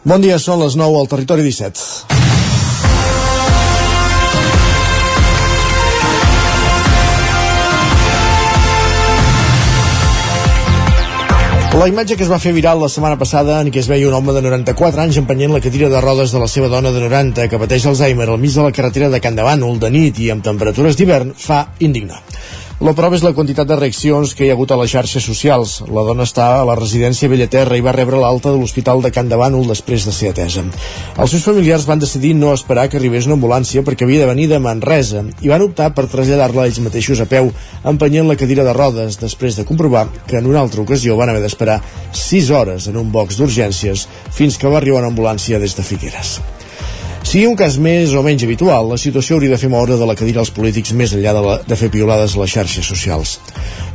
Bon dia, són les 9 al Territori 17. La imatge que es va fer viral la setmana passada en què es veia un home de 94 anys empenyent la cadira de rodes de la seva dona de 90 que pateix Alzheimer al mig de la carretera de Can Davànol de nit i amb temperatures d'hivern fa indignar. La prova és la quantitat de reaccions que hi ha hagut a les xarxes socials. La dona està a la residència Bellaterra i va rebre l'alta de l'Hospital de Can de Bànol després de ser atesa. Els seus familiars van decidir no esperar que arribés una ambulància perquè havia de venir de Manresa i van optar per traslladar-la ells mateixos a peu, empenyent la cadira de rodes, després de comprovar que en una altra ocasió van haver d'esperar 6 hores en un box d'urgències fins que va arribar una ambulància des de Figueres. Sigui un cas més o menys habitual, la situació hauria de fer moure de la cadira als polítics més enllà de, la, de fer piolades a les xarxes socials.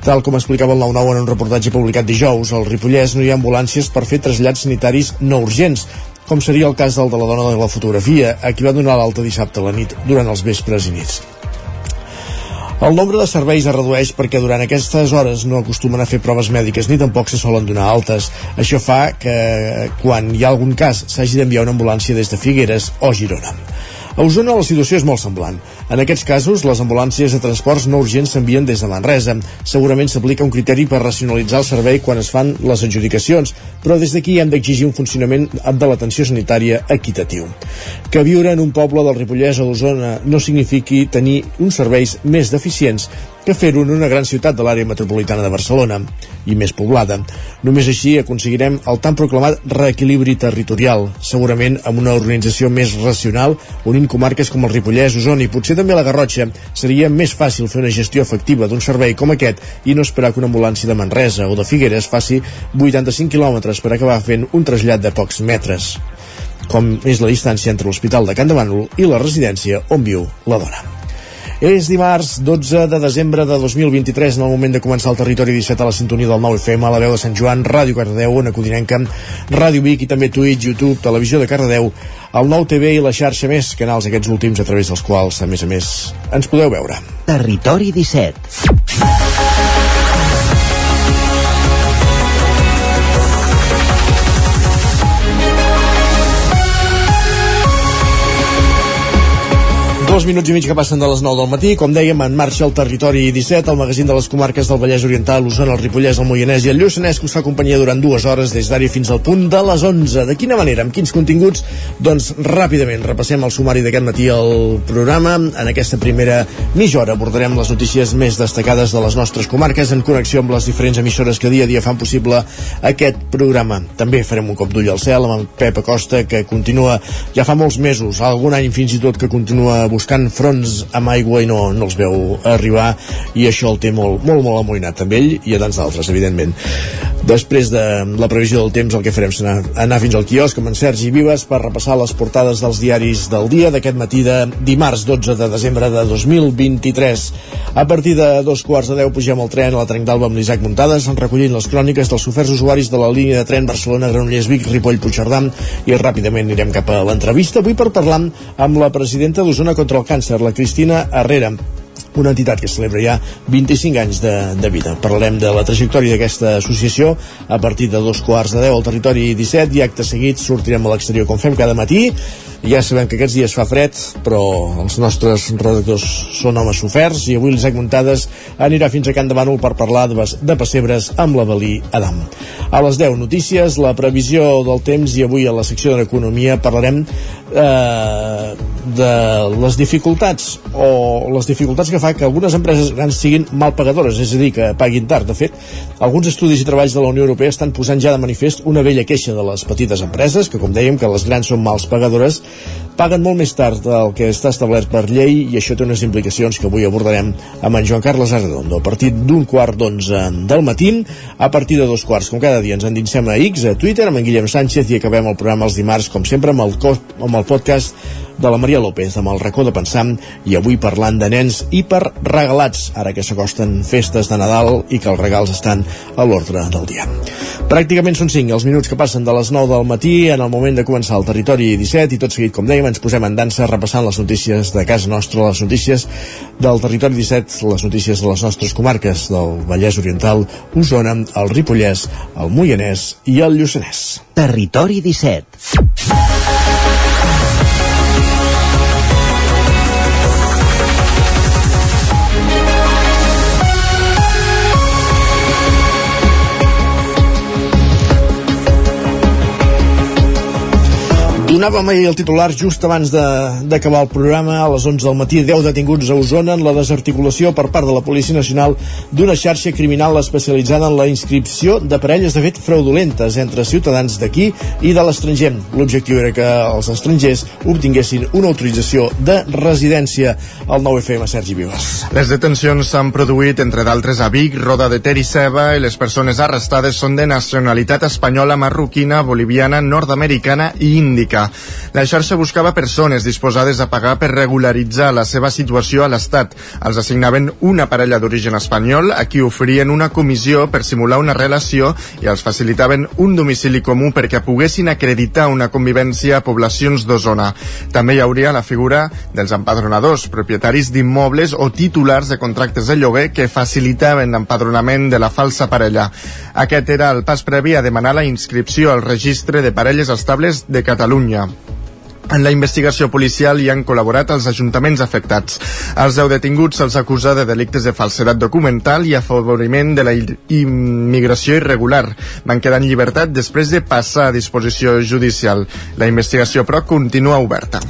Tal com explicava el 9-9 en un reportatge publicat dijous, al Ripollès no hi ha ambulàncies per fer trasllats sanitaris no urgents, com seria el cas del de la dona de la fotografia, a qui va donar l'alta dissabte a la nit durant els vespres i nits. El nombre de serveis es redueix perquè durant aquestes hores no acostumen a fer proves mèdiques ni tampoc se solen donar altes. Això fa que quan hi ha algun cas s'hagi d'enviar una ambulància des de Figueres o Girona. A Osona la situació és molt semblant. En aquests casos, les ambulàncies de transports no urgents s'envien des de Manresa. Segurament s'aplica un criteri per racionalitzar el servei quan es fan les adjudicacions, però des d'aquí hem d'exigir un funcionament de l'atenció sanitària equitatiu. Que viure en un poble del Ripollès o d'Osona no signifiqui tenir uns serveis més deficients que fer-ho en una gran ciutat de l'àrea metropolitana de Barcelona i més poblada. Només així aconseguirem el tan proclamat reequilibri territorial, segurament amb una organització més racional, unint comarques com el Ripollès, Osona i potser també la Garrotxa. Seria més fàcil fer una gestió efectiva d'un servei com aquest i no esperar que una ambulància de Manresa o de Figueres faci 85 quilòmetres per acabar fent un trasllat de pocs metres com és la distància entre l'Hospital de Can de Bànol i la residència on viu la dona. És dimarts 12 de desembre de 2023, en el moment de començar el territori 17 a la sintonia del 9 FM, a la veu de Sant Joan, Ràdio Cardedeu, on Codinenca, Ràdio Vic i també Twitch, YouTube, Televisió de Cardedeu, el nou TV i la xarxa més, canals aquests últims a través dels quals, a més a més, ens podeu veure. Territori 17 Dos minuts i mig que passen de les 9 del matí. Com dèiem, en marxa el territori 17, el magazín de les comarques del Vallès Oriental, l'Osona, el Ripollès, el Moianès i el Lluçanès, que us fa companyia durant dues hores des d'ara fins al punt de les 11. De quina manera? Amb quins continguts? Doncs ràpidament repassem el sumari d'aquest matí al programa. En aquesta primera mitja hora abordarem les notícies més destacades de les nostres comarques en connexió amb les diferents emissores que dia a dia fan possible aquest programa. També farem un cop d'ull al cel amb en Pep Acosta, que continua ja fa molts mesos, algun any fins i tot que continua buscant buscant fronts amb aigua i no, no els veu arribar i això el té molt, molt, molt amoïnat amb ell i a tants d'altres, evidentment. Després de la previsió del temps el que farem serà anar fins al quiosc amb en Sergi Vives per repassar les portades dels diaris del dia d'aquest matí de dimarts 12 de desembre de 2023. A partir de dos quarts de deu pugem al tren a la Trenc d'Alba amb l'Isaac Muntades recollint les cròniques dels oferts usuaris de la línia de tren Barcelona-Granollers-Vic, Ripoll-Puigcerdà i ràpidament anirem cap a l'entrevista avui per parlar amb la presidenta d'Osona contra el càncer, la Cristina Herrera una entitat que celebra ja 25 anys de, de vida. Parlarem de la trajectòria d'aquesta associació a partir de dos quarts de 10 al territori 17 i acte seguit sortirem a l'exterior com fem cada matí ja sabem que aquests dies fa fred, però els nostres redactors són homes soferts i avui l'Isaac Muntades anirà fins a Can de Bànol per parlar de, de pessebres amb la Balí Adam. A les 10 notícies, la previsió del temps i avui a la secció de l'economia parlarem eh, de les dificultats o les dificultats que fa que algunes empreses grans siguin mal pagadores, és a dir, que paguin tard. De fet, alguns estudis i treballs de la Unió Europea estan posant ja de manifest una vella queixa de les petites empreses, que com dèiem que les grans són mals pagadores, paguen molt més tard del que està establert per llei i això té unes implicacions que avui abordarem amb en Joan Carles Arredondo. A partir d'un quart d'onze del matí, a partir de dos quarts, com cada dia, ens endinsem a X, a Twitter, amb en Guillem Sánchez i acabem el programa els dimarts, com sempre, amb el, amb el podcast de la Maria López amb el racó de pensar i avui parlant de nens hiperregalats ara que s'acosten festes de Nadal i que els regals estan a l'ordre del dia. Pràcticament són 5 els minuts que passen de les 9 del matí en el moment de començar el territori 17 i tot seguit, com dèiem, ens posem en dansa repassant les notícies de casa nostra, les notícies del territori 17, les notícies de les nostres comarques del Vallès Oriental, Osona, el Ripollès, el Moianès i el Lluçanès. Territori 17 Donàvem ahir el titular just abans d'acabar el programa a les 11 del matí. 10 detinguts a Osona en la desarticulació per part de la Policia Nacional d'una xarxa criminal especialitzada en la inscripció de parelles de fet fraudulentes entre ciutadans d'aquí i de l'estranger. L'objectiu era que els estrangers obtinguessin una autorització de residència al 9FM Sergi Vives. Les detencions s'han produït, entre d'altres, a Vic, Roda de Ter i Ceba i les persones arrestades són de nacionalitat espanyola, marroquina, boliviana, nord-americana i índica. La xarxa buscava persones disposades a pagar per regularitzar la seva situació a l'Estat. Els assignaven una parella d'origen espanyol a qui oferien una comissió per simular una relació i els facilitaven un domicili comú perquè poguessin acreditar una convivència a poblacions d'Osona. També hi hauria la figura dels empadronadors, propietaris d'immobles o titulars de contractes de lloguer que facilitaven l'empadronament de la falsa parella. Aquest era el pas previ a demanar la inscripció al registre de parelles estables de Catalunya Catalunya. En la investigació policial hi han col·laborat els ajuntaments afectats. Els deu detinguts se'ls acusa de delictes de falsedat documental i afavoriment de la immigració irregular. Van quedar en llibertat després de passar a disposició judicial. La investigació, però, continua oberta.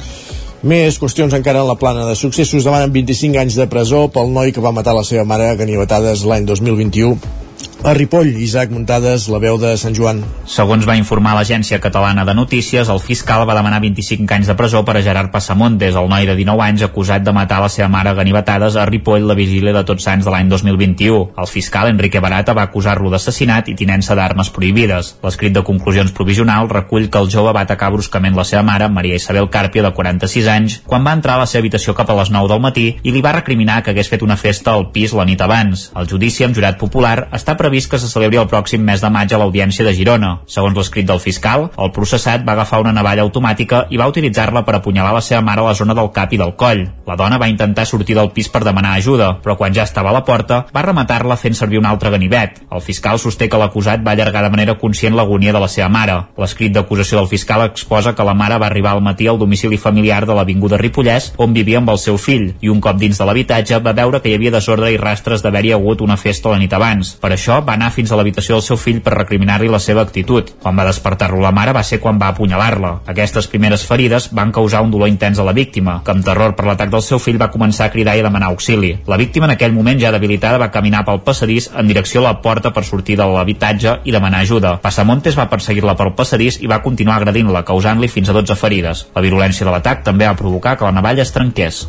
Més qüestions encara en la plana de successos demanen 25 anys de presó pel noi que va matar la seva mare a ganivetades l'any 2021 a Ripoll, Isaac Muntades, la veu de Sant Joan. Segons va informar l'agència catalana de notícies, el fiscal va demanar 25 anys de presó per a Gerard Passamontes, el noi de 19 anys acusat de matar la seva mare ganivetades a Ripoll la vigília de Tots Sants de l'any 2021. El fiscal Enrique Barata va acusar-lo d'assassinat i tinença d'armes prohibides. L'escrit de conclusions provisional recull que el jove va atacar bruscament la seva mare, Maria Isabel Càrpia, de 46 anys, quan va entrar a la seva habitació cap a les 9 del matí i li va recriminar que hagués fet una festa al pis la nit abans. El judici amb jurat popular està previst que se celebri el pròxim mes de maig a l'Audiència de Girona. Segons l'escrit del fiscal, el processat va agafar una navalla automàtica i va utilitzar-la per apunyalar la seva mare a la zona del cap i del coll. La dona va intentar sortir del pis per demanar ajuda, però quan ja estava a la porta, va rematar-la fent servir un altre ganivet. El fiscal sosté que l'acusat va allargar de manera conscient l'agonia de la seva mare. L'escrit d'acusació del fiscal exposa que la mare va arribar al matí al domicili familiar de l'Avinguda Ripollès, on vivia amb el seu fill, i un cop dins de l'habitatge va veure que hi havia desordre i rastres d'haver-hi hagut una festa la nit abans. Per això va anar fins a l'habitació del seu fill per recriminar-li la seva actitud. Quan va despertar-lo la mare va ser quan va apunyalar-la. Aquestes primeres ferides van causar un dolor intens a la víctima, que amb terror per l'atac del seu fill va començar a cridar i demanar auxili. La víctima en aquell moment ja debilitada va caminar pel passadís en direcció a la porta per sortir de l'habitatge i demanar ajuda. Passamontes va perseguir-la pel passadís i va continuar agredint-la, causant-li fins a 12 ferides. La virulència de l'atac també va provocar que la navalla es trenqués.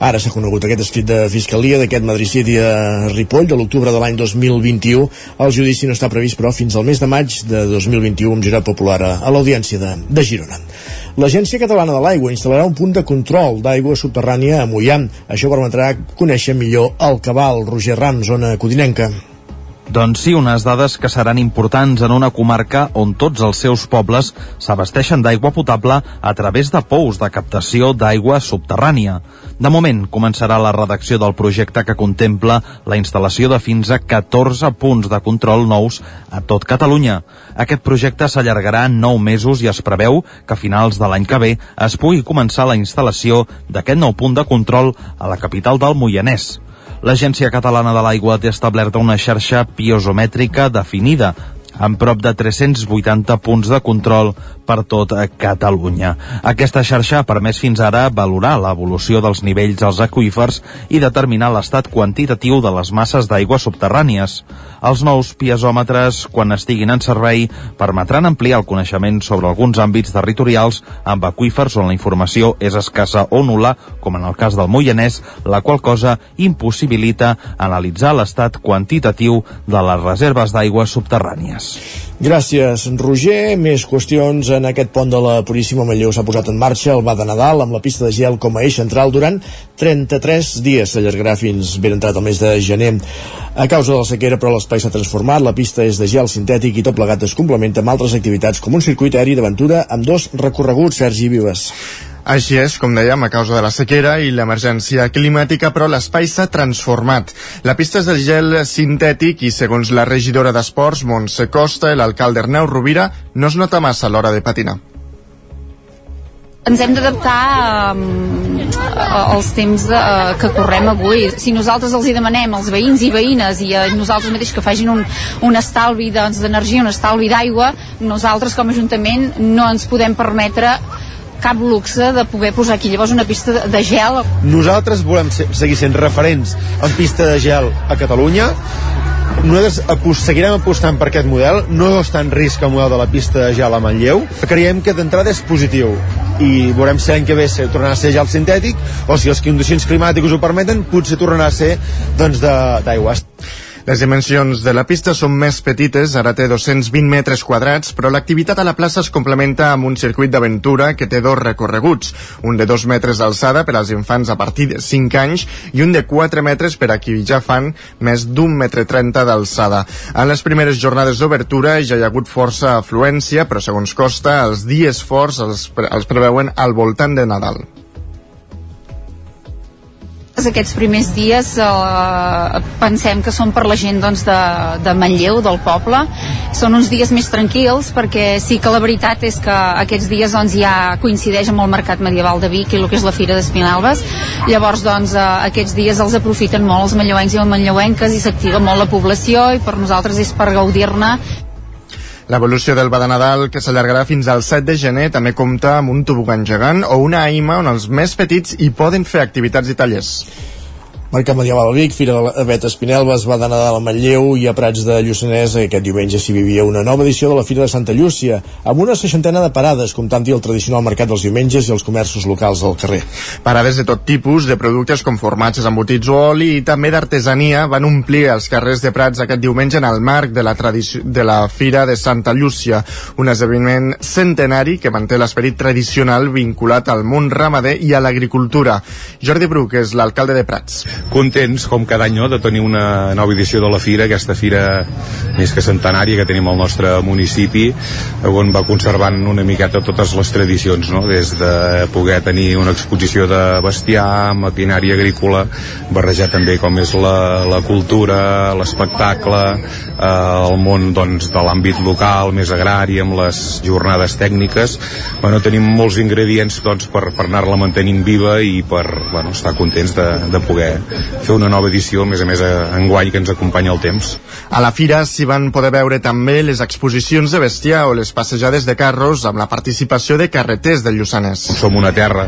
Ara s'ha conegut aquest escrit de Fiscalia d'aquest Madrid City a Ripoll de l'octubre de l'any 2021. El judici no està previst, però, fins al mes de maig de 2021 amb jurat popular a, l'Audiència de, de Girona. L'Agència Catalana de l'Aigua instal·larà un punt de control d'aigua subterrània a Mollà. Això permetrà conèixer millor el cabal. Roger Ram, zona codinenca. Doncs sí, unes dades que seran importants en una comarca on tots els seus pobles s'abasteixen d'aigua potable a través de pous de captació d'aigua subterrània. De moment, començarà la redacció del projecte que contempla la instal·lació de fins a 14 punts de control nous a tot Catalunya. Aquest projecte s'allargarà 9 mesos i es preveu que a finals de l'any que ve es pugui començar la instal·lació d'aquest nou punt de control a la capital del Moianès. L'Agència Catalana de l'Aigua té establerta una xarxa piosomètrica definida amb prop de 380 punts de control per tot Catalunya. Aquesta xarxa ha permès fins ara valorar l'evolució dels nivells als aqüífers i determinar l'estat quantitatiu de les masses d'aigua subterrànies. Els nous piezòmetres, quan estiguin en servei, permetran ampliar el coneixement sobre alguns àmbits territorials amb aqüífers on la informació és escassa o nula, com en el cas del Moianès, la qual cosa impossibilita analitzar l'estat quantitatiu de les reserves d'aigua subterrànies. Gràcies, Roger. Més qüestions en aquest pont de la Puríssima Manlleu s'ha posat en marxa el va de Nadal amb la pista de gel com a eix central durant 33 dies. S'allargarà fins ben entrat el mes de gener. A causa de la sequera, però, l'espai s'ha transformat. La pista és de gel sintètic i tot plegat es complementa amb altres activitats com un circuit aeri d'aventura amb dos recorreguts. Sergi Vives. Així és, com dèiem, a causa de la sequera i l'emergència climàtica, però l'espai s'ha transformat. La pista és de gel sintètic i, segons la regidora d'Esports, Montse Costa, l'alcalde Arneu Rovira, no es nota massa a l'hora de patinar ens hem d'adaptar um, als temps de, uh, que correm avui. Si nosaltres els hi demanem als veïns i veïnes i a nosaltres mateix que facin un, un estalvi d'energia, doncs, un estalvi d'aigua, nosaltres com a Ajuntament no ens podem permetre cap luxe de poder posar aquí. Llavors una pista de, gel. Nosaltres volem ser, seguir sent referents en pista de gel a Catalunya. Nosaltres apost, seguirem apostant per aquest model. No està en risc el model de la pista de gel a Manlleu. Creiem que d'entrada és positiu. I veurem si l'any que ve se tornarà a ser gel sintètic o si les condicions climàtiques ho permeten potser tornarà a ser doncs les dimensions de la pista són més petites, ara té 220 metres quadrats, però l'activitat a la plaça es complementa amb un circuit d'aventura que té dos recorreguts, un de 2 metres d'alçada per als infants a partir de 5 anys i un de 4 metres per a qui ja fan més d'un metre 30 d'alçada. En les primeres jornades d'obertura ja hi ha hagut força afluència, però segons costa, els dies forts els, els preveuen al voltant de Nadal aquests primers dies eh, pensem que són per la gent doncs, de, de Manlleu, del poble. Són uns dies més tranquils perquè sí que la veritat és que aquests dies doncs, ja coincideix amb el mercat medieval de Vic i el que és la Fira d'Espinalbes. Llavors doncs, eh, aquests dies els aprofiten molt els manlleuencs i les manlleuenques i s'activa molt la població i per nosaltres és per gaudir-ne L'evolució del Bada Nadal, que s'allargarà fins al 7 de gener, també compta amb un tobogan gegant o una aima on els més petits hi poden fer activitats i tallers. Mercat Medieval a Vic, Fira de Bet Espinelves, va de Nadal a Manlleu i a Prats de Lluçanès aquest diumenge s'hi vivia una nova edició de la Fira de Santa Llúcia, amb una seixantena de parades, comptant-hi el tradicional mercat dels diumenges i els comerços locals del carrer. Parades de tot tipus, de productes com formatges, embotits o oli i també d'artesania van omplir els carrers de Prats aquest diumenge en el marc de la, de la Fira de Santa Llúcia, un esdeveniment centenari que manté l'esperit tradicional vinculat al món ramader i a l'agricultura. Jordi Bruc és l'alcalde de Prats contents, com cada any, no, de tenir una nova edició de la Fira, aquesta Fira més que centenària que tenim al nostre municipi, on va conservant una miqueta totes les tradicions, no? des de poder tenir una exposició de bestiar, maquinària agrícola, barrejar també com és la, la cultura, l'espectacle, eh, el món doncs, de l'àmbit local, més agrari, amb les jornades tècniques. Bueno, tenim molts ingredients doncs, per, per anar-la mantenint viva i per bueno, estar contents de, de poder fer una nova edició, a més a més en guany que ens acompanya el temps. A la fira s'hi van poder veure també les exposicions de bestiar o les passejades de carros amb la participació de carreters del Lluçanès. Som una terra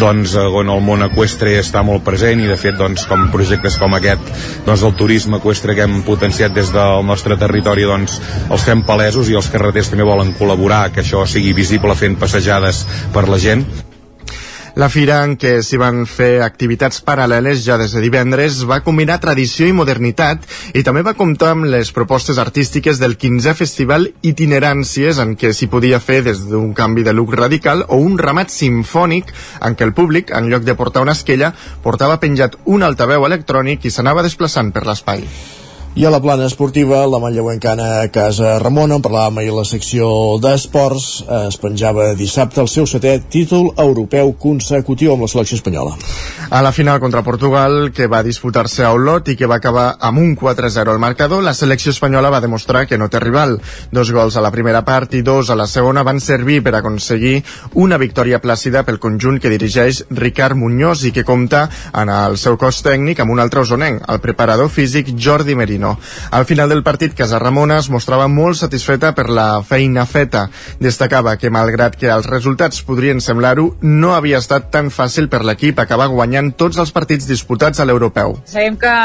doncs, on el món equestre està molt present i de fet doncs, com projectes com aquest doncs, el turisme equestre que hem potenciat des del nostre territori doncs, els fem palesos i els carreters també volen col·laborar que això sigui visible fent passejades per la gent la fira, en què s'hi van fer activitats paral·leles ja des de divendres, va combinar tradició i modernitat i també va comptar amb les propostes artístiques del 15è Festival Itineràncies, en què s'hi podia fer des d'un canvi de look radical o un ramat sinfònic en què el públic, en lloc de portar una esquella, portava penjat un altaveu electrònic i s'anava desplaçant per l'espai. I a la plana esportiva, la manlleuencana Casa Ramon, en parlàvem ahir la secció d'esports, es penjava dissabte el seu setè títol europeu consecutiu amb la selecció espanyola. A la final contra Portugal, que va disputar-se a Olot i que va acabar amb un 4-0 al marcador, la selecció espanyola va demostrar que no té rival. Dos gols a la primera part i dos a la segona van servir per aconseguir una victòria plàcida pel conjunt que dirigeix Ricard Muñoz i que compta en el seu cos tècnic amb un altre osonenc, el preparador físic Jordi Merino Marino. Al final del partit, Casa Ramona es mostrava molt satisfeta per la feina feta. Destacava que, malgrat que els resultats podrien semblar-ho, no havia estat tan fàcil per l'equip acabar guanyant tots els partits disputats a l'europeu. Sabem que,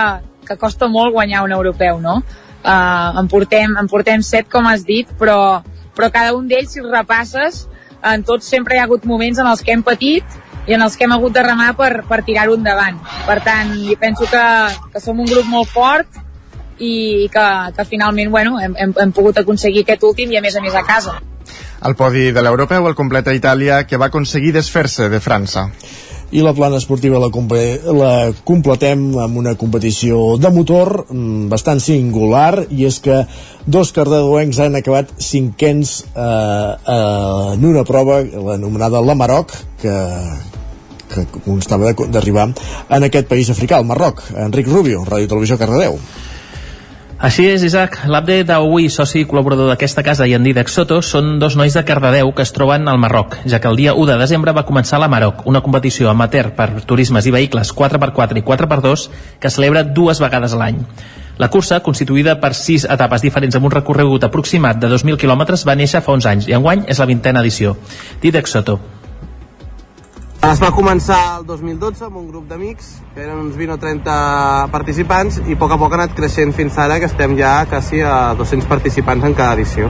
que costa molt guanyar un europeu, no? Uh, en, portem, en portem set, com has dit, però, però cada un d'ells, si repasses, en tots sempre hi ha hagut moments en els que hem patit i en els que hem hagut de remar per, per tirar-ho endavant. Per tant, jo penso que, que som un grup molt fort, i que, que finalment bueno, hem, hem, hem pogut aconseguir aquest últim i a més a més a casa. El podi de l'europeu el completa Itàlia que va aconseguir desfer-se de França. I la plana esportiva la, la completem amb una competició de motor mm, bastant singular i és que dos cardadoencs han acabat cinquens eh, eh, en una prova l'anomenada La Maroc que, que constava d'arribar en aquest país africà, el Marroc. Enric Rubio, Ràdio Televisió Cardedeu així és, Isaac. L'Abde Daoui, soci i col·laborador d'aquesta casa, i en Didac Soto, són dos nois de Cardedeu que es troben al Marroc, ja que el dia 1 de desembre va començar la Maroc, una competició amateur per turismes i vehicles 4x4 i 4x2 que celebra dues vegades a l'any. La cursa, constituïda per sis etapes diferents amb un recorregut aproximat de 2.000 quilòmetres, va néixer fa uns anys i enguany és la vintena edició. Didac Soto. Es va començar el 2012 amb un grup d'amics, que eren uns 20 o 30 participants, i a poc a poc ha anat creixent fins ara, que estem ja quasi a 200 participants en cada edició.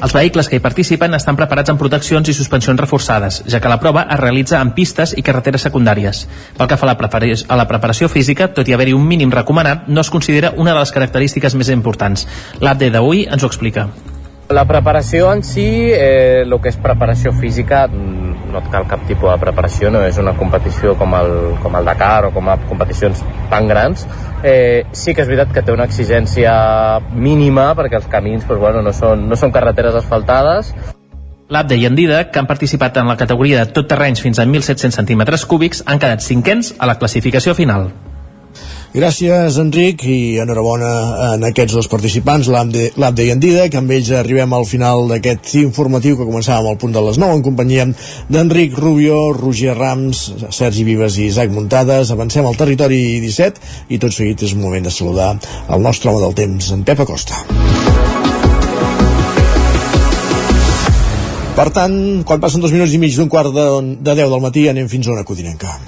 Els vehicles que hi participen estan preparats amb proteccions i suspensions reforçades, ja que la prova es realitza en pistes i carreteres secundàries. Pel que fa a la, preparació, física, tot i haver-hi un mínim recomanat, no es considera una de les característiques més importants. L'APD d'avui ens ho explica. La preparació en si, eh, el que és preparació física, mm, no et cal cap tipus de preparació, no és una competició com el, com el Dakar o com a competicions tan grans. Eh, sí que és veritat que té una exigència mínima perquè els camins doncs, bueno, no, són, no són carreteres asfaltades, L'Abde i en Dida, que han participat en la categoria de tot terrenys fins a 1.700 centímetres cúbics, han quedat cinquens a la classificació final. Gràcies, Enric, i enhorabona en aquests dos participants, l'Abde i en Dida, que amb ells arribem al final d'aquest informatiu que començàvem al punt de les 9 en companyia d'Enric Rubio, Roger Rams, Sergi Vives i Isaac Muntades. Avancem al territori 17 i tot seguit és moment de saludar el nostre home del temps, en Pep Acosta. Per tant, quan passen dos minuts i mig d'un quart de, de 10 del matí, anem fins a una codinenca.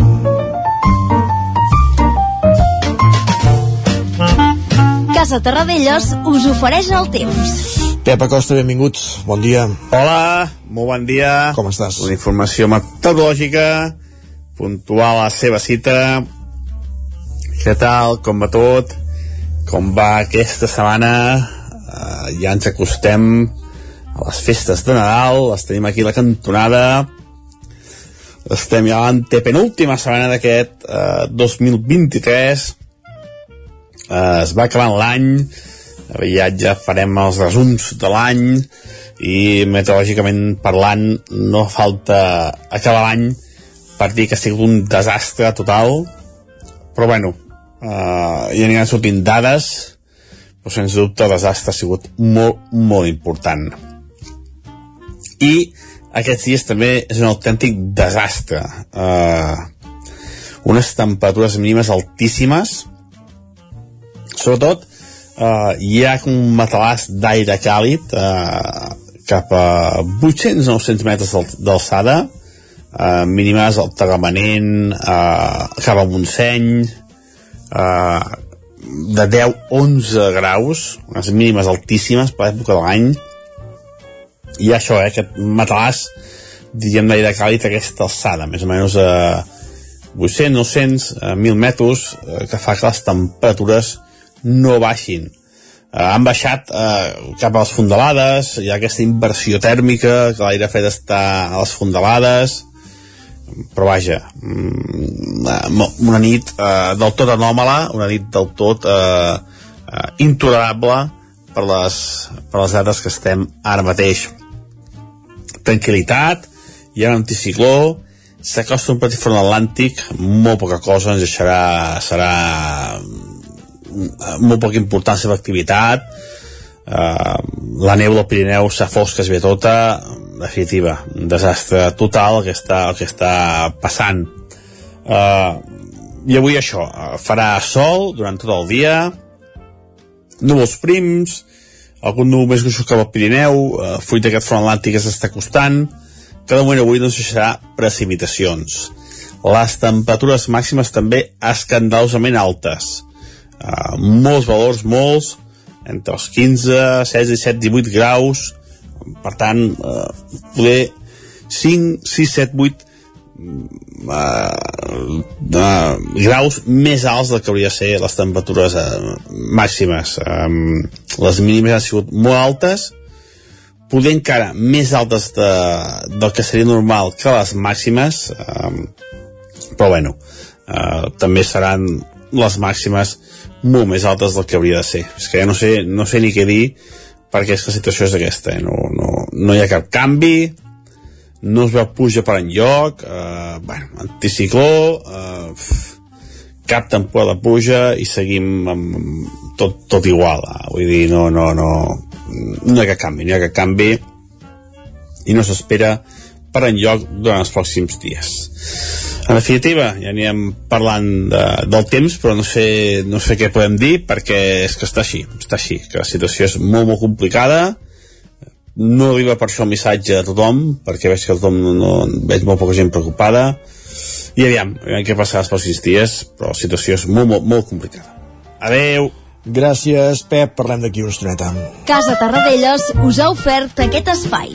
Casa Terradellos us ofereix el temps. Pep Acosta, benvingut. Bon dia. Hola, molt bon dia. Com estàs? Una informació meteorològica, puntual a la seva cita. Què tal? Com va tot? Com va aquesta setmana? Uh, ja ens acostem a les festes de Nadal, les tenim aquí a la cantonada. Estem ja a l'antepenúltima setmana d'aquest uh, 2023 eh, es va acabant l'any aviat ja farem els resums de l'any i meteorològicament parlant no falta acabar l'any per dir que ha sigut un desastre total. Però bueno eh, ja aniran sortint dades però sens dubte el desastre ha sigut molt, molt important. I aquests dies també és un autèntic desastre. Eh, unes temperatures mínimes altíssimes sobretot eh, hi ha un matalàs d'aire càlid eh, cap a 800-900 metres d'alçada eh, mínimes al Tagamanent eh, cap a Montseny eh, de 10-11 graus unes mínimes altíssimes per l'època de l'any. I això, eh, aquest matalàs diríem d'aire càlid aquesta alçada més o menys a eh, 800, 900, eh, 1.000 metres eh, que fa que les temperatures no baixin. Uh, han baixat uh, cap a les fondalades, hi ha aquesta inversió tèrmica, que l'aire fred està a les fondalades, però vaja, mm, una nit uh, del tot anòmala, una nit del tot uh, uh, intolerable per les, per les dates que estem ara mateix. Tranquilitat, hi ha un anticicló, s'acosta un petit front atlàntic, molt poca cosa, ens deixarà, serà molt poca importància l'activitat uh, la neu del Pirineu s'ha fosca ve tota. Definitiva, un desastre total el que està, el que està passant. Uh, i avui això farà sol durant tot el dia núvols prims algun núvol més gruixos cap al Pirineu uh, fruit d'aquest front atlàntic que s'està costant de moment avui no deixarà precipitacions. Les temperatures màximes també escandalosament altes uh, molts valors, molts, entre els 15, 16, 17, 18 graus, per tant, uh, poder 5, 6, 7, 8 uh, uh, graus més alts del que hauria de ser les temperatures uh, màximes. Um, les mínimes han sigut molt altes, poder encara més altes de, del que seria normal que les màximes, um, però bueno, uh, també seran les màximes molt més altes del que hauria de ser. És que ja no sé, no sé ni què dir perquè és que la situació és aquesta. Eh? No, no, no hi ha cap canvi, no es veu puja per enlloc, eh, bueno, anticicló, eh, cap temporada de puja i seguim amb tot, tot igual. Eh? Vull dir, no, no, no, no hi ha cap canvi, no hi ha cap canvi i no s'espera per enlloc durant els pròxims dies. En definitiva, ja anirem parlant de, del temps, però no sé, no sé què podem dir perquè és que està així, està així, que la situació és molt, molt complicada, no arriba per això el missatge a tothom, perquè veig que tothom no, no, veig molt poca gent preocupada, i aviam, aviam què passarà els pròxims dies, però la situació és molt, molt, molt complicada. Adeu! Gràcies, Pep. Parlem d'aquí una estoneta. Casa Tarradellas us ha ofert aquest espai.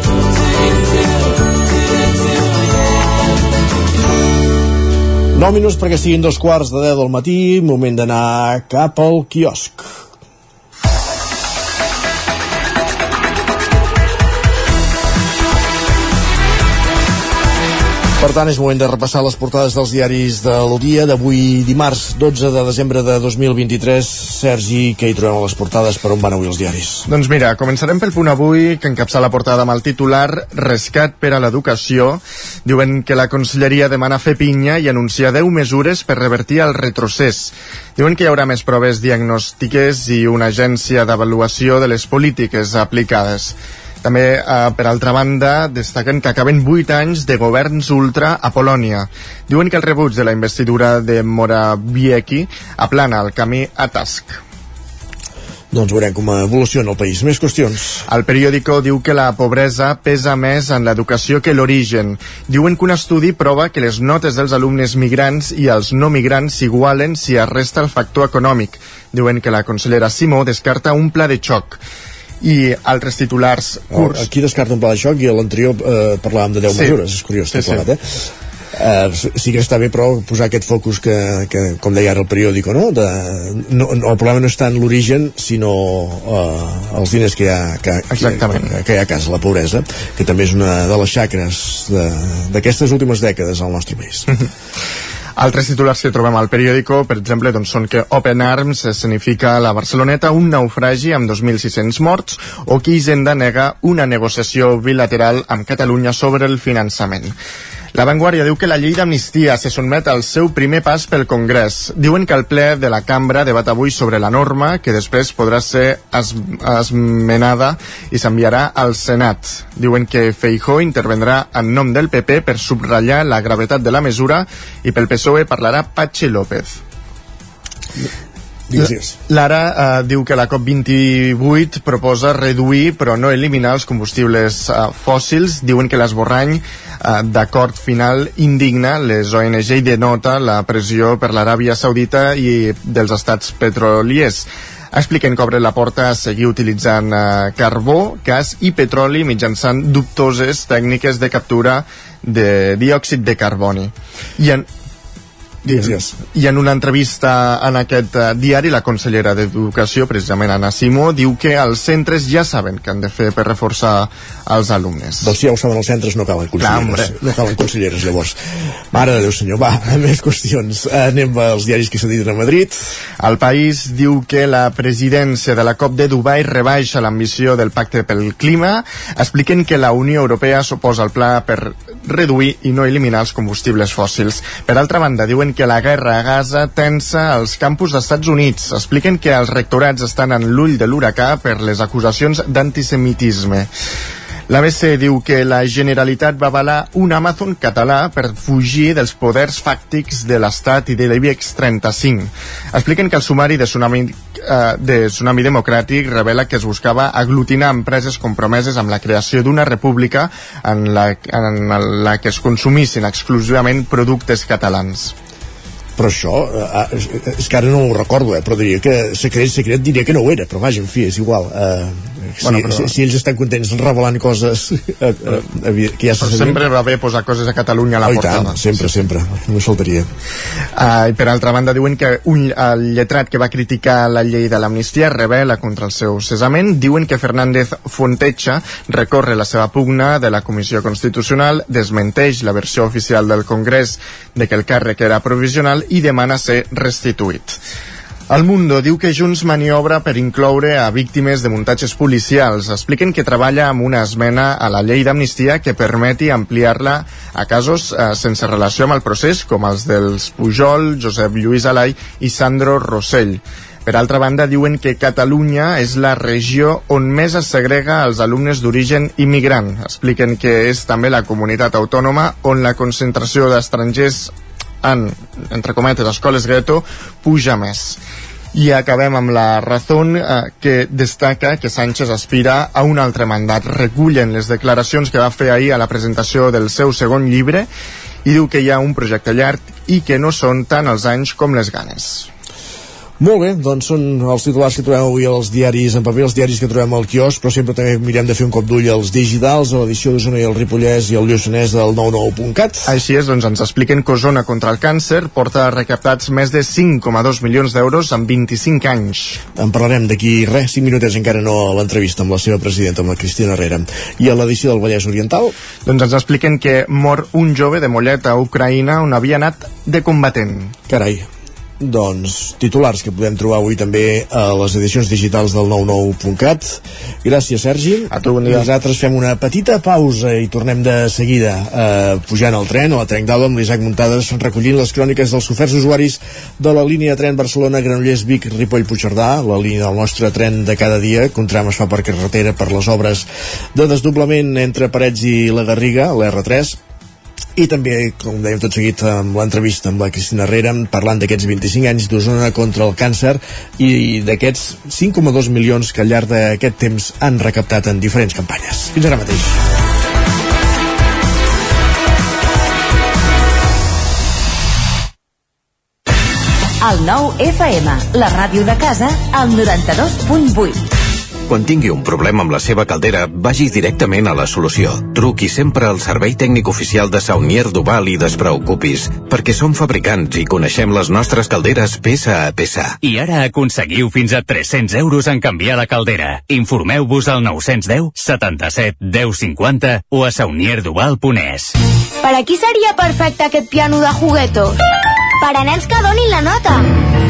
9 minuts perquè siguin dos quarts de 10 del matí, moment d'anar cap al quiosc. Per tant, és moment de repassar les portades dels diaris de l'Odia d'avui dimarts 12 de desembre de 2023. Sergi, què hi trobem a les portades? Per on van avui els diaris? Doncs mira, començarem pel punt avui, que encapça la portada amb el titular Rescat per a l'educació. Diuen que la Conselleria demana fer pinya i anuncia 10 mesures per revertir el retrocés. Diuen que hi haurà més proves diagnòstiques i una agència d'avaluació de les polítiques aplicades. També, eh, per altra banda, destaquen que acaben 8 anys de governs ultra a Polònia. Diuen que el rebuig de la investidura de Morawiecki aplana el camí a Task. Doncs veurem com evoluciona el país. Més qüestions. El periòdico diu que la pobresa pesa més en l'educació que l'origen. Diuen que un estudi prova que les notes dels alumnes migrants i els no migrants s'igualen si es resta el factor econòmic. Diuen que la consellera Simó descarta un pla de xoc i altres titulars curts. Aquí descarta un pla de xoc i a l'anterior eh, parlàvem de 10 Sí. mesures. És curiós, Sí, tot sí. plegat, eh? Uh, sí que està bé però posar aquest focus que, que com deia ara el periòdico no? De, no, no, el problema no està en l'origen sinó uh, els diners que hi ha que, Exactament. que, que hi ha a casa, la pobresa que també és una de les xacres de- d'aquestes últimes dècades al nostre país Altres titulars que trobem al periòdico, per exemple, doncs, són que Open Arms escenifica la Barceloneta un naufragi amb 2.600 morts o que Hisenda nega una negociació bilateral amb Catalunya sobre el finançament. La Vanguardia diu que la llei d'amnistia se sotmet al seu primer pas pel Congrés. Diuen que el ple de la cambra debat avui sobre la norma, que després podrà ser es esmenada i s'enviarà al Senat. Diuen que Feijó intervendrà en nom del PP per subratllar la gravetat de la mesura i pel PSOE parlarà Patxi López. L'Ara eh, diu que la COP28 proposa reduir però no eliminar els combustibles eh, fòssils. Diuen que l'esborrany eh, d'acord final indigna les ONG i denota la pressió per l'Aràbia Saudita i dels estats petroliers. Expliquen que obre la porta a seguir utilitzant eh, carbó, gas i petroli mitjançant dubtoses tècniques de captura de diòxid de carboni. I en, Digues, digues. i en una entrevista en aquest eh, diari, la consellera d'Educació, precisament Anna Simó, diu que els centres ja saben que han de fer per reforçar els alumnes. Doncs si ja ho saben els centres, no calen Clar, conselleres. hombre. no calen conselleres, llavors. Mare de Déu, senyor. Va, més qüestions. Anem als diaris que s'editen a Madrid. El país diu que la presidència de la COP de Dubai rebaixa l'ambició del pacte pel clima. Expliquen que la Unió Europea s'oposa al pla per reduir i no eliminar els combustibles fòssils. Per altra banda, diuen que la guerra a Gaza tensa els campus dels Estats Units. Expliquen que els rectorats estan en l'ull de l'huracà per les acusacions d'antisemitisme. L'ABC diu que la Generalitat va avalar un Amazon català per fugir dels poders fàctics de l'Estat i de l'IBEX 35. Expliquen que el sumari de Tsunami, eh, de Tsunami Democràtic revela que es buscava aglutinar empreses compromeses amb la creació d'una república en la, en la que es consumissin exclusivament productes catalans. Però això, eh, és, és que ara no ho recordo, eh, però diria que secret, secret diria que no ho era, però vaja, en fi, és igual. Eh, si, Bueno, però- si, si ells estan contents revelant coses eh, eh, que ja se Però sempre va bé posar coses a Catalunya a la Oh, portada. tant, sempre, sempre, no faltaria. Uh, I per altra banda diuen que un, el lletrat que va criticar la llei de l'amnistia revela contra el seu cessament. Diuen que Fernández Fontecha recorre la seva pugna de la Comissió Constitucional, desmenteix la versió oficial del Congrés de que el càrrec era provisional i demana ser restituït. El Mundo diu que Junts maniobra per incloure a víctimes de muntatges policials. Expliquen que treballa amb una esmena a la llei d'amnistia que permeti ampliar-la a casos eh, sense relació amb el procés, com els dels Pujol, Josep Lluís Alai i Sandro Rossell. Per altra banda, diuen que Catalunya és la regió on més es segrega els alumnes d'origen immigrant. Expliquen que és també la comunitat autònoma on la concentració d'estrangers en, entre cometes, escoles gueto puja més. I acabem amb la Razón, eh, que destaca que Sánchez aspira a un altre mandat. Recullen les declaracions que va fer ahir a la presentació del seu segon llibre i diu que hi ha un projecte llarg i que no són tant els anys com les ganes. Molt bé, doncs són els titulars que trobem avui als diaris en paper, els diaris que trobem al quiosc, però sempre també mirem de fer un cop d'ull als digitals, a l'edició d'Osona i el Ripollès i el Lluçanès del 99.cat. Així és, doncs ens expliquen que Osona contra el càncer porta recaptats més de 5,2 milions d'euros en 25 anys. En parlarem d'aquí res, 5 minutets encara no a l'entrevista amb la seva presidenta, amb la Cristina Herrera. I a l'edició del Vallès Oriental? Doncs ens expliquen que mor un jove de Mollet a Ucraïna on havia anat de combatent. Carai, doncs, titulars que podem trobar avui també a les edicions digitals del 99.cat. Gràcies, Sergi. A tu, bon dia. Nosaltres fem una petita pausa i tornem de seguida eh, pujant al tren, a la Trenc d'Alba, amb l'Isaac Muntades, recollint les cròniques dels oferts usuaris de la línia de tren Barcelona, Granollers, Vic, Ripoll, Puigcerdà, la línia del nostre tren de cada dia, que un tram es fa per carretera per les obres de desdoblament entre Parets i la Garriga, l'R3, i també, com dèiem tot seguit amb l'entrevista amb la Cristina Herrera parlant d'aquests 25 anys d'Osona contra el càncer i d'aquests 5,2 milions que al llarg d'aquest temps han recaptat en diferents campanyes. Fins ara mateix. El nou FM, la ràdio de casa, al 92.8. Quan tingui un problema amb la seva caldera, vagi directament a la solució. Truqui sempre al servei tècnic oficial de Saunier Duval i despreocupis, perquè som fabricants i coneixem les nostres calderes peça a peça. I ara aconseguiu fins a 300 euros en canviar la caldera. Informeu-vos al 910 77 10 50 o a saunierduval.es. Per a qui seria perfecte aquest piano de juguetos? Per a nens que donin la nota.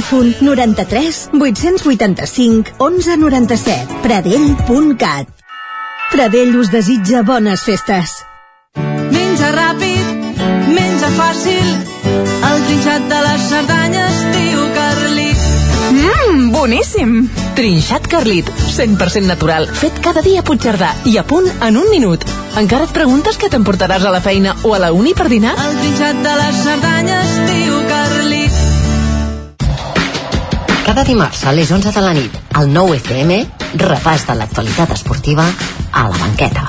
Telèfon 93 885 1197. Pradell.cat Pradell us desitja bones festes. Menja ràpid, menja fàcil, el trinxat de les Cerdanyes, tio Carlit. Mmm, boníssim! Trinxat Carlit, 100% natural, fet cada dia a Puigcerdà i a punt en un minut. Encara et preguntes què t'emportaràs a la feina o a la uni per dinar? El trinxat de les Cerdanyes, tio Carlit. Cada dimarts a les 11 de la nit, al 9 FM, repàs de l'actualitat esportiva a la banqueta.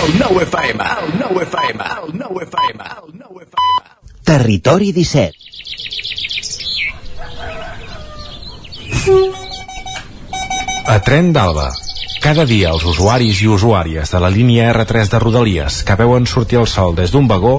El 9 FM, el 9 FM, el 9 FM, el 9 FM. Territori 17. A Tren d'Alba. Cada dia els usuaris i usuàries de la línia R3 de Rodalies que veuen sortir el sol des d'un vagó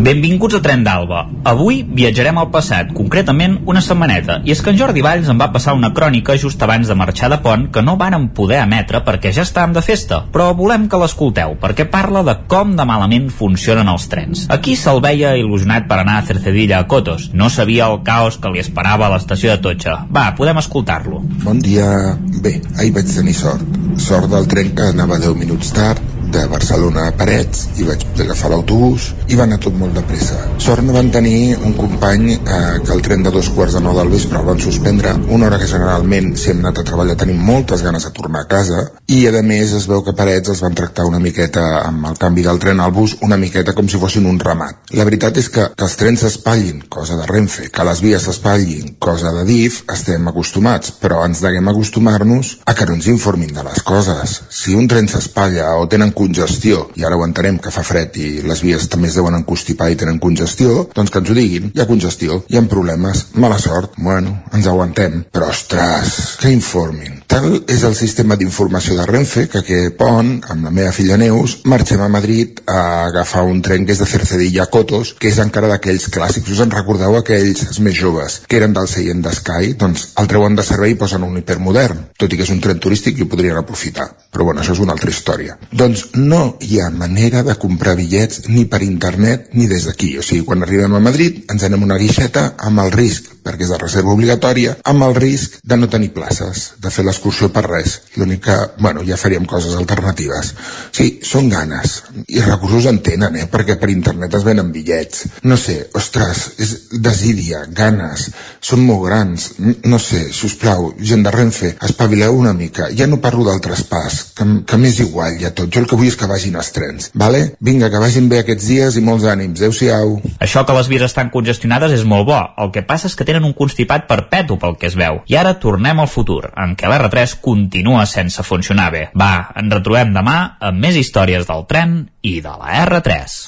Benvinguts a Tren d'Alba. Avui viatjarem al passat, concretament una setmaneta, i és que en Jordi Valls em va passar una crònica just abans de marxar de pont que no vàrem poder emetre perquè ja estàvem de festa, però volem que l'escolteu, perquè parla de com de malament funcionen els trens. Aquí se'l veia il·lusionat per anar a Cercedilla a Cotos. No sabia el caos que li esperava a l'estació de Totxa. Va, podem escoltar-lo. Bon dia. Bé, ahir vaig tenir sort. Sort del tren que anava 10 minuts tard, de Barcelona a Parets i vaig agafar l'autobús i va anar tot molt de pressa. Sort no van tenir un company eh, que el tren de dos quarts de nou del vespre el van suspendre, una hora que generalment si hem anat a treballar tenim moltes ganes de tornar a casa i a més es veu que Parets els van tractar una miqueta amb el canvi del tren al bus una miqueta com si fossin un ramat. La veritat és que, que els trens s'espatllin, cosa de Renfe, que les vies s'espatllin, cosa de DIF, estem acostumats, però ens deguem acostumar-nos a que no ens informin de les coses. Si un tren s'espatlla o tenen congestió, i ara ho entenem que fa fred i les vies també es deuen encostipar i tenen congestió, doncs que ens ho diguin. Hi ha congestió, hi ha problemes, mala sort, bueno, ens aguantem. Però, ostres, que informin. Tal és el sistema d'informació de Renfe que aquest pont, amb la meva filla Neus, marxem a Madrid a agafar un tren que és de Cercedilla a Cotos, que és encara d'aquells clàssics. Us en recordeu aquells els més joves, que eren del seient d'Sky? Doncs el treuen de servei i posen un hipermodern, tot i que és un tren turístic i ho podrien aprofitar. Però bueno, això és una altra història. Doncs no hi ha manera de comprar bitllets ni per internet ni des d'aquí. O sigui, quan arribem a Madrid ens anem una guixeta amb el risc, perquè és de reserva obligatòria, amb el risc de no tenir places, de fer l'excursió per res. L'únic que, bueno, ja faríem coses alternatives. Sí, són ganes. I recursos en tenen, eh? Perquè per internet es venen bitllets. No sé, ostres, és desídia, ganes, són molt grans. No sé, si us plau, gent de Renfe, espavileu una mica. Ja no parlo del traspàs, que, que m'és igual ja tot. Jo el que vull és que vagin els trens, vale? Vinga, que vagin bé aquests dies i molts ànims. Adéu-siau. Això que les vies estan congestionades és molt bo. El que passa és que tenen un constipat perpetu pel que es veu. I ara tornem al futur, en què l'R3 continua sense funcionar bé. Va, ens retrobem demà amb més històries del tren i de la R3.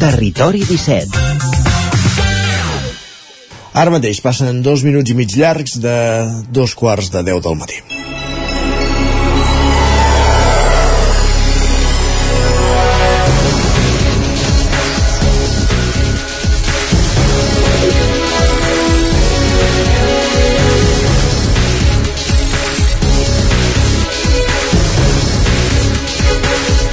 Territori 17 Ara mateix passen dos minuts i mig llargs de dos quarts de deu del matí.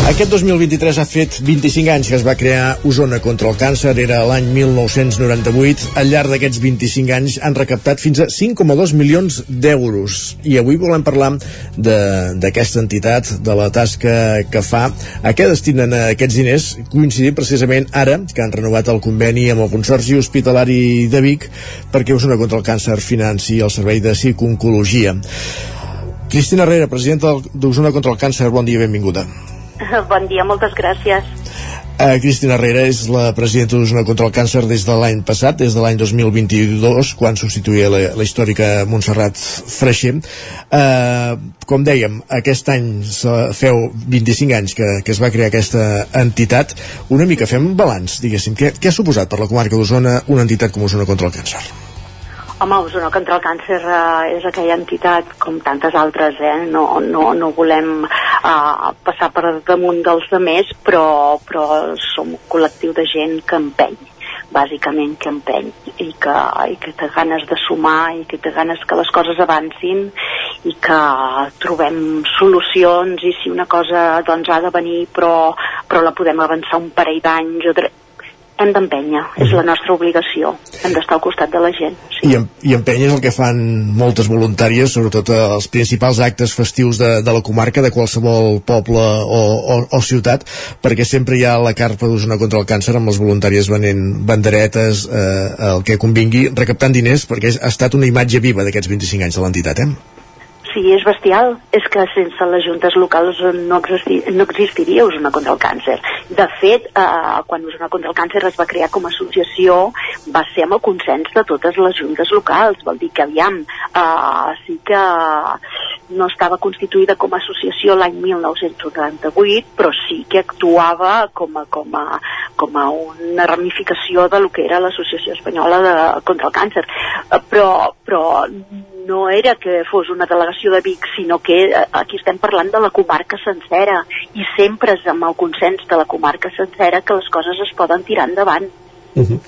Aquest 2023 ha fet 25 anys que es va crear Osona contra el càncer, era l'any 1998. Al llarg d'aquests 25 anys han recaptat fins a 5,2 milions d'euros. I avui volem parlar d'aquesta entitat, de la tasca que fa, a què destinen aquests diners, coincidint precisament ara que han renovat el conveni amb el Consorci Hospitalari de Vic perquè Osona contra el càncer financi el servei de psiconcologia. Cristina Herrera, presidenta d'Osona contra el càncer, bon dia i benvinguda. Bon dia, moltes gràcies. Uh, Cristina Herrera és la presidenta d'Osona contra el càncer des de l'any passat, des de l'any 2022, quan substituïa la, la històrica Montserrat Freixer. Uh, com dèiem, aquest any feu 25 anys que, que es va crear aquesta entitat. Una mica fem balanç, diguéssim. Què, què ha suposat per la comarca d'Osona una entitat com Osona contra el càncer? Home, Osona contra el càncer eh, és aquella entitat, com tantes altres, eh? no, no, no volem eh, passar per damunt dels demés, però, però som un col·lectiu de gent que empeny bàsicament que empeny i que, i que té ganes de sumar i que té ganes que les coses avancin i que trobem solucions i si una cosa doncs ha de venir però, però la podem avançar un parell d'anys o hem d'empènyer, és la nostra obligació hem d'estar al costat de la gent sí. I, i empènyer és el que fan moltes voluntàries sobretot els principals actes festius de, de la comarca, de qualsevol poble o, o, o ciutat perquè sempre hi ha la carpa d'Osona contra el càncer amb els voluntaris venent banderetes eh, el que convingui, recaptant diners perquè ha estat una imatge viva d'aquests 25 anys de l'entitat, eh? Sí, és bestial. És que sense les juntes locals no, existi, no existiria Osona contra el càncer. De fet, eh, quan Osona contra el càncer es va crear com a associació, va ser amb el consens de totes les juntes locals. Vol dir que, aviam, eh, sí que no estava constituïda com a associació l'any 1998, però sí que actuava com a, com a, com a una ramificació de lo que era l'Associació Espanyola de, contra el Càncer. Eh, Però, però no era que fos una delegació de Vic, sinó que eh, aquí estem parlant de la comarca sencera i sempre és amb el consens de la comarca sencera que les coses es poden tirar endavant. Uh -huh.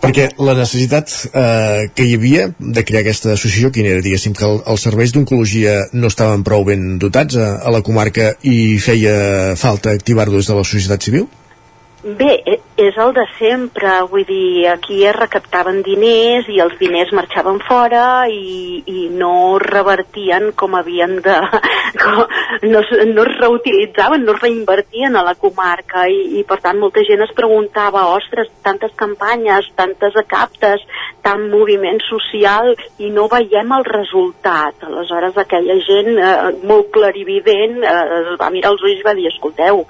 Perquè la necessitat eh, que hi havia de crear aquesta associació, quina era? Diguéssim que el, els serveis d'oncologia no estaven prou ben dotats a, a la comarca i feia falta activar-ho des de la societat civil? Bé, e- és el de sempre, vull dir, aquí es recaptaven diners i els diners marxaven fora i, i no revertien com havien de... Com, no, no es reutilitzaven, no es reinvertien a la comarca i, i per tant molta gent es preguntava, ostres, tantes campanyes, tantes acaptes, tant moviment social i no veiem el resultat. Aleshores aquella gent eh, molt clarivident eh, es va mirar els ulls i va dir, escolteu,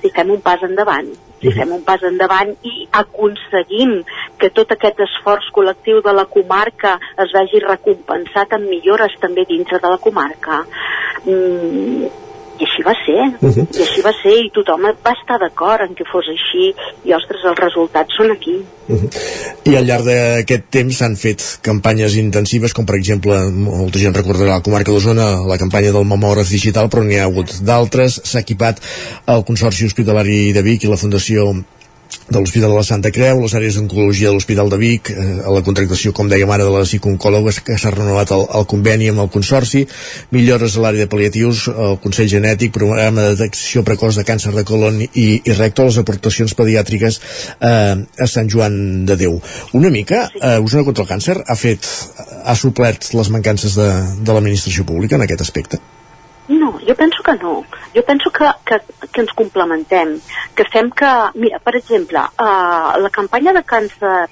si fem un pas endavant, si fem un pas endavant i aconseguim que tot aquest esforç col·lectiu de la comarca es vegi recompensat amb millores també dintre de la comarca. Mm, I així va ser, uh Mhm. -huh. i així va ser, i tothom va estar d'acord en que fos així, i ostres, els resultats són aquí. I al llarg d'aquest temps s'han fet campanyes intensives, com per exemple, molta gent recordarà la comarca d'Osona, la campanya del mamògraf digital, però n'hi ha hagut d'altres. S'ha equipat el Consorci Hospitalari de Vic i la Fundació de l'Hospital de la Santa Creu, les àrees d'oncologia de l'Hospital de Vic, eh, a la contractació, com dèiem ara, de les psicooncòlogues, que s'ha renovat el, el conveni amb el Consorci, millores a l'àrea de paliatius, el Consell Genètic, programa de detecció precoç de càncer de colon i, i recto, les aportacions pediàtriques eh, a Sant Joan de Déu. Una mica, eh, Osona contra el càncer ha fet, ha suplert les mancances de, de l'administració pública en aquest aspecte? No, jo penso que no. Jo penso que, que, que ens complementem, que fem que... Mira, per exemple, uh, la campanya de càncer,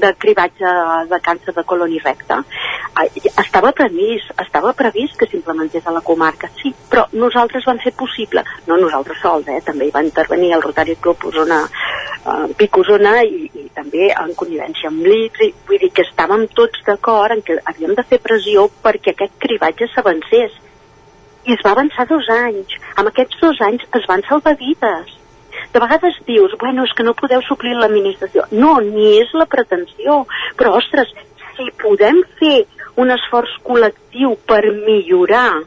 de cribatge de càncer de colon i recte, uh, estava previst, estava previst que s'implementés a la comarca, sí, però nosaltres vam fer possible, no nosaltres sols, eh, també hi va intervenir el Rotary Club Osona, uh, Vic Osona i, i també en connivència amb l'ICS, i vull dir que estàvem tots d'acord en que havíem de fer pressió perquè aquest cribatge s'avancés i es va avançar dos anys. Amb aquests dos anys es van salvar vides. De vegades dius, bueno, és que no podeu suplir l'administració. No, ni és la pretensió. Però, ostres, si podem fer un esforç col·lectiu per millorar,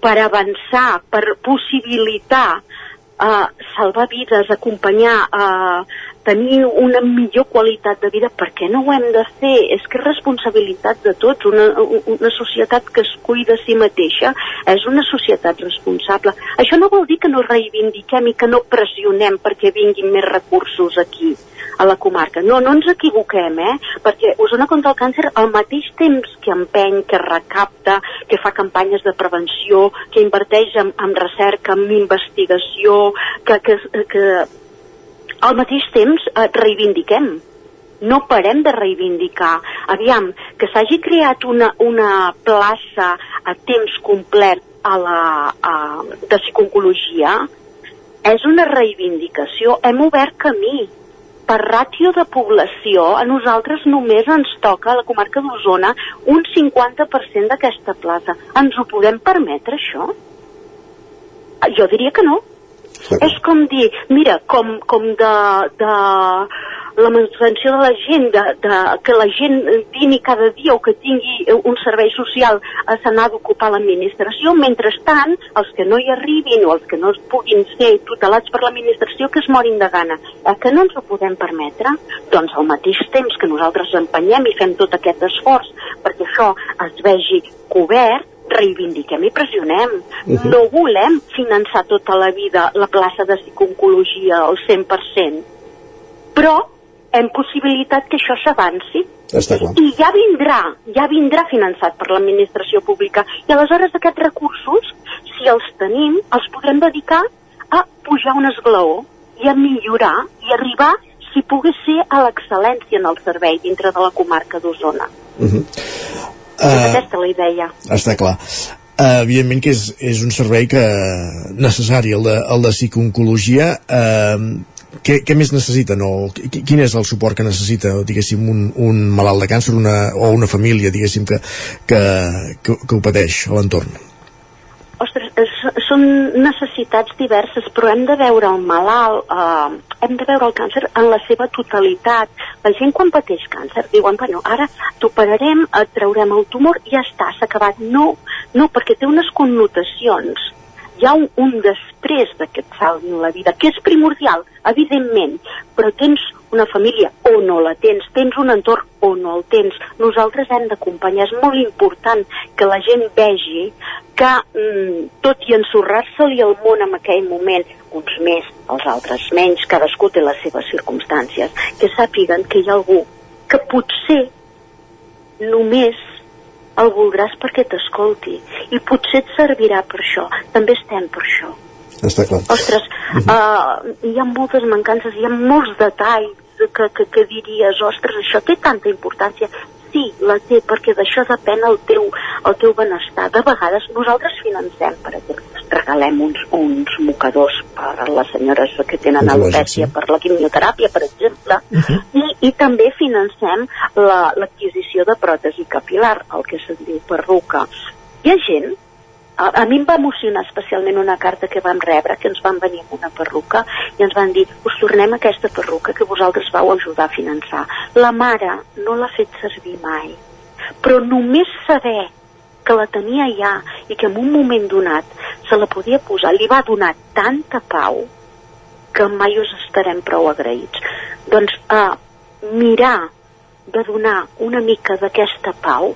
per avançar, per possibilitar uh, salvar vides, acompanyar, uh, tenir una millor qualitat de vida, per què no ho hem de fer? És que és responsabilitat de tots. Una, una societat que es cuida a si mateixa és una societat responsable. Això no vol dir que no reivindiquem i que no pressionem perquè vinguin més recursos aquí a la comarca. No, no ens equivoquem, eh? Perquè Osona contra el càncer al mateix temps que empeny, que recapta, que fa campanyes de prevenció, que inverteix en, en recerca, en investigació, que, que, que al mateix temps eh, reivindiquem no parem de reivindicar. Aviam, que s'hagi creat una, una plaça a temps complet a la, a, de psicologia és una reivindicació. Hem obert camí. Per ràtio de població, a nosaltres només ens toca, a la comarca d'Osona, un 50% d'aquesta plaça. Ens ho podem permetre, això? Jo diria que no. És com dir, mira, com, com de, de la manutenció de la gent, de, de, que la gent vini cada dia o que tingui un servei social se n'ha d'ocupar l'administració, mentrestant, els que no hi arribin o els que no es puguin ser tutelats per l'administració que es morin de gana. Eh, que no ens ho podem permetre? Doncs al mateix temps que nosaltres empenyem i fem tot aquest esforç perquè això es vegi cobert, reivindiquem i pressionem. Uh -huh. No volem finançar tota la vida la plaça de psicologia al 100%, però hem possibilitat que això s'avanci. Està clar. I ja vindrà, ja vindrà finançat per l'administració pública. I aleshores aquests recursos, si els tenim, els podrem dedicar a pujar un esglaó i a millorar i arribar, si pogués ser, a l'excel·lència en el servei dintre de la comarca d'Osona. Uh -huh. Uh, és aquesta la idea. Està clar. Uh, evidentment que és, és un servei que necessari, el de, el de psicooncologia. Uh, què, què més necessiten o quin és el suport que necessita diguéssim un, un malalt de càncer una, o una família diguéssim que, que, que, que ho pateix a l'entorn? és, són necessitats diverses, però hem de veure el malalt, eh, hem de veure el càncer en la seva totalitat. La gent quan pateix càncer diuen, bueno, ara t'operarem, et traurem el tumor i ja està, s'ha acabat. No, no, perquè té unes connotacions hi ha un, un després d'aquest salt en la vida, que és primordial, evidentment, però tens una família o no la tens, tens un entorn o no el tens. Nosaltres hem d'acompanyar. És molt important que la gent vegi que, mm, tot i ensorrar-se-li el món en aquell moment, uns més, els altres menys, cadascú té les seves circumstàncies, que sàpiguen que hi ha algú que potser només el voldràs perquè t'escolti i potser et servirà per això també estem per això està clar. Ostres, uh, hi ha moltes mancances, hi ha molts detalls que, que, que diries, ostres, això té tanta importància. Sí, la té, perquè d'això depèn el teu, el teu benestar. De vegades nosaltres financem, per exemple, regalem uns, uns mocadors per a les senyores que tenen alopècia, per la quimioteràpia, per exemple, uh -huh. i, i també financem l'adquisició la, de pròtesi capilar, el que se'n diu perruca. Hi ha gent a, a mi em va emocionar especialment una carta que vam rebre, que ens van venir amb una perruca i ens van dir, us tornem aquesta perruca que vosaltres vau ajudar a finançar. La mare no l'ha fet servir mai, però només saber que la tenia ja i que en un moment donat se la podia posar, li va donar tanta pau que mai us estarem prou agraïts. Doncs a mirar de donar una mica d'aquesta pau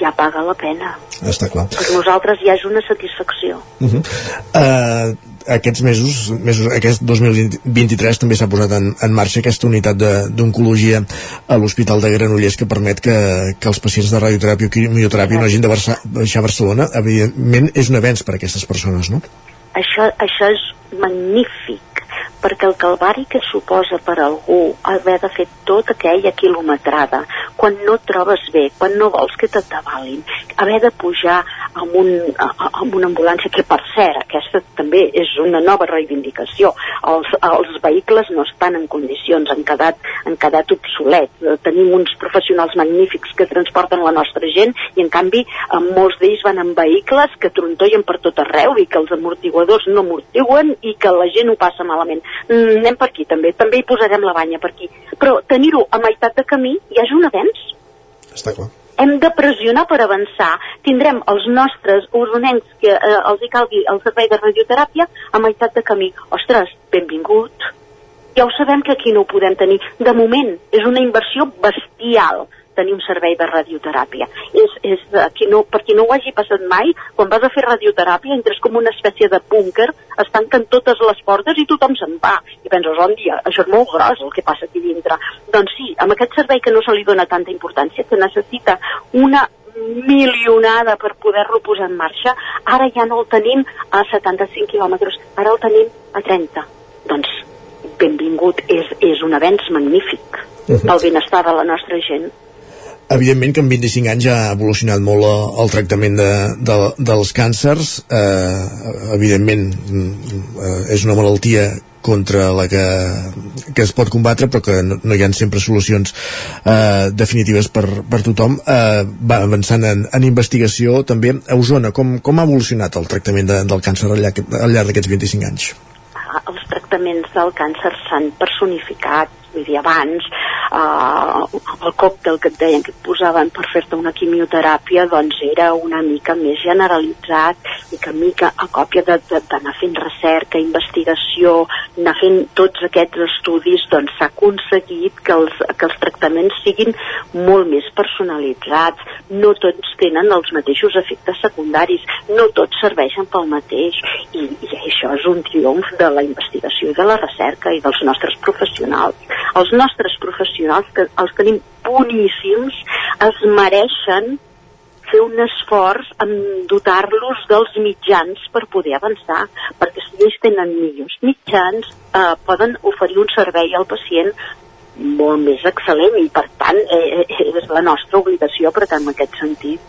ja paga la pena. Està clar. Per nosaltres ja és una satisfacció. Uh -huh. uh, aquests mesos, mesos aquest 2023 també s'ha posat en, en marxa aquesta unitat d'oncologia a l'Hospital de Granollers que permet que, que els pacients de radioteràpia o quimioteràpia no hagin de baixar a Barcelona. Evidentment és un avenç per a aquestes persones, no? Això, això és magnífic perquè el calvari que suposa per algú haver de fer tota aquella quilometrada, quan no trobes bé, quan no vols que t'atabalin, haver de pujar amb, un, amb una ambulància, que per cert, aquesta també és una nova reivindicació. Els, els vehicles no estan en condicions, han quedat, han quedat obsolets. Tenim uns professionals magnífics que transporten la nostra gent i en canvi molts d'ells van en vehicles que trontollen per tot arreu i que els amortiguadors no amortiguen i que la gent ho passa malament. Mm, anem per aquí també, també hi posarem la banya per aquí. Però tenir-ho a meitat de camí ja és un avenç. Està clar hem de pressionar per avançar. Tindrem els nostres usonencs que eh, els hi calgui el servei de radioteràpia a meitat de camí. Ostres, benvingut. Ja ho sabem que aquí no ho podem tenir. De moment, és una inversió bestial tenir un servei de radioteràpia. És, és qui no, per qui no ho hagi passat mai, quan vas a fer radioteràpia entres com una espècie de búnquer, es tanquen totes les portes i tothom se'n va. I penses, on dia, això és molt gros el que passa aquí dintre. Doncs sí, amb aquest servei que no se li dona tanta importància, que necessita una milionada per poder-lo posar en marxa, ara ja no el tenim a 75 quilòmetres, ara el tenim a 30. Doncs benvingut, és, és un avenç magnífic -huh. pel benestar de la nostra gent evidentment que en 25 anys ja ha evolucionat molt eh, el tractament de, de, dels càncers eh, evidentment eh, és una malaltia contra la que, que es pot combatre però que no, no hi ha sempre solucions eh, definitives per, per tothom eh, va avançant en, en investigació també a Osona, com, com ha evolucionat el tractament de, del càncer al llarg, al llarg d'aquests 25 anys? Ah, els tractaments del càncer s'han personificat vull dir, abans eh, el còctel que et deien que et posaven per fer-te una quimioteràpia doncs era una mica més generalitzat i que mica a còpia d'anar fent recerca, investigació, anar fent tots aquests estudis, doncs s'ha aconseguit que els, que els tractaments siguin molt més personalitzats, no tots tenen els mateixos efectes secundaris, no tots serveixen pel mateix i, i això és un triomf de la investigació i de la recerca i dels nostres professionals els nostres professionals, que els tenim boníssims, es mereixen fer un esforç en dotar-los dels mitjans per poder avançar, perquè si ells tenen millors mitjans eh, poden oferir un servei al pacient molt més excel·lent i per tant eh, eh és la nostra obligació però en aquest sentit.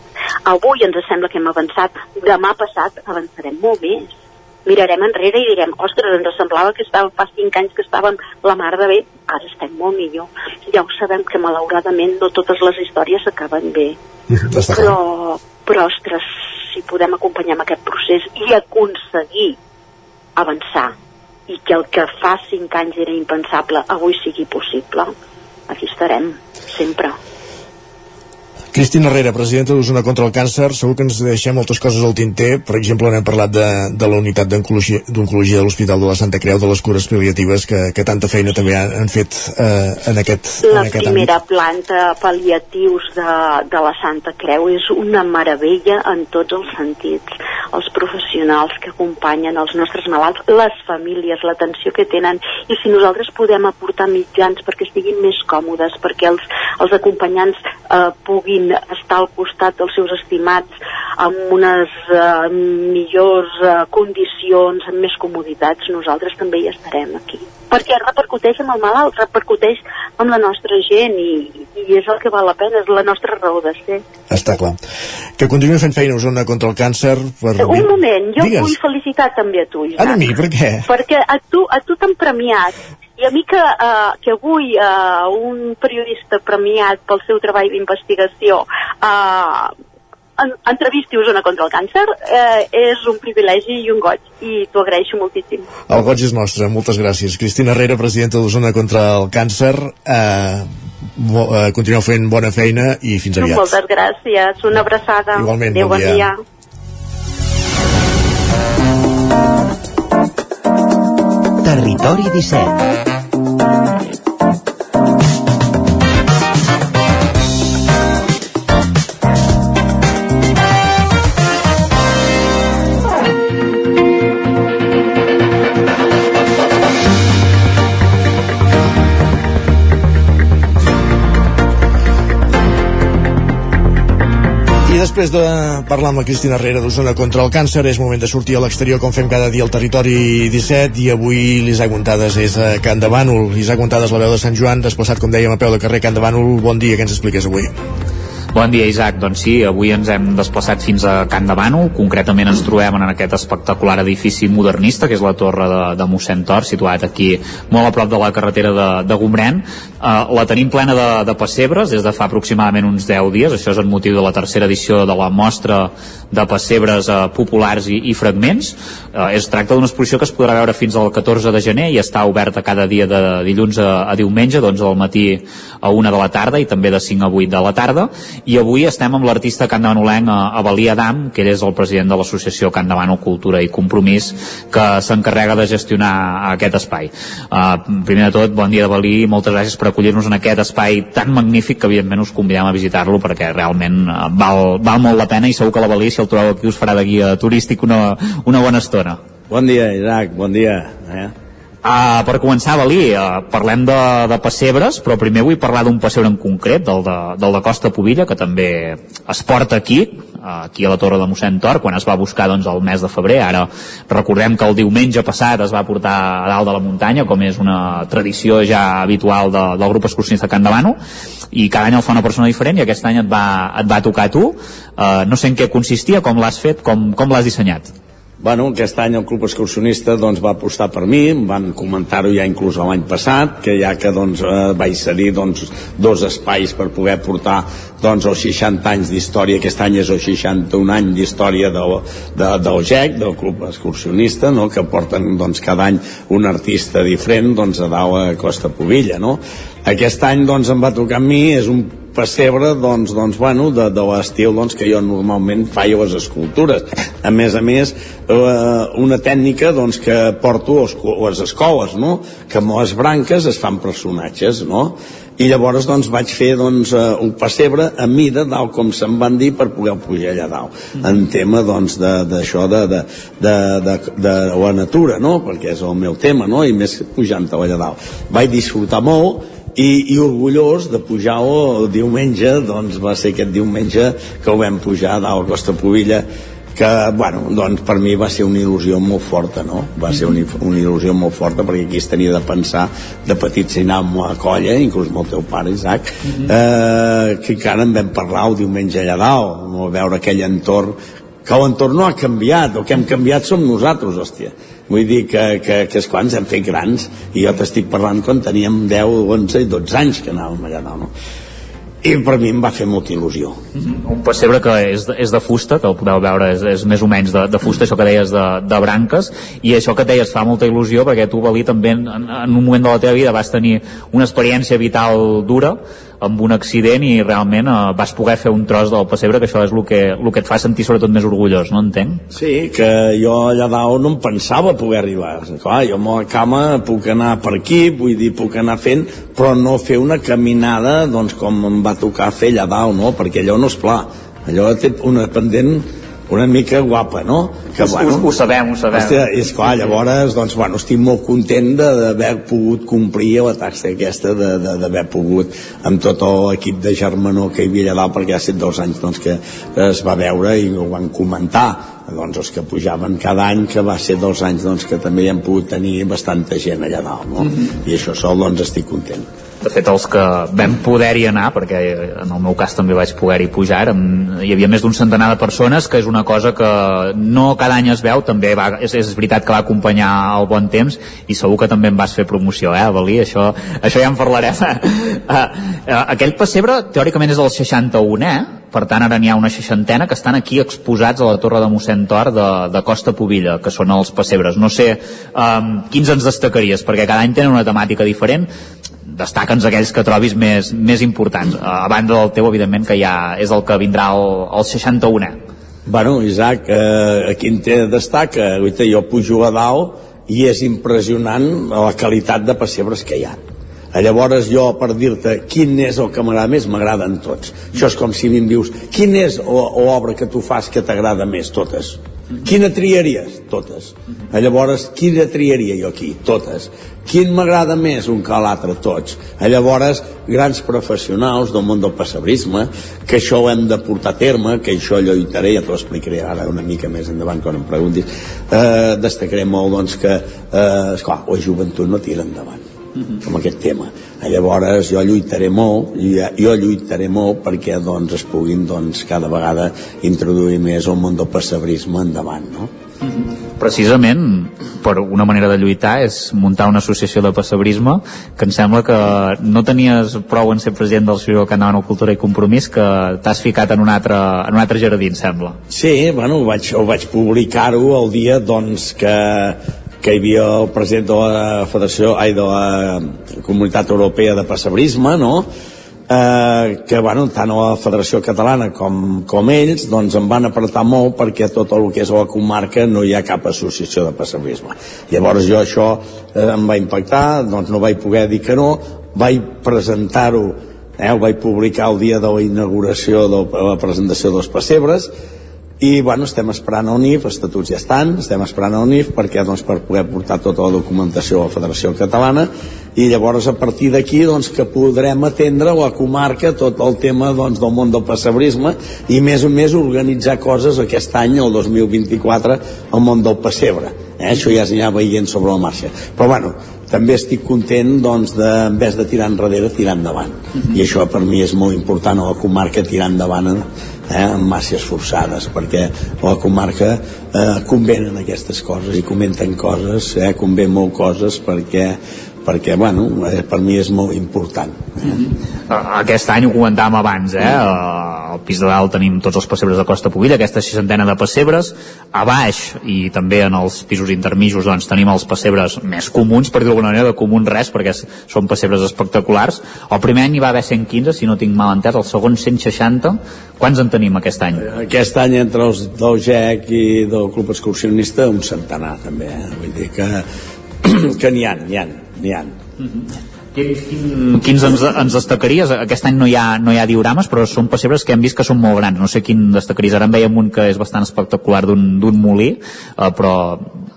Avui ens sembla que hem avançat, demà passat avançarem molt més mirarem enrere i direm, ostres, ens semblava que estàvem fa cinc anys que estàvem la mar de bé, ara estem molt millor. Ja ho sabem que malauradament no totes les històries acaben bé. Però, però, ostres, si podem acompanyar en aquest procés i aconseguir avançar i que el que fa cinc anys era impensable avui sigui possible, aquí estarem, sempre. Cristina Herrera, presidenta d'Osona contra el càncer, segur que ens deixem moltes coses al tinter, per exemple n'hem parlat de, de la unitat d'oncologia de l'Hospital de la Santa Creu, de les cures paliatives, que, que tanta feina també han, han fet eh, en aquest La en aquest primera àmbit. planta pal·liatius de, de la Santa Creu és una meravella en tots els sentits. Els professionals que acompanyen els nostres malalts, les famílies, l'atenció que tenen, i si nosaltres podem aportar mitjans perquè estiguin més còmodes, perquè els, els acompanyants eh, puguin estar al costat dels seus estimats amb unes eh, millors eh, condicions, amb més comoditats, nosaltres també hi estarem aquí. Perquè repercuteix amb el malalt, repercuteix amb la nostra gent i, i és el que val la pena, és la nostra raó de ser. Està clar. Que continuï fent feina Osona contra el càncer. Per... Un moment, jo Digues. vull felicitar també a tu, Isaac. A mi, per què? Perquè a tu, a tu t'han premiat i a mi que, uh, que avui uh, un periodista premiat pel seu treball d'investigació uh, en, entrevisti Osona contra el càncer uh, és un privilegi i un goig i t'ho agraeixo moltíssim. El goig és nostre, moltes gràcies. Cristina Herrera, presidenta d'Osona contra el càncer. Eh, bo, eh, continueu fent bona feina i fins aviat. Moltes gràcies, una abraçada. Igualment, Adéu, bon bon dia. dia. Territori 17 Després de parlar amb la Cristina Herrera d'Osona contra el càncer, és moment de sortir a l'exterior com fem cada dia al territori 17 i avui l'Isaac Montades és a Can de Bànol. Isaac Montades, la veu de Sant Joan, desplaçat, com dèiem, a peu de carrer Can de Bànol. Bon dia, què ens expliques avui? Bon dia, Isaac. Doncs sí, avui ens hem desplaçat fins a Can de Bànol. Concretament ens trobem en aquest espectacular edifici modernista, que és la torre de, de mossèn Tor, situat aquí molt a prop de la carretera de, de Gombrèn. Uh, la tenim plena de, de pessebres des de fa aproximadament uns 10 dies. Això és en motiu de la tercera edició de la mostra de pessebres uh, populars i, i fragments. Uh, es tracta d'una exposició que es podrà veure fins al 14 de gener i està oberta cada dia de dilluns a, a diumenge, d'11 del matí a 1 de la tarda i també de 5 a 8 de la tarda i avui estem amb l'artista candavanolenc Avalí Adam, que ell és el president de l'associació Can Davano Cultura i Compromís que s'encarrega de gestionar aquest espai. Uh, primer de tot, bon dia Avalí, moltes gràcies per acollir-nos en aquest espai tan magnífic que evidentment us convidem a visitar-lo perquè realment uh, val, val molt la pena i segur que l'Avalí, si el trobeu aquí, us farà de guia turístic una, una bona estona. Bon dia, Isaac, bon dia. Eh? Uh, per començar, Valí, uh, parlem de, de pessebres, però primer vull parlar d'un pessebre en concret, del de, del de Costa Pobilla, que també es porta aquí, aquí a la Torre de mossèn Tor, quan es va buscar doncs, el mes de febrer. Ara recordem que el diumenge passat es va portar a dalt de la muntanya, com és una tradició ja habitual de, del grup excursionista Can Davano, i cada any el fa una persona diferent i aquest any et va, et va tocar a tu. Uh, no sé en què consistia, com l'has fet, com, com l'has dissenyat. Bueno, aquest any el Club Excursionista doncs, va apostar per mi, van comentar-ho ja inclús l'any passat, que ja que doncs, eh, vaig cedir doncs, dos espais per poder portar doncs, els 60 anys d'història, aquest any és el 61 any d'història del, de, del GEC, del Club Excursionista, no? que porten doncs, cada any un artista diferent doncs, a dalt a Costa Pobilla. No? Aquest any doncs, em va tocar a mi, és un pessebre doncs, doncs, bueno, de, de l'estil doncs, que jo normalment faig les escultures a més a més eh, una tècnica doncs, que porto a les escoles no? que amb les branques es fan personatges no? i llavors doncs, vaig fer doncs, eh, un pessebre a mida dalt com se'n van dir per poder pujar allà dalt mm. en tema doncs, d'això de, de, de, de, de, la natura no? perquè és el meu tema no? i més pujant allà dalt vaig disfrutar molt i, i orgullós de pujar-ho el diumenge, doncs va ser aquest diumenge que ho vam pujar a dalt a Costa Pobilla que, bueno, doncs per mi va ser una il·lusió molt forta, no? Va ser una, una il·lusió molt forta perquè aquí es tenia de pensar de petit si anàvem a la colla, inclús amb el teu pare, Isaac, uh -huh. eh, que encara en vam parlar el diumenge allà dalt, veure aquell entorn que l'entorn no ha canviat, el que hem canviat som nosaltres, hòstia vull dir que, que, que quan ens hem fet grans. I jo t'estic parlant quan teníem 10, 11 i 12 anys que anàvem allà dalt no? i per mi em va fer molta il·lusió. Un pessebre que és, és de fusta, que el podeu veure és, és més o menys de, de fusta, això que deies de, de branques, i això que et deies fa molta il·lusió perquè tu, Valí, també en, en un moment de la teva vida vas tenir una experiència vital dura amb un accident i realment eh, vas poder fer un tros del pessebre, que això és el que, el que et fa sentir sobretot més orgullós, no entenc? Sí, que jo allà dalt no em pensava poder arribar. Clar, jo amb la cama puc anar per aquí, vull dir, puc anar fent, però no fer una caminada doncs, com em va tocar fer allà dalt, no? Perquè allò no és pla. Allò té una pendent una mica guapa, no? Ho- ho- ho sabem, ho sabem. Hòstia, és clar, llavors, doncs, bueno, estic molt content de- d'haver pogut complir la taxa aquesta d'haver pogut amb tot l'equip de germanor que hi havia allà dalt, perquè ha estat dos anys doncs, que es va veure i ho van comentar doncs els que pujaven cada any que va ser dos anys doncs, que també hi hem pogut tenir bastanta gent allà dalt no? i això sol doncs estic content De fet, els que vam poder-hi anar, perquè en el meu cas també vaig poder-hi pujar, érem, hi havia més d'un centenar de persones, que és una cosa que no cada any es veu, també va, és, és veritat que va acompanyar el bon temps, i segur que també em vas fer promoció, eh, Valí? Això, això ja en parlarem. Eh, eh, aquell pessebre, teòricament, és el 61, eh? per tant ara n'hi ha una seixantena que estan aquí exposats a la torre de mossèn Tor de, de Costa Pobilla, que són els pessebres no sé um, quins ens destacaries perquè cada any tenen una temàtica diferent destaca'ns aquells que trobis més, més importants, a banda del teu evidentment que ja és el que vindrà el, el 61è Bueno, Isaac, eh, aquí en té destaca, guaita, jo pujo a dalt i és impressionant la qualitat de pessebres que hi ha. Eh, Llavors jo, per dir-te quin és el que m'agrada més, m'agraden tots. Això és com si em dius, quin és l'obra que tu fas que t'agrada més? Totes. Quina triaries? Totes. Eh, Llavors, quina triaria jo aquí? Totes. Quin m'agrada més un que l'altre? Tots. Eh, Llavors, grans professionals del món del pessebrisme, que això ho hem de portar a terme, que això lluitaré, ja t'ho explicaré ara una mica més endavant quan em preguntis, eh, destacaré molt doncs, que, eh, esclar, la joventut no tira endavant amb aquest tema. Llavors jo lluitaré molt, jo, jo lluitaré molt perquè doncs, es puguin doncs, cada vegada introduir més el món del pessebrisme endavant, no? precisament per una manera de lluitar és muntar una associació de pessebrisme que em sembla que no tenies prou en ser president del anava a Cultura i Compromís que t'has ficat en un altre, en un altre jardí, em sembla. Sí, bueno, ho vaig, ho vaig publicar-ho el dia doncs, que, que hi havia el president de la Federació, ai, de la Comunitat Europea de Pessebrisme, no?, eh, que bueno, tant la Federació Catalana com, com ells doncs em van apretar molt perquè tot el que és la comarca no hi ha cap associació de pessebrisme llavors jo això eh, em va impactar doncs no vaig poder dir que no. Vaig presentar-ho eh, ho vaig publicar el dia de la inauguració de la presentació dels pessebres i bueno, estem esperant el NIF, estatuts ja estan, estem esperant el NIF perquè doncs, per poder portar tota la documentació a la Federació Catalana. I llavors a partir d'aquí doncs, que podrem atendre la comarca tot el tema doncs, del món del pessebrisme i més o més organitzar coses aquest any, el 2024 al món del pessebre. Eh? això ja s'anirà veient sobre la marxa. Però bueno, també estic content doncs, de, en vez de tirar enrere, tirar endavant. I això per mi és molt important a la comarca tirar endavant eh, amb màssies forçades perquè la comarca eh, convenen aquestes coses i comenten coses eh, convé molt coses perquè perquè, bueno, eh, per mi és molt important. Eh, Aquest any ho comentàvem abans, eh? Al pis de dalt tenim tots els pessebres de Costa Pobilla, aquesta seixantena de pessebres. A baix, i també en els pisos intermijos, doncs, tenim els pessebres més comuns, per dir d'alguna manera, de comú res, perquè són pessebres espectaculars. El primer any hi va haver 115, si no tinc mal entès, el segon 160. Quants en tenim aquest any? Aquest any entre els del GEC i del Club Excursionista un centenar també, eh? vull dir que, que n'hi ha, n'hi ha, n'hi ha. Quins, quin- quins ens, ens destacaries? Aquest any no hi, ha, no hi ha diorames, però són pessebres que hem vist que són molt grans. No sé quin destacaries. Ara en veiem un que és bastant espectacular d'un d'un molí, eh, però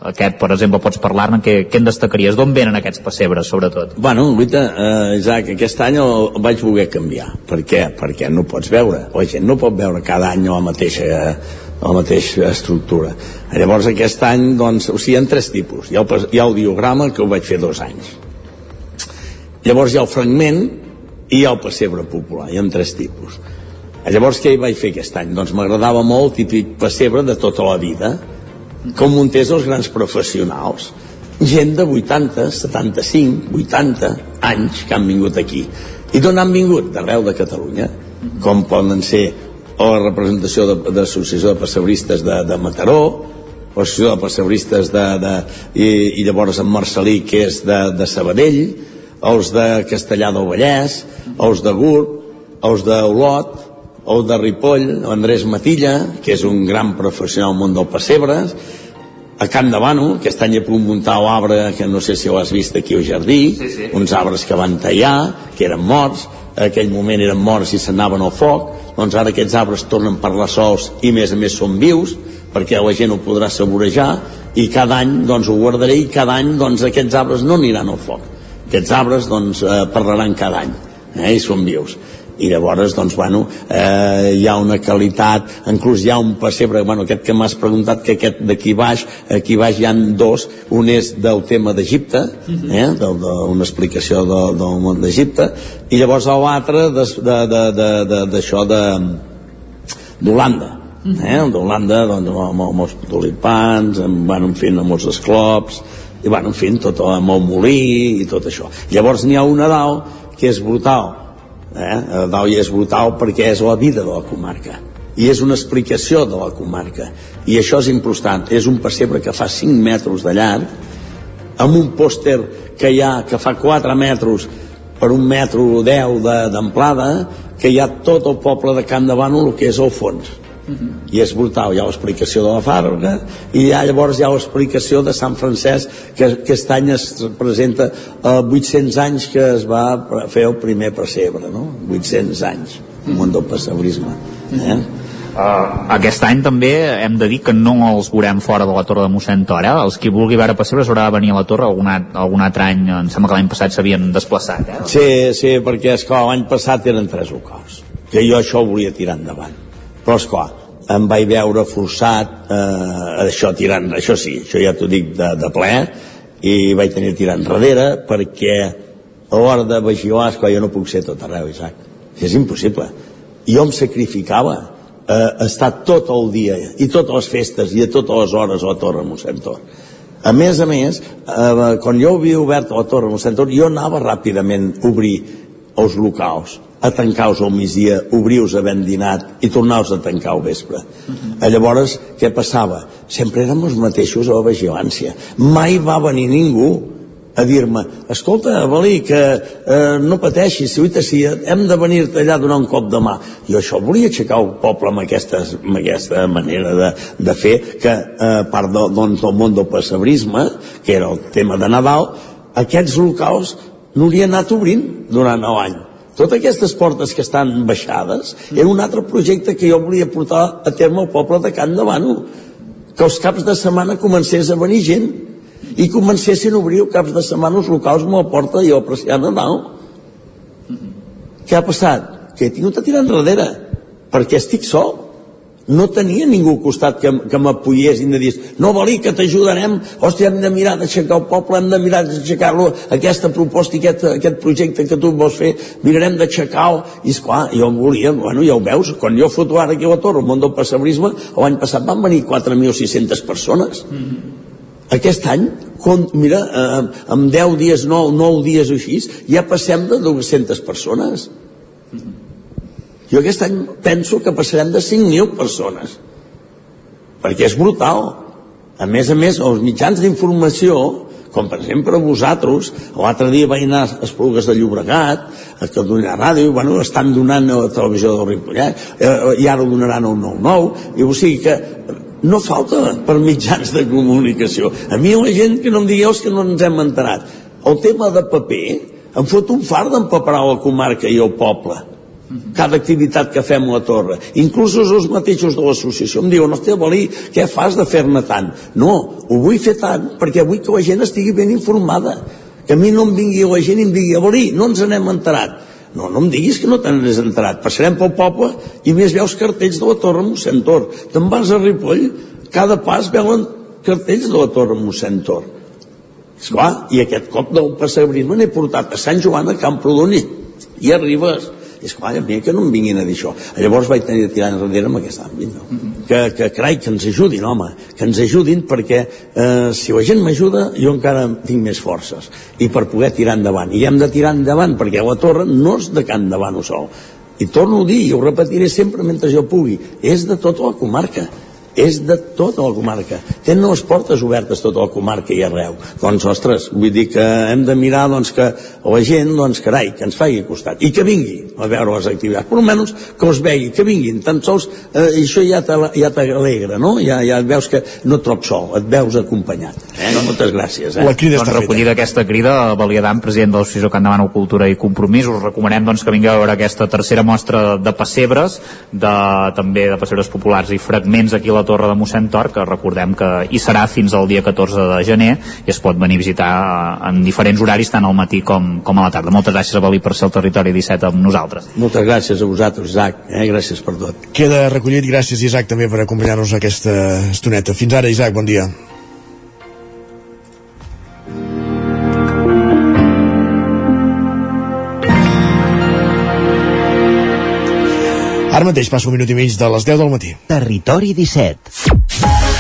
aquest, per exemple, pots parlar-ne. Què, què en destacaries? D'on venen aquests pessebres, sobretot? Bueno, guaita, eh, Isaac, aquest any el, el vaig voler canviar. Per què? Perquè no pots veure. La gent no pot veure cada any la mateixa la mateixa estructura. Llavors aquest any, doncs, o sigui, hi ha tres tipus. Hi ha el, hi ha el diograma, que ho vaig fer dos anys. Llavors hi ha el fragment i hi ha el pessebre popular. Hi ha tres tipus. Llavors què hi vaig fer aquest any? Doncs m'agradava molt el típic pessebre de tota la vida, com muntés els grans professionals. Gent de 80, 75, 80 anys que han vingut aquí. I d'on han vingut? D'arreu de Catalunya, com poden ser o la representació de, de l'associació de passeuristes de, de Mataró, o l'associació de passeuristes de, de, i, i llavors en Marcelí, que és de, de Sabadell, els de Castellà del Vallès, els de Gurb, els d'Olot, el de Ripoll, Andrés Matilla, que és un gran professional al món del Pessebres, a Can de Bano, que aquest any he pogut muntar l'arbre, que no sé si ho has vist aquí al jardí, sí, sí. uns arbres que van tallar, que eren morts, en aquell moment eren morts i s'anaven al foc, doncs ara aquests arbres tornen per les sols i més a més són vius, perquè la gent ho podrà saborejar, i cada any doncs ho guardaré i cada any doncs aquests arbres no aniran al foc. Aquests arbres doncs eh, parlaran cada any, eh, i són vius i llavors doncs, bueno, eh, hi ha una qualitat inclús hi ha un pessebre, bueno, aquest que m'has preguntat que aquest d'aquí baix aquí baix hi han dos, un és del tema d'Egipte mhm. eh, d'una explicació de, del món d'Egipte i llavors l'altre d'això de, d'Holanda mhm. eh, d'Holanda doncs, amb, amb els tulipans amb, bueno, en fi, amb els esclops i bueno, en fi, tot amb el molí i tot això. Llavors n'hi ha un Nadal que és brutal eh? Dalt és brutal perquè és la vida de la comarca. I és una explicació de la comarca. I això és important és un pessebre que fa 5 metres de llarg amb un pòster que hi ha que fa 4 metres per un metro 10 d'amplada que hi ha tot el poble de Camp de Bànol el que és el fons i és brutal, hi ha l'explicació de la Fàbrega i ha, llavors hi ha l'explicació de Sant Francesc que aquest any es presenta a eh, 800 anys que es va fer el primer pessebre no? 800 anys el món del pessebrisme eh? Uh, aquest any també hem de dir que no els veurem fora de la Torre de mossèn Tor eh? els qui vulgui veure pessebres haurà de venir a la Torre algun, algun altre any, em sembla que l'any passat s'havien desplaçat eh? sí, sí, perquè esclar, l'any passat eren tres locals que jo això ho volia tirar endavant però esclar, em vaig veure forçat eh, això tirant, això sí, això ja t'ho dic de, de ple, i vaig tenir tirant darrere perquè a l'hora de vigilar, esclar, jo no puc ser tot arreu, Isaac. És impossible. Jo em sacrificava eh, estar tot el dia i totes les festes i a totes les hores a la Torre Mossèn Tor. A més a més, eh, quan jo havia obert la Torre Mossèn Tor, jo anava ràpidament a obrir els locals a tancar-vos al migdia, obrir-vos havent dinat i tornar-vos a tancar al vespre. Uh -huh. Llavors, què passava? Sempre érem els mateixos a la vigilància. Mai va venir ningú a dir-me, escolta, Valí, que eh, no pateixis, si, si hem de venir-te allà a donar un cop de mà. Jo això volia aixecar el poble amb aquesta, amb aquesta manera de, de fer, que a eh, part de, doncs, del món del passebrisme, que era el tema de Nadal, aquests locals no li han anat obrint durant l'any totes aquestes portes que estan baixades era un altre projecte que jo volia portar a terme al poble de Can de Bano que els caps de setmana comencés a venir gent i comencessin a obrir caps de setmana els locals amb la porta i el apreciar Nadal què ha passat? que he tingut a tirar enrere perquè estic sol no tenia ningú al costat que, que m'apoyés i em digués, no Valí, que t'ajudarem. Hòstia, hem de mirar d'aixecar el poble hem de mirar d'aixecar-lo, aquesta proposta i aquest, aquest projecte que tu vols fer mirarem d'aixecar-lo, i esclar jo volia, bueno, ja ho veus, quan jo foto ara aquí a la torre, el món del passebrisme l'any passat van venir 4.600 persones. Mm -hmm. Aquest any, com, mira, eh, amb 10 dies, 9, 9 dies o així, ja passem de 200 persones. Mm -hmm jo aquest any penso que passarem de 5.000 persones perquè és brutal. A més a més els mitjans d'informació com per exemple vosaltres l'altre dia vaig anar a Esplugues de Llobregat a Catalunya Ràdio bueno, estan donant a la televisió del Ripollet eh, i ara ho donaran al 9-9 i o sigui que no falta per mitjans de comunicació. A mi la gent que no em digueu que no ens hem enterat. El tema de paper em fot un far d'empaparar la comarca i el poble cada activitat que fem a la torre inclús els mateixos de l'associació em diuen, hòstia, Valí, què fas de fer-ne tant? no, ho vull fer tant perquè vull que la gent estigui ben informada que a mi no em vingui la gent i em digui Valí, no ens n'hem enterat. No, no em diguis que no te n'has enterat. Passarem pel poble i més veus cartells de la torre Mossèn Tor. Te'n vas a Ripoll, cada pas veuen cartells de la torre Mossèn Tor. Esclar, i aquest cop del passebrisme n'he portat a Sant Joan a Camprodoni i arribes és clar, a que no em vinguin a dir això. Llavors vaig tenir de tirar enrere en aquest àmbit, no? Que, que carai, que ens ajudin, home, que ens ajudin perquè eh, si la gent m'ajuda jo encara tinc més forces i per poder tirar endavant. I hem de tirar endavant perquè la torre no és de Can Davant sol. I torno a dir, i ho repetiré sempre mentre jo pugui, és de tota la comarca és de tota la comarca. Tenen les portes obertes tota la comarca i arreu. Doncs, ostres, vull dir que hem de mirar doncs, que la gent, doncs, carai, que ens faci costat. I que vingui a veure les activitats. Per almenys que els vegi, que vinguin. Tan sols eh, això ja t'alegra, ja no? Ja, ja et veus que no et trob sol, et veus acompanyat. Eh? No, moltes gràcies. Eh? La crida doncs, recollida aquesta crida, Valia d'Am, president de l'Associació Can Demano Cultura i Compromís, us recomanem doncs, que vingueu a veure aquesta tercera mostra de pessebres, de, també de pessebres populars i fragments aquí a la Torre de mossèn Tor, que recordem que hi serà fins al dia 14 de gener i es pot venir a visitar en diferents horaris, tant al matí com, com a la tarda. Moltes gràcies a Valí per ser al territori 17 amb nosaltres. Moltes gràcies a vosaltres, Isaac. Eh? Gràcies per tot. Queda recollit. Gràcies, Isaac, també per acompanyar-nos aquesta estoneta. Fins ara, Isaac, bon dia. Ara mateix passa un minut i mig de les 10 del matí. Territori 17.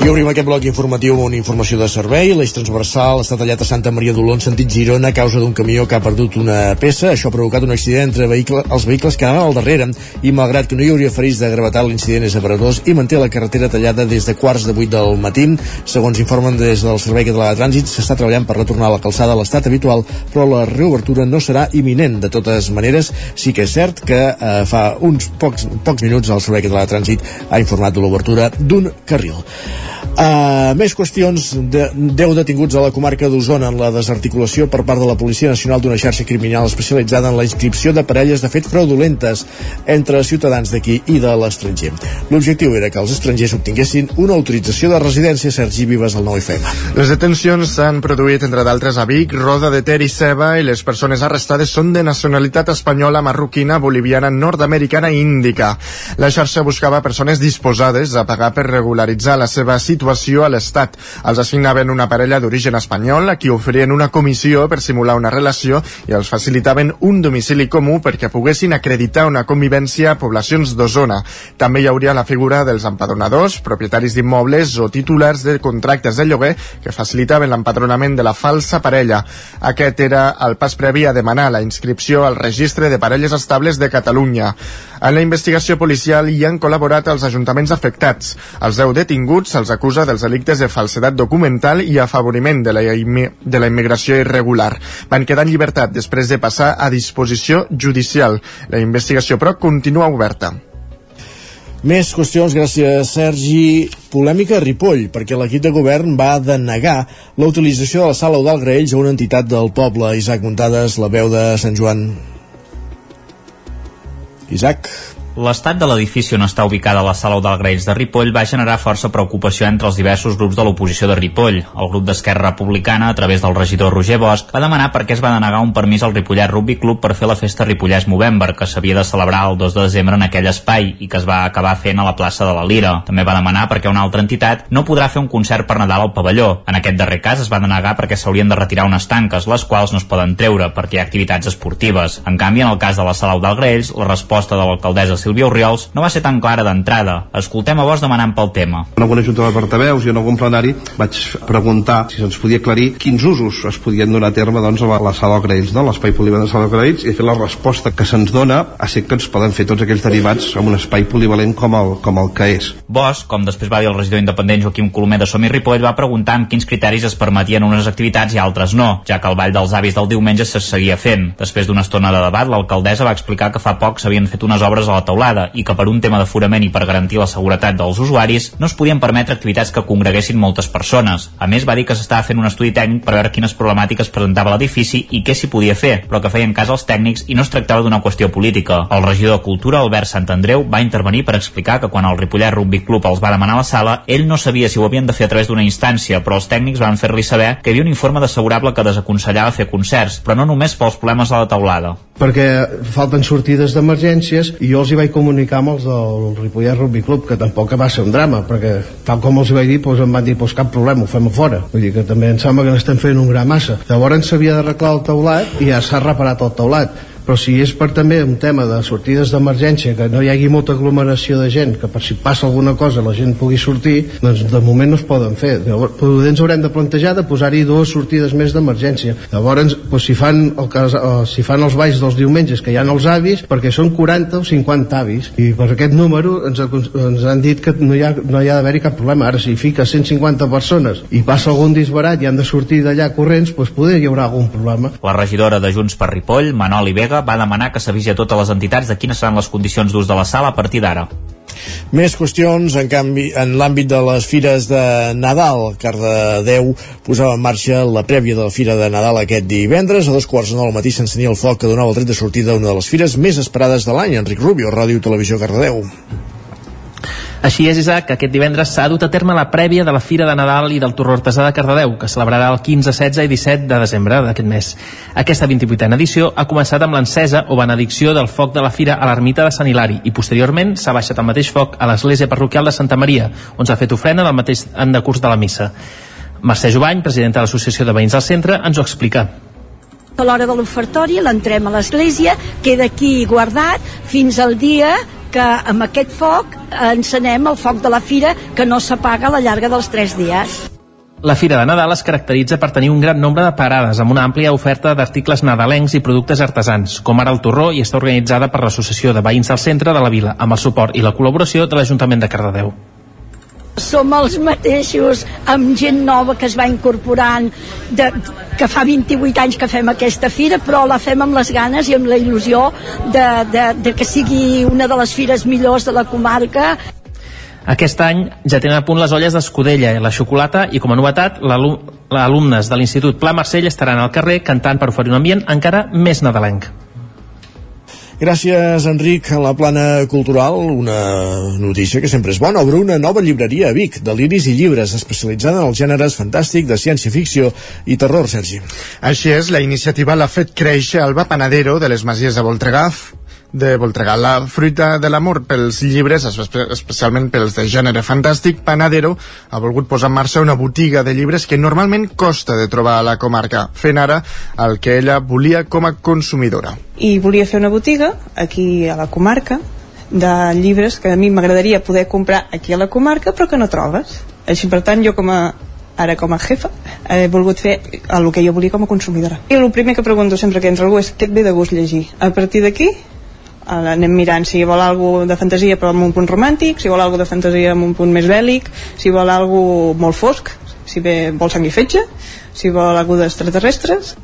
I obrim aquest bloc informatiu amb una informació de servei. L'eix transversal està tallat a Santa Maria d'Oló en sentit Girona a causa d'un camió que ha perdut una peça. Això ha provocat un accident entre vehicle, els vehicles que anaven al darrere i malgrat que no hi hauria ferits de gravetat, l'incident és aparadós i manté la carretera tallada des de quarts de vuit del matí. Segons informen des del Servei Català de Trànsit, s'està treballant per retornar a la calçada a l'estat habitual, però la reobertura no serà imminent. De totes maneres, sí que és cert que eh, fa uns pocs, pocs minuts el Servei Català de Trànsit ha informat de l'obertura d'un carril. Uh, més qüestions de 10 detinguts a la comarca d'Osona en la desarticulació per part de la Policia Nacional d'una xarxa criminal especialitzada en la inscripció de parelles de fet fraudulentes entre ciutadans d'aquí i de l'estranger. L'objectiu era que els estrangers obtinguessin una autorització de residència Sergi Vives al 9FM. Les detencions s'han produït entre d'altres a Vic, Roda de Ter i Ceba i les persones arrestades són de nacionalitat espanyola, marroquina, boliviana, nord-americana i índica. La xarxa buscava persones disposades a pagar per regularitzar la seva situació a l'Estat. Els assignaven una parella d'origen espanyol a qui oferien una comissió per simular una relació i els facilitaven un domicili comú perquè poguessin acreditar una convivència a poblacions d'Osona. També hi hauria la figura dels empadronadors, propietaris d'immobles o titulars de contractes de lloguer que facilitaven l'empadronament de la falsa parella. Aquest era el pas previ a demanar la inscripció al registre de parelles estables de Catalunya. En la investigació policial hi han col·laborat els ajuntaments afectats. Els 10 detinguts se'ls dels delictes de falsedat documental i afavoriment de la, de la immigració irregular. Van quedar en llibertat després de passar a disposició judicial. La investigació, però, continua oberta. Més qüestions, gràcies Sergi. Polèmica a Ripoll, perquè l'equip de govern va denegar la utilització de la sala Eudal Graells a una entitat del poble. Isaac Muntades, la veu de Sant Joan. Isaac. L'estat de l'edifici on està ubicada la sala Eudal Graells de Ripoll va generar força preocupació entre els diversos grups de l'oposició de Ripoll. El grup d'Esquerra Republicana, a través del regidor Roger Bosch, va demanar per què es va denegar un permís al Ripollet Rugby Club per fer la festa Ripollès Movember, que s'havia de celebrar el 2 de desembre en aquell espai i que es va acabar fent a la plaça de la Lira. També va demanar perquè una altra entitat no podrà fer un concert per Nadal al pavelló. En aquest darrer cas es va denegar perquè s'haurien de retirar unes tanques, les quals no es poden treure perquè hi ha activitats esportives. En canvi, en el cas de la sala Eudal Graells, la resposta de l'alcaldessa Sílvia Oriols no va ser tan clara d'entrada. Escoltem a vos demanant pel tema. En alguna junta de portaveus i en algun plenari vaig preguntar si se'ns podia aclarir quins usos es podien donar a terme doncs, a la sala Graells, no? l'espai polivalent de la sala Graells, i fet la resposta que se'ns dona ha ser que ens poden fer tots aquells derivats en un espai polivalent com el, com el que és. Bosch, com després va dir el regidor independent Joaquim Colomer de Som i Ripoll, va preguntar amb quins criteris es permetien unes activitats i altres no, ja que el Ball dels Avis del diumenge se seguia fent. Després d'una estona de debat, l'alcaldessa va explicar que fa poc s'havien fet unes obres a la teulada i que per un tema d'aforament i per garantir la seguretat dels usuaris no es podien permetre activitats que congreguessin moltes persones. A més, va dir que s'estava fent un estudi tècnic per veure quines problemàtiques presentava l'edifici i què s'hi podia fer, però que feien cas als tècnics i no es tractava d'una qüestió política. El regidor de Cultura, Albert Sant Andreu, va intervenir per explicar que quan el Ripollet Rugby Club els va demanar la sala, ell no sabia si ho havien de fer a través d'una instància, però els tècnics van fer-li saber que hi havia un informe desfavorable que desaconsellava fer concerts, però no només pels problemes de la taulada. Perquè falten sortides d'emergències i jo els hi vaig comunicar amb els del Ripollet Rugby Club que tampoc va ser un drama perquè tal com els hi vaig dir doncs em van dir doncs cap problema, ho fem a fora. Vull dir que també em sembla que n'estem fent un gran massa. Llavors s'havia d'arreglar el teulat i ja s'ha reparat el teulat però si és per també un tema de sortides d'emergència que no hi hagi molta aglomeració de gent que per si passa alguna cosa la gent pugui sortir doncs de moment no es poden fer. Llavors ens haurem de plantejar de posar-hi dues sortides més d'emergència. Llavors doncs, si, fan el cas, eh, si fan els balls dels diumenges que hi ha els avis perquè són 40 o 50 avis i per aquest número ens, ens han dit que no hi ha, no hi ha d'haver-hi cap problema. Ara si fica 150 persones i passa algun disbarat i han de sortir d'allà corrents doncs poder hi haurà algun problema. La regidora de Junts per Ripoll, Manoli Vega, va demanar que s'avisi a totes les entitats de quines seran les condicions d'ús de la sala a partir d'ara. Més qüestions, en canvi, en l'àmbit de les fires de Nadal. Cardedeu posava en marxa la prèvia de la Fira de Nadal aquest divendres. A dos quarts de nou al matí s'encenia el foc que donava el tret de sortida d'una de les fires més esperades de l'any. Enric Rubio, Ràdio Televisió Cardedeu. Així és, Isaac, que aquest divendres s'ha dut a terme la prèvia de la Fira de Nadal i del Torró Artesà de Cardedeu, que celebrarà el 15, 16 i 17 de desembre d'aquest mes. Aquesta 28a edició ha començat amb l'encesa o benedicció del foc de la Fira a l'ermita de Sant Hilari i posteriorment s'ha baixat el mateix foc a l'església parroquial de Santa Maria, on s'ha fet ofrena del mateix en decurs de la missa. Mercè Jovany, presidenta de l'Associació de Veïns del Centre, ens ho explica a l'hora de l'ofertori l'entrem a l'església, queda aquí guardat fins al dia que amb aquest foc encenem el foc de la fira que no s'apaga a la llarga dels tres dies. La Fira de Nadal es caracteritza per tenir un gran nombre de parades amb una àmplia oferta d'articles nadalencs i productes artesans, com ara el torró i està organitzada per l'Associació de Veïns del Centre de la Vila, amb el suport i la col·laboració de l'Ajuntament de Cardedeu som els mateixos amb gent nova que es va incorporant de, que fa 28 anys que fem aquesta fira però la fem amb les ganes i amb la il·lusió de, de, de que sigui una de les fires millors de la comarca aquest any ja tenen a punt les olles d'escudella i la xocolata i com a novetat alumnes de l'Institut Pla Marcell estaran al carrer cantant per oferir un ambient encara més nadalenc. Gràcies, Enric. A la plana cultural, una notícia que sempre és bona. Obre una nova llibreria a Vic, de liris i llibres, especialitzada en els gèneres fantàstic, de ciència-ficció i terror, Sergi. Així és, la iniciativa l'ha fet créixer Alba Panadero, de les Masies de Voltregà, de Voltregà. La fruita de l'amor pels llibres, especialment pels de gènere fantàstic, Panadero ha volgut posar en marxa una botiga de llibres que normalment costa de trobar a la comarca, fent ara el que ella volia com a consumidora. I volia fer una botiga aquí a la comarca de llibres que a mi m'agradaria poder comprar aquí a la comarca però que no trobes. Així, per tant, jo com a ara com a jefa he volgut fer el que jo volia com a consumidora i el primer que pregunto sempre que entra algú és què et ve de gust llegir a partir d'aquí anem mirant si vol algo de fantasia però amb un punt romàntic, si vol algo de fantasia amb un punt més bèl·lic, si vol algo molt fosc, si bé vol sang i fetge, si vol algo d'extraterrestres.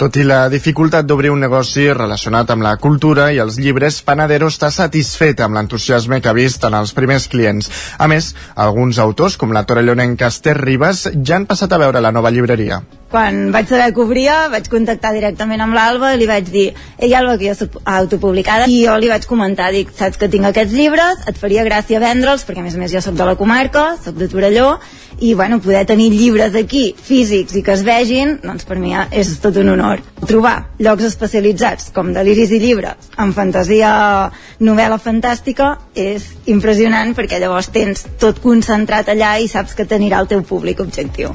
Tot i la dificultat d'obrir un negoci relacionat amb la cultura i els llibres, Panadero està satisfet amb l'entusiasme que ha vist en els primers clients. A més, alguns autors, com la torellonenca Esther Ribas, ja han passat a veure la nova llibreria quan vaig saber que obria vaig contactar directament amb l'Alba i li vaig dir ei Alba que jo soc autopublicada i jo li vaig comentar, dic, saps que tinc aquests llibres? Et faria gràcia vendre'ls perquè a més a més jo sóc de la comarca, sóc de Torelló i bueno, poder tenir llibres aquí físics i que es vegin doncs per mi és tot un honor. Trobar llocs especialitzats com deliris i llibres en fantasia novel·la fantàstica és impressionant perquè llavors tens tot concentrat allà i saps que t'anirà el teu públic objectiu.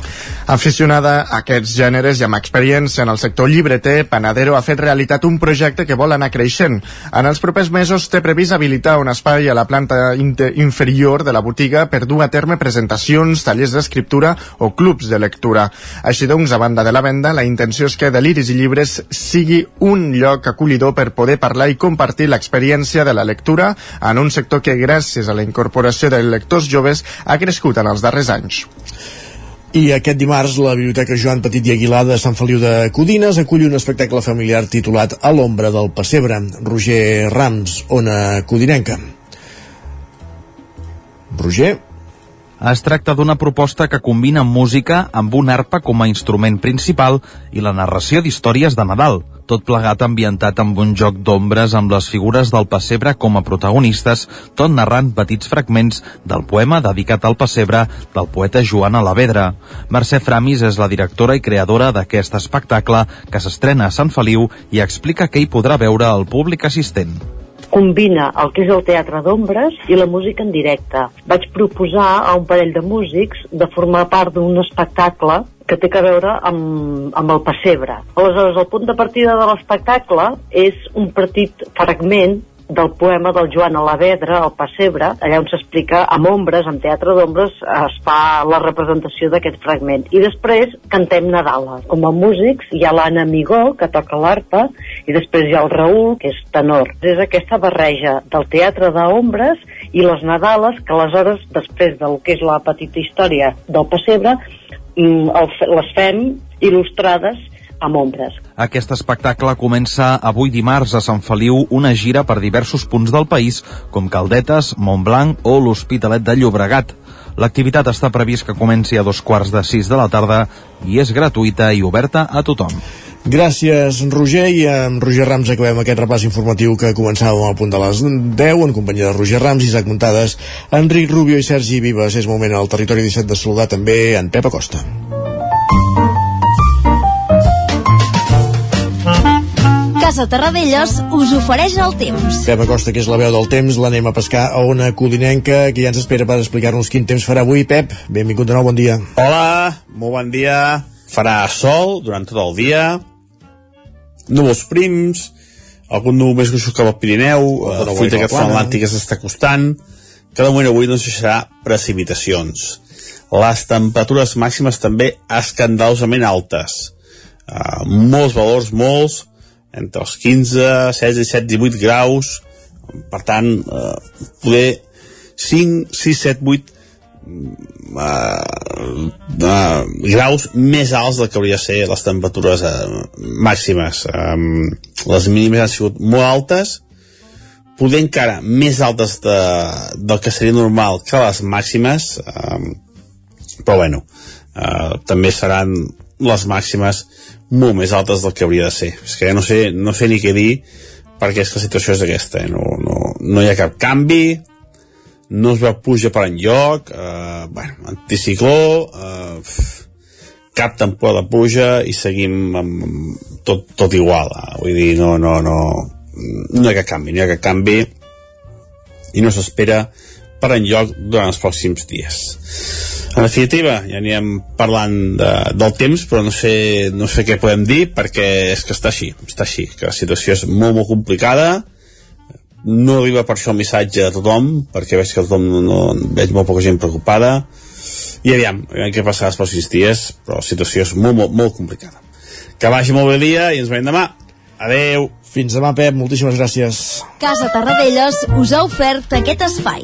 Aficionada a aquests gèneres i amb experiència en el sector llibreter, Panadero ha fet realitat un projecte que vol anar creixent. En els propers mesos té previst habilitar un espai a la planta inferior de la botiga per dur a terme presentacions, tallers d'escriptura o clubs de lectura. Així doncs, a banda de la venda, la intenció és que Deliris i Llibres sigui un lloc acollidor per poder parlar i compartir l'experiència de la lectura en un sector que, gràcies a la incorporació de lectors joves, ha crescut en els darrers anys. I aquest dimarts la Biblioteca Joan Petit i Aguilar de Sant Feliu de Codines acull un espectacle familiar titulat A l'ombra del pessebre. Roger Rams, Ona Codinenca. Roger? Es tracta d'una proposta que combina música amb un arpa com a instrument principal i la narració d'històries de Nadal. Tot plegat ambientat amb un joc d'ombres amb les figures del pessebre com a protagonistes, tot narrant petits fragments del poema dedicat al pessebre del poeta Joan Alavedra. Mercè Framis és la directora i creadora d'aquest espectacle que s'estrena a Sant Feliu i explica què hi podrà veure el públic assistent combina el que és el teatre d'ombres i la música en directe. Vaig proposar a un parell de músics de formar part d'un espectacle que té a veure amb, amb el pessebre. Aleshores, el punt de partida de l'espectacle és un petit fragment del poema del Joan Alavedra, el Passebre, allà on s'explica amb ombres, amb teatre d'ombres, es fa la representació d'aquest fragment. I després cantem Nadales. Com a músics hi ha l'Anna Migó, que toca l'arpa, i després hi ha el Raül, que és tenor. És aquesta barreja del teatre d'ombres i les Nadales, que aleshores, després del que és la petita història del Passebre, les fem il·lustrades amb ombres. Aquest espectacle comença avui dimarts a Sant Feliu una gira per diversos punts del país, com Caldetes, Montblanc o l'Hospitalet de Llobregat. L'activitat està previst que comenci a dos quarts de sis de la tarda i és gratuïta i oberta a tothom. Gràcies, Roger, i amb Roger Rams acabem aquest repàs informatiu que començàvem al punt de les 10, en companyia de Roger Rams, Isaac Muntades, Enric Rubio i Sergi Vives. És moment al territori 17 de saludar també en Pep Acosta. Casa Terradellos us ofereix el temps. Pep Acosta, que és la veu del temps, l'anem a pescar a una codinenca que ja ens espera per explicar-nos quin temps farà avui. Pep, benvingut de nou, bon dia. Hola, molt bon dia. Farà sol durant tot el dia, núvols prims, algun núvol més gruixos cap al Pirineu, el fruit d'aquest front atlàntic s'està costant, que de moment avui no deixarà precipitacions. Les temperatures màximes també escandalosament altes. Uh, molts valors, molts, entre els 15, 16, 17, 18 graus, per tant, eh, poder 5, 6, 7, 8 uh, uh, graus més alts del que hauria de ser les temperatures uh, màximes. Um, les mínimes han sigut molt altes, poder encara més altes de, del que seria normal que les màximes, um, però bueno, uh, també seran les màximes molt més altes del que hauria de ser. És que ja no sé, no sé ni què dir perquè és que la situació és aquesta. Eh? No, no, no hi ha cap canvi, no es veu puja per enlloc, eh, bueno, anticicló, eh, cap temporada de pluja i seguim amb, amb tot, tot igual. Eh? Vull dir, no, no, no, no hi ha cap canvi, no hi ha cap canvi i no s'espera per enlloc durant els pròxims dies. En definitiva, ja anirem parlant de, del temps, però no sé, no sé què podem dir, perquè és que està així, està així, que la situació és molt, molt complicada, no arriba per això el missatge a tothom, perquè veig que tothom no, no, veig molt poca gent preocupada, i aviam, aviam què passarà els pròxims dies, però la situació és molt, molt, molt complicada. Que vagi molt bé dia i ens veiem demà. Adeu! Fins demà, Pep, moltíssimes gràcies. Casa Tarradellas us ha ofert aquest espai.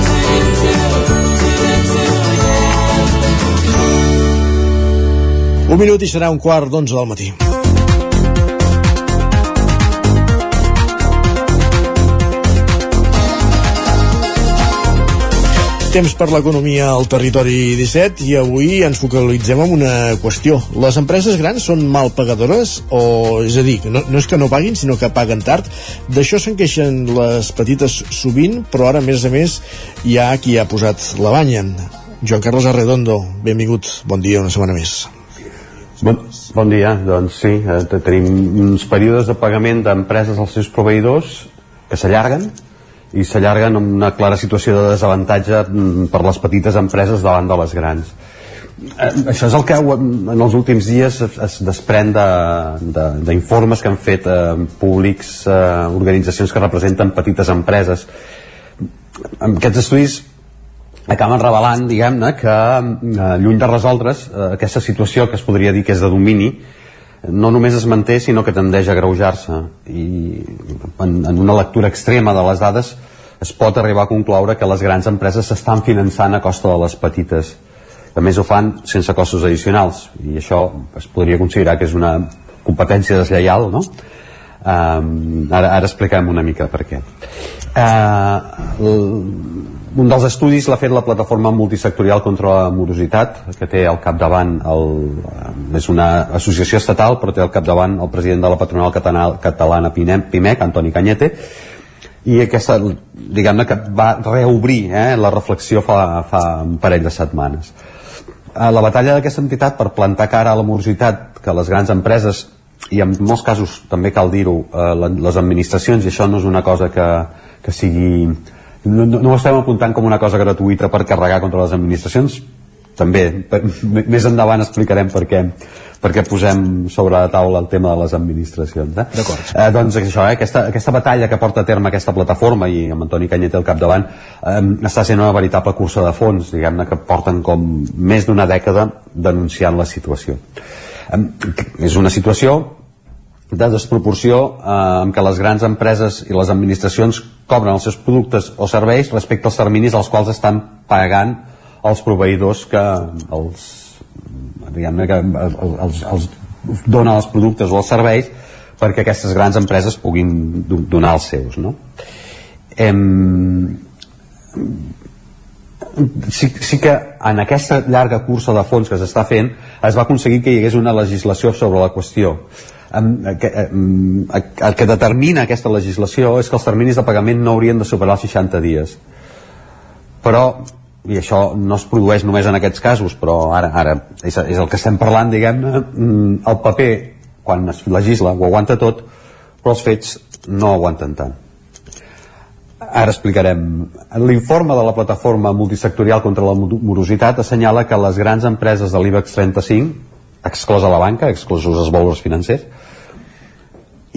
Un minut i serà un quart d'onze del matí. Temps per l'economia al territori 17 i avui ens focalitzem en una qüestió. Les empreses grans són mal pagadores o, és a dir, no, no és que no paguin, sinó que paguen tard. D'això se'n queixen les petites sovint, però ara, a més a més, hi ha qui ha posat la banya. Joan Carles Arredondo, benvingut, bon dia una setmana més. Bon, bon dia, doncs sí, eh, tenim uns períodes de pagament d'empreses als seus proveïdors que s'allarguen i s'allarguen amb una clara situació de desavantatge mm, per les petites empreses davant de les grans. Eh, això és el que en els últims dies es, es desprèn d'informes de, de, que han fet eh, públics eh, organitzacions que representen petites empreses. Aquests estudis acaben revelant, diguem-ne, que eh, lluny de resoldre's eh, aquesta situació que es podria dir que és de domini, no només es manté sinó que tendeix a greujar-se i en, en una lectura extrema de les dades es pot arribar a concloure que les grans empreses s'estan finançant a costa de les petites a més ho fan sense costos addicionals i això es podria considerar que és una competència deslleial no? Um, ara, ara expliquem una mica per què. Uh, un dels estudis l'ha fet la plataforma multisectorial contra la morositat que té al capdavant el, és una associació estatal però té al capdavant el president de la patronal catalana PIMEC, Antoni Cañete i aquesta, diguem-ne que va reobrir eh, la reflexió fa, fa un parell de setmanes. Eh, la batalla d'aquesta entitat per plantar cara a la morositat que les grans empreses i en molts casos també cal dir-ho eh, les administracions, i això no és una cosa que, que sigui no, no, no ho estem apuntant com una cosa gratuïta per carregar contra les administracions també, per, més endavant explicarem per què, per què posem sobre la taula el tema de les administracions eh? D'acord. Eh, doncs això, eh, aquesta, aquesta batalla que porta a terme aquesta plataforma i amb Antoni Canyet al capdavant eh, està sent una veritable cursa de fons diguem-ne que porten com més d'una dècada denunciant la situació és una situació de desproporció eh, amb què les grans empreses i les administracions cobren els seus productes o serveis respecte als terminis als quals estan pagant els proveïdors que els que els, els donen els productes o els serveis perquè aquestes grans empreses puguin donar els seus no? em, sí, sí que en aquesta llarga cursa de fons que s'està fent es va aconseguir que hi hagués una legislació sobre la qüestió. El que, determina aquesta legislació és que els terminis de pagament no haurien de superar els 60 dies. Però i això no es produeix només en aquests casos però ara, ara és, és el que estem parlant diguem-ne mm, el paper quan es legisla ho aguanta tot però els fets no aguanten tant ara explicarem l'informe de la plataforma multisectorial contra la morositat assenyala que les grans empreses de l'IBEX 35 exclosa la banca, exclosos els volums financers,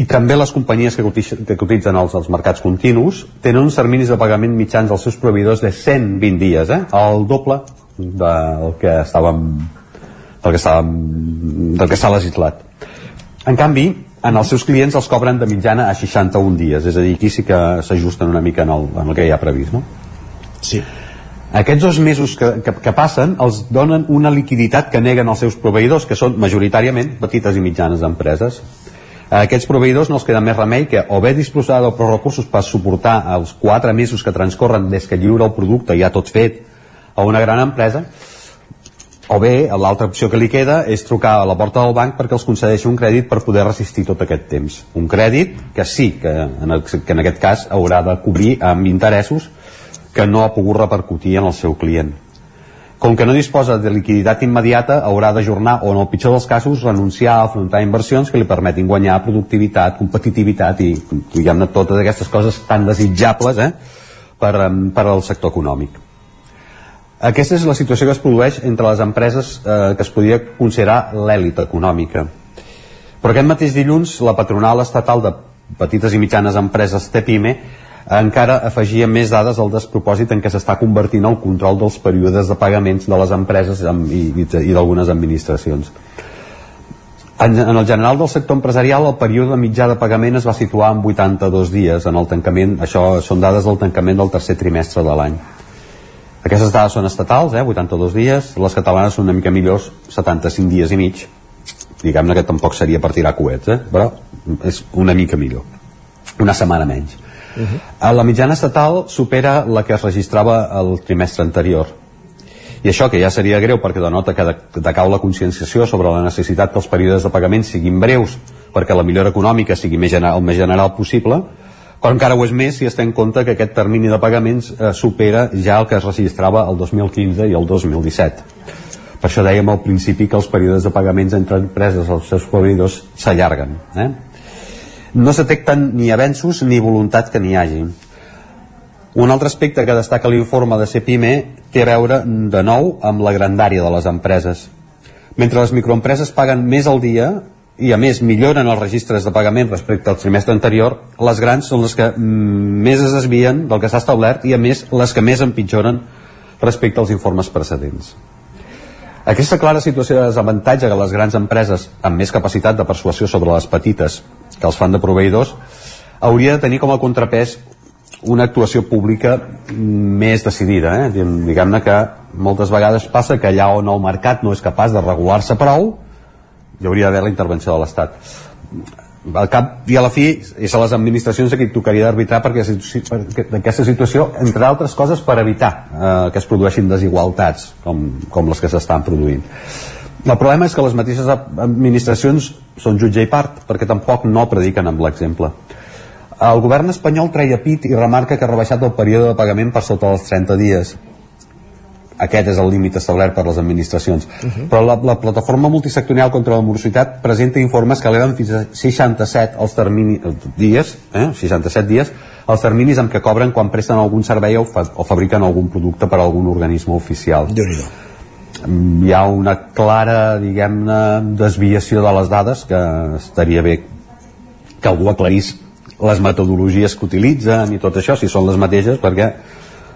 i també les companyies que cotitzen els, els mercats continus tenen uns terminis de pagament mitjans als seus proveïdors de 120 dies, eh? el doble del que estàvem del que, estàvem, del que s'ha legislat. En canvi, en els seus clients els cobren de mitjana a 61 dies, és a dir, aquí sí que s'ajusten una mica en el, en el que hi ha previst, no? Sí. Aquests dos mesos que, que, que passen els donen una liquiditat que neguen els seus proveïdors, que són majoritàriament petites i mitjanes empreses. A aquests proveïdors no els queda més remei que o bé disposar de prou recursos per suportar els 4 mesos que transcorren des que lliura el producte ja tot fet a una gran empresa, o bé l'altra opció que li queda és trucar a la porta del banc perquè els concedeixi un crèdit per poder resistir tot aquest temps. Un crèdit que sí, que en, el, que en aquest cas haurà de cobrir amb interessos que no ha pogut repercutir en el seu client. Com que no disposa de liquiditat immediata, haurà d'ajornar o, en el pitjor dels casos, renunciar a afrontar inversions que li permetin guanyar productivitat, competitivitat i, diguem-ne, totes aquestes coses tan desitjables eh, per, per al sector econòmic. Aquesta és la situació que es produeix entre les empreses eh, que es podria considerar l'èlit econòmica. Però aquest mateix dilluns, la patronal estatal de petites i mitjanes empreses TEPIME encara afegia més dades al despropòsit en què s'està convertint el control dels períodes de pagaments de les empreses i, i, i d'algunes administracions. En, en el general del sector empresarial el període mitjà de pagament es va situar en 82 dies en el tancament, això són dades del tancament del tercer trimestre de l'any. Aquestes dades són estatals, eh, 82 dies, les catalanes són una mica millors, 75 dies i mig. Diguem-ne que tampoc seria per tirar coets, eh, però és una mica millor. Una setmana menys. Uh -huh. La mitjana estatal supera la que es registrava el trimestre anterior. I això, que ja seria greu perquè denota que decau la conscienciació sobre la necessitat que els períodes de pagament siguin breus perquè la millora econòmica sigui més general, el més general possible, però encara ho és més si es té en compte que aquest termini de pagaments eh, supera ja el que es registrava el 2015 i el 2017. Per això dèiem al principi que els períodes de pagaments entre empreses els seus proveïdors s'allarguen. Eh? no s'etecten ni avenços ni voluntat que n'hi hagi. Un altre aspecte que destaca l'informe de CEPIME té a veure, de nou, amb la grandària de les empreses. Mentre les microempreses paguen més al dia i a més milloren els registres de pagament respecte al trimestre anterior, les grans són les que més es desvien del que s'ha establert i a més les que més empitjoren respecte als informes precedents. Aquesta clara situació de desavantatge que les grans empreses amb més capacitat de persuasió sobre les petites que els fan de proveïdors hauria de tenir com a contrapès una actuació pública més decidida. Eh? Diguem-ne que moltes vegades passa que allà on el mercat no és capaç de regular-se prou, hi hauria d'haver la intervenció de l'Estat. Al cap i a la fi és a les administracions a qui tocaria d'arbitrar perquè, perquè aquesta situació, entre altres coses, per evitar eh, que es produeixin desigualtats com, com les que s'estan produint. El problema és que les mateixes administracions són jutge i part, perquè tampoc no prediquen amb l'exemple. El govern espanyol treia pit i remarca que ha rebaixat el període de pagament per sota dels 30 dies aquest és el límit establert per les administracions. Uh -huh. Però la, la plataforma multisectorial contra la morositat presenta informes que eleven fins a 67 els terminis dies, eh, 67 dies, els terminis amb què cobren quan presten algun servei o, fa, o fabriquen algun producte per a algun organisme oficial. déu nhi Hi ha una clara, diguem-ne, desviació de les dades que estaria bé que algú aclarís les metodologies que utilitzen i tot això, si són les mateixes, perquè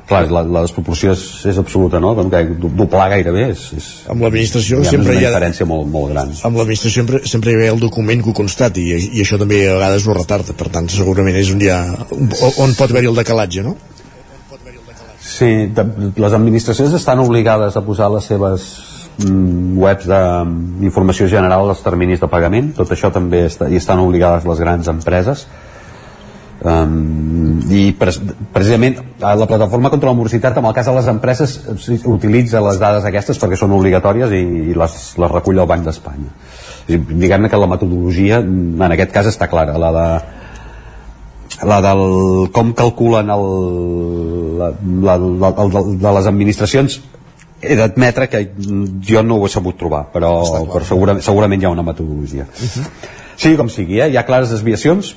clar, la, la desproporció és, és absoluta, no? Com que doblar gairebé és, és amb l'administració sempre hi ha una diferència molt, molt gran. Amb l'administració sempre, sempre hi ha el document que ho constati i, i això també a vegades ho retarda, per tant segurament és un dia on pot haver-hi el decalatge, no? Sí, de, les administracions estan obligades a posar les seves mm, webs d'informació general als terminis de pagament, tot això també està, hi estan obligades les grans empreses Um, i pres precisament la plataforma contra la morositat en el cas de les empreses utilitza les dades aquestes perquè són obligatòries i, i les, les recull el Banc d'Espanya diguem-ne que la metodologia en aquest cas està clara la de la del com calculen el, la, la, la, el, de les administracions he d'admetre que jo no ho he sabut trobar però, però segurament, segurament hi ha una metodologia uh -huh. sigui com sigui, eh? hi ha clares desviacions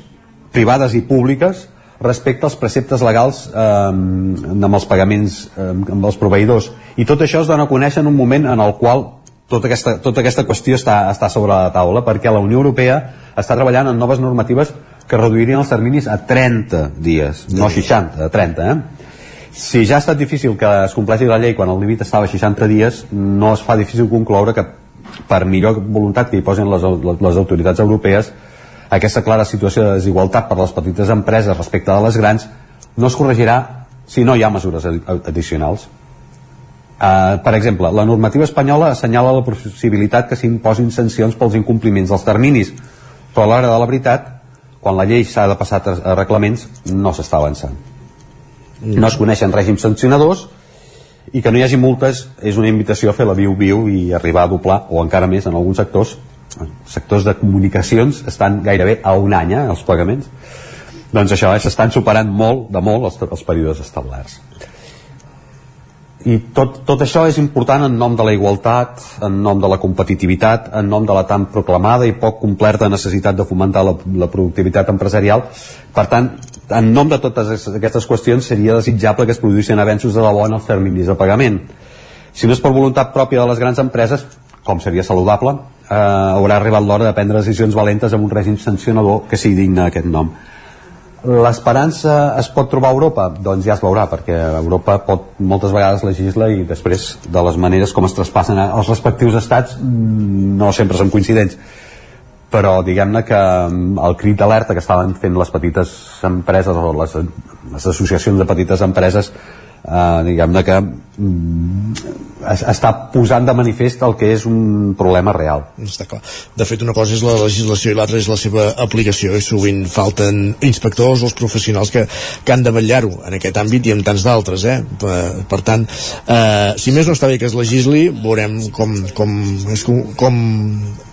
privades i públiques respecte als preceptes legals eh, amb els pagaments eh, amb els proveïdors i tot això es dona a conèixer en un moment en el qual tota aquesta, tota aquesta qüestió està, està sobre la taula perquè la Unió Europea està treballant en noves normatives que reduirien els terminis a 30 dies, no 60, a 30 eh? si ja ha estat difícil que es compleixi la llei quan el límit estava a 60 dies no es fa difícil concloure que per millor voluntat que hi posin les, les autoritats europees aquesta clara situació de desigualtat per les petites empreses respecte de les grans no es corregirà si no hi ha mesures addicionals. Uh, per exemple, la normativa espanyola assenyala la possibilitat que s'imposin sancions pels incompliments dels terminis, però a l'hora de la veritat, quan la llei s'ha de passar a reglaments, no s'està avançant. No es coneixen règims sancionadors i que no hi hagi multes és una invitació a fer la viu-viu i arribar a doblar, o encara més en alguns sectors, sectors de comunicacions estan gairebé a un any eh, els pagaments doncs això, eh, s'estan superant molt de molt els, els períodes establerts i tot, tot això és important en nom de la igualtat, en nom de la competitivitat, en nom de la tan proclamada i poc complerta necessitat de fomentar la, la productivitat empresarial. Per tant, en nom de totes aquestes qüestions seria desitjable que es produïssin avenços de debò en els terminis de pagament. Si no és per voluntat pròpia de les grans empreses, com seria saludable, eh, haurà arribat l'hora de prendre decisions valentes amb un règim sancionador que sigui digne d'aquest nom. L'esperança es pot trobar a Europa? Doncs ja es veurà, perquè Europa pot moltes vegades legisla i després de les maneres com es traspassen els respectius estats mm, no sempre són coincidents però diguem-ne que mm, el crit d'alerta que estaven fent les petites empreses o les, les associacions de petites empreses eh, diguem-ne que mm, es, està posant de manifest el que és un problema real. Està clar. De fet, una cosa és la legislació i l'altra és la seva aplicació i sovint falten inspectors o els professionals que, que han de vetllar-ho en aquest àmbit i en tants d'altres. Eh? Per, per tant, eh, si més no està bé que es legisli, veurem com, com, és com, com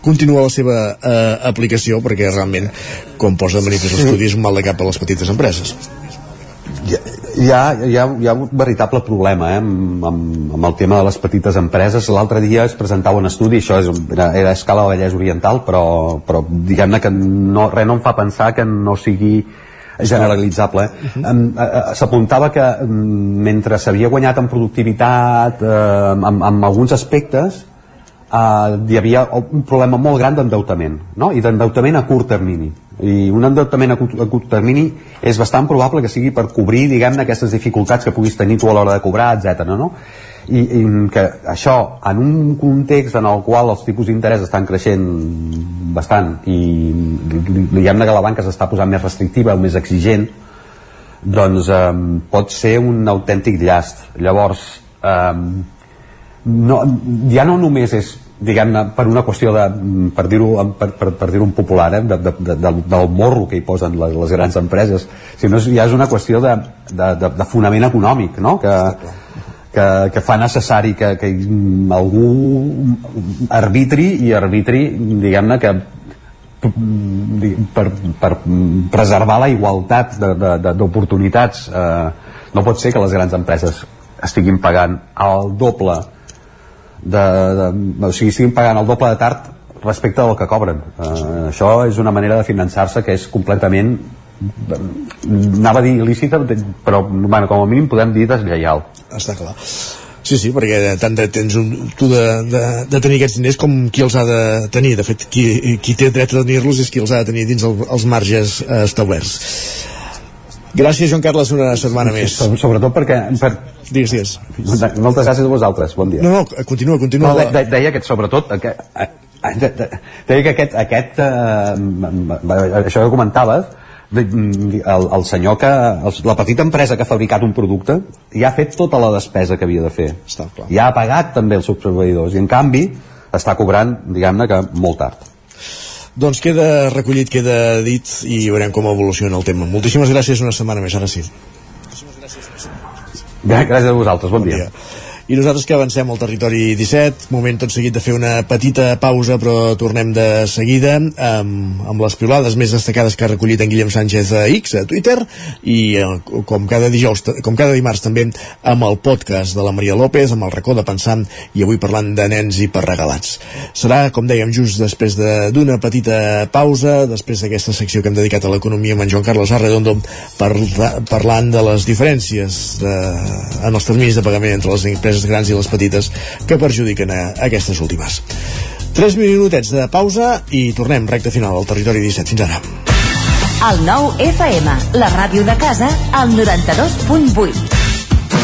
continua la seva eh, aplicació perquè realment, com posa de manifest l'estudi, és un mal de cap a les petites empreses hi ha, hi ha, hi ha un veritable problema eh, amb, amb, amb el tema de les petites empreses. L'altre dia es presentava un estudi, això és, era, era a escala Vallès Oriental, però, però diguem-ne que no, res no em fa pensar que no sigui generalitzable. Eh? Uh -huh. S'apuntava que mentre s'havia guanyat en productivitat eh, amb, amb alguns aspectes, eh, hi havia un problema molt gran d'endeutament, no? i d'endeutament a curt termini i un endeutament a curt, a curt termini és bastant probable que sigui per cobrir diguem-ne aquestes dificultats que puguis tenir tu a l'hora de cobrar, etc. No? i, i que això en un context en el qual els tipus d'interès estan creixent bastant i diguem-ne que la banca s'està posant més restrictiva o més exigent doncs eh, pot ser un autèntic llast llavors eh, no, ja no només és diguem-ne, per una qüestió de, per dir-ho per, per, per dir un popular, eh, de, de, de, del, del morro que hi posen les, les grans empreses, sinó ja és una qüestió de, de, de, de fonament econòmic, no? que, que, que fa necessari que, que algú arbitri i arbitri, diguem-ne, que per, per preservar la igualtat d'oportunitats eh, no pot ser que les grans empreses estiguin pagant el doble de, de, o sigui, estiguin pagant el doble de tard respecte del que cobren eh, això és una manera de finançar-se que és completament anava a dir il·lícita però bueno, com a mínim podem dir deslleial està clar Sí, sí, perquè tant de, tens un, tu de, de, de tenir aquests diners com qui els ha de tenir. De fet, qui, qui té dret a tenir-los és qui els ha de tenir dins el, els marges eh, establerts. Gràcies, Joan Carles, una setmana més. Sobretot perquè... Per... Digues, digues. Moltes gràcies a vosaltres, bon dia. No, no, continua, continua. No, de, deia que sobretot... Que, deia que aquest... aquest eh, això que comentaves, el, el senyor que el, la petita empresa que ha fabricat un producte ja ha fet tota la despesa que havia de fer Està clar. ja ha pagat també els seus proveïdors i en canvi està cobrant diguem-ne que molt tard doncs queda recollit, queda dit i veurem com evoluciona el tema. Moltíssimes gràcies una setmana més, ara sí. Gràcies a vosaltres, bon, bon dia. dia. I nosaltres que avancem al territori 17, moment tot seguit de fer una petita pausa, però tornem de seguida amb, amb les piolades més destacades que ha recollit en Guillem Sánchez a X, a Twitter, i eh, com cada dijous, com cada dimarts també amb el podcast de la Maria López, amb el racó de pensar, i avui parlant de nens i per regalats. Serà, com dèiem, just després d'una de, petita pausa, després d'aquesta secció que hem dedicat a l'economia amb en Joan Carlos Arredondo, per, parlant de les diferències de, en els terminis de pagament entre les empreses empreses grans i les petites que perjudiquen a aquestes últimes. 3 minutets de pausa i tornem recte final al territori 17. Fins ara. El nou FM, la ràdio de casa, al 92.8.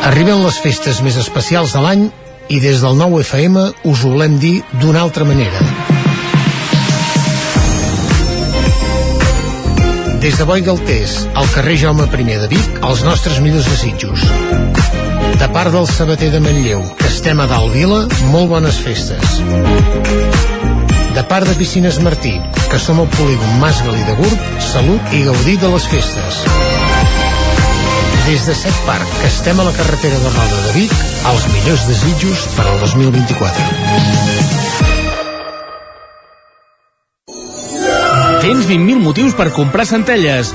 Arriben les festes més especials de l'any i des del nou FM us ho volem dir d'una altra manera. Des de Boi Galtés, al carrer Jaume I de Vic, els nostres millors desitjos. De part del sabater de Manlleu, que estem a dalt vila, molt bones festes. De part de Piscines Martí, que som al polígon Mas Galí de Gurb, salut i gaudir de les festes. Des de Set Parc, que estem a la carretera de Roda de Vic, els millors desitjos per al 2024. Tens 20.000 motius per comprar centelles.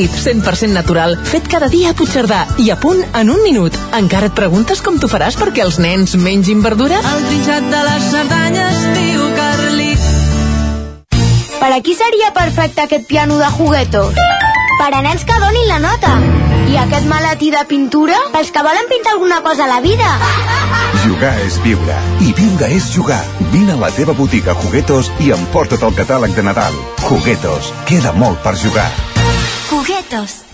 Carlit, 100% natural, fet cada dia a Puigcerdà i a punt en un minut. Encara et preguntes com t'ho faràs perquè els nens mengin verdura? El trinxat de les Cerdanyes, tio Carlit. Per a qui seria perfecte aquest piano de juguetos? per a nens que donin la nota. I aquest maletí de pintura pels que volen pintar alguna cosa a la vida. Jugar és viure. I viure és jugar. Vine a la teva botiga Juguetos i emporta't el catàleg de Nadal. Juguetos. Queda molt per jugar. Juguetos.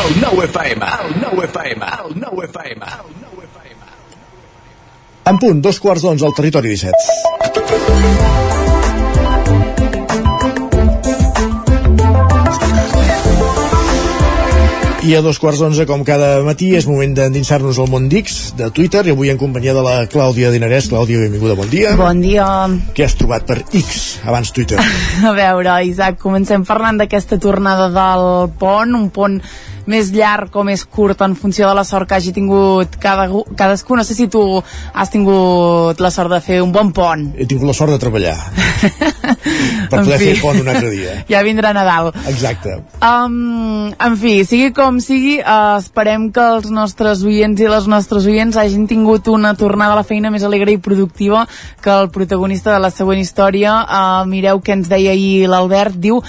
El nou FM. El nou FM. El nou FM. En punt, dos quarts d'onze al territori 17. I a dos quarts d'onze, com cada matí, és moment d'endinsar-nos al món d'X, de Twitter, i avui en companyia de la Clàudia Dinarès. Clàudia, benvinguda, bon dia. Bon dia. Què has trobat per X, abans Twitter? A veure, Isaac, comencem parlant d'aquesta tornada del pont, un pont més llarg o més curt en funció de la sort que hagi tingut cada, cadascú. No sé si tu has tingut la sort de fer un bon pont. He tingut la sort de treballar per poder fi. fer pont un altre dia. Ja vindrà Nadal. Exacte. Um, en fi, sigui com sigui, uh, esperem que els nostres oients i les nostres oients hagin tingut una tornada a la feina més alegre i productiva que el protagonista de la següent història. Uh, mireu què ens deia ahir l'Albert. Diu,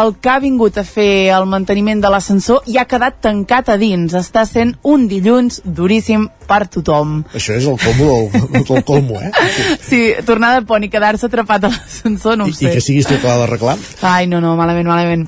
el que ha vingut a fer el manteniment de l'ascensor i ha quedat tancat a dins. Està sent un dilluns duríssim per tothom. Això és el colmo del, del colmo, eh? Sí, tornar de pont i quedar-se atrapat a l'ascensor, no ho I sé. que siguis tu que l'ha d'arreglar. Ai, no, no, malament, malament.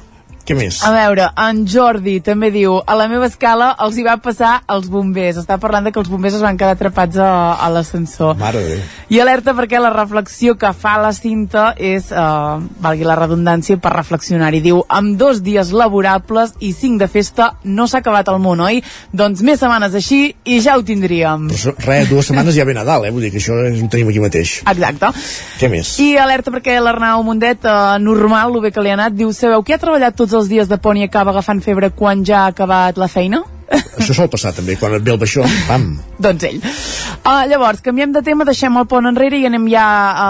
Què més? A veure, en Jordi també diu a la meva escala els hi va passar als bombers. Està parlant de que els bombers es van quedar atrapats a, a l'ascensor. Mare de. I alerta perquè la reflexió que fa la cinta és, eh, valgui la redundància, per reflexionar-hi. Diu, amb dos dies laborables i cinc de festa no s'ha acabat el món, oi? Doncs més setmanes així i ja ho tindríem. Però res, dues setmanes ja ve Nadal, eh? Vull dir que això ho tenim aquí mateix. Exacte. Què més? I alerta perquè l'Arnau Mundet, eh, normal, el bé que li ha anat, diu, sabeu qui ha treballat tots els dies de pont i acaba agafant febre quan ja ha acabat la feina? Això sol passar també, quan et ve el baixó, pam. Doncs ell. Uh, llavors, canviem de tema, deixem el pont enrere i anem ja a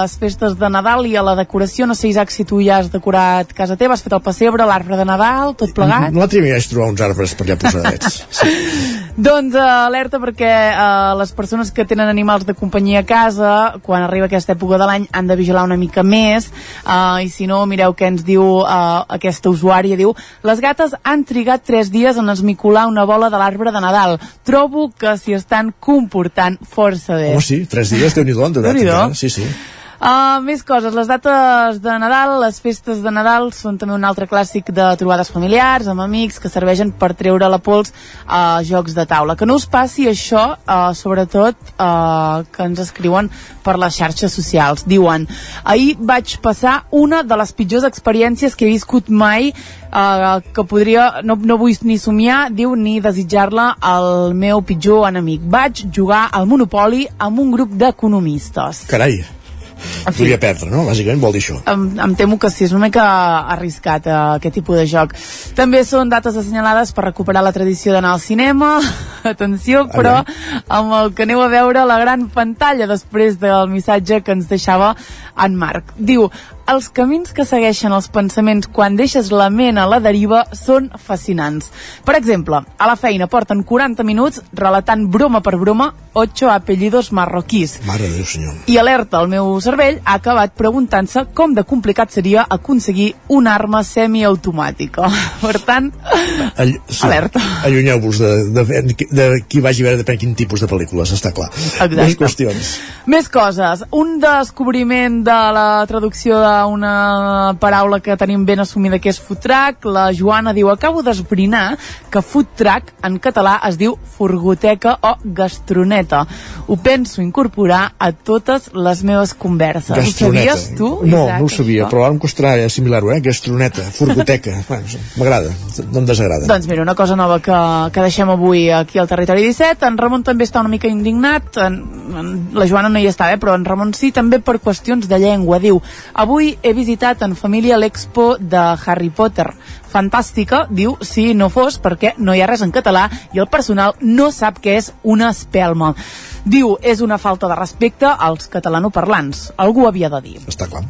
les festes de Nadal i a la decoració. No sé, Isaac, si tu ja has decorat casa teva, has fet el pessebre, l'arbre de Nadal, tot plegat. L'altre dia vaig trobar uns arbres per allà posadets. Doncs uh, alerta perquè uh, les persones que tenen animals de companyia a casa, quan arriba aquesta època de l'any, han de vigilar una mica més. Uh, I si no, mireu què ens diu uh, aquesta usuària. Diu, les gates han trigat tres dies en esmicolar una bola de l'arbre de Nadal. Trobo que s'hi estan comportant força bé. Home, sí, tres dies, Déu-n'hi-do, han durat. Encara. Sí, sí. Uh, més coses, les dates de Nadal, les festes de Nadal són també un altre clàssic de trobades familiars, amb amics, que serveixen per treure la pols a jocs de taula. Que no us passi això, uh, sobretot, uh, que ens escriuen per les xarxes socials. Diuen, ahir vaig passar una de les pitjors experiències que he viscut mai, uh, que podria, no, no vull ni somiar, diu, ni desitjar-la al meu pitjor enemic. Vaig jugar al Monopoli amb un grup d'economistes. Carai. Podria perdre, no? Bàsicament vol dir això. em, em temo que sí, és una mica arriscat eh, aquest tipus de joc. També són dates assenyalades per recuperar la tradició d'anar al cinema, atenció, però amb el que aneu a veure la gran pantalla després del missatge que ens deixava en Marc. Diu, els camins que segueixen els pensaments quan deixes la ment a la deriva són fascinants. Per exemple, a la feina porten 40 minuts relatant broma per broma 8 apellidos marroquís. Mare de Déu, senyor. I alerta, el meu cervell ha acabat preguntant-se com de complicat seria aconseguir una arma semiautomàtica. Per tant, All, sí, Alerta. Allunyeu-vos de, de, de, de qui vagi a veure depèn quin tipus de pel·lícules, està clar. Exacte. Més qüestions. més coses. Un descobriment de la traducció d'una paraula que tenim ben assumida que és food truck. La Joana diu, acabo d'esbrinar que food truck en català es diu furgoteca o gastroneta. Ho penso incorporar a totes les meves converses. Ho sabies tu, No, Isaac, no ho sabia, això? però ara em costarà assimilar-ho, eh? Gastroneta, furgoteca. bueno, M'agrada, no em desagrada. Doncs mira, una cosa nova que, que deixem avui aquí al Territori 17. En Ramon també està una mica indignat. En, en, la Joana no hi està, eh? però en Ramon sí, també per qüestions de llengua. Diu, avui he visitat en família l'expo de Harry Potter. Fantàstica, diu, si no fos perquè no hi ha res en català i el personal no sap què és una espelma. Diu, és una falta de respecte als catalanoparlants. Algú havia de dir. Està clar.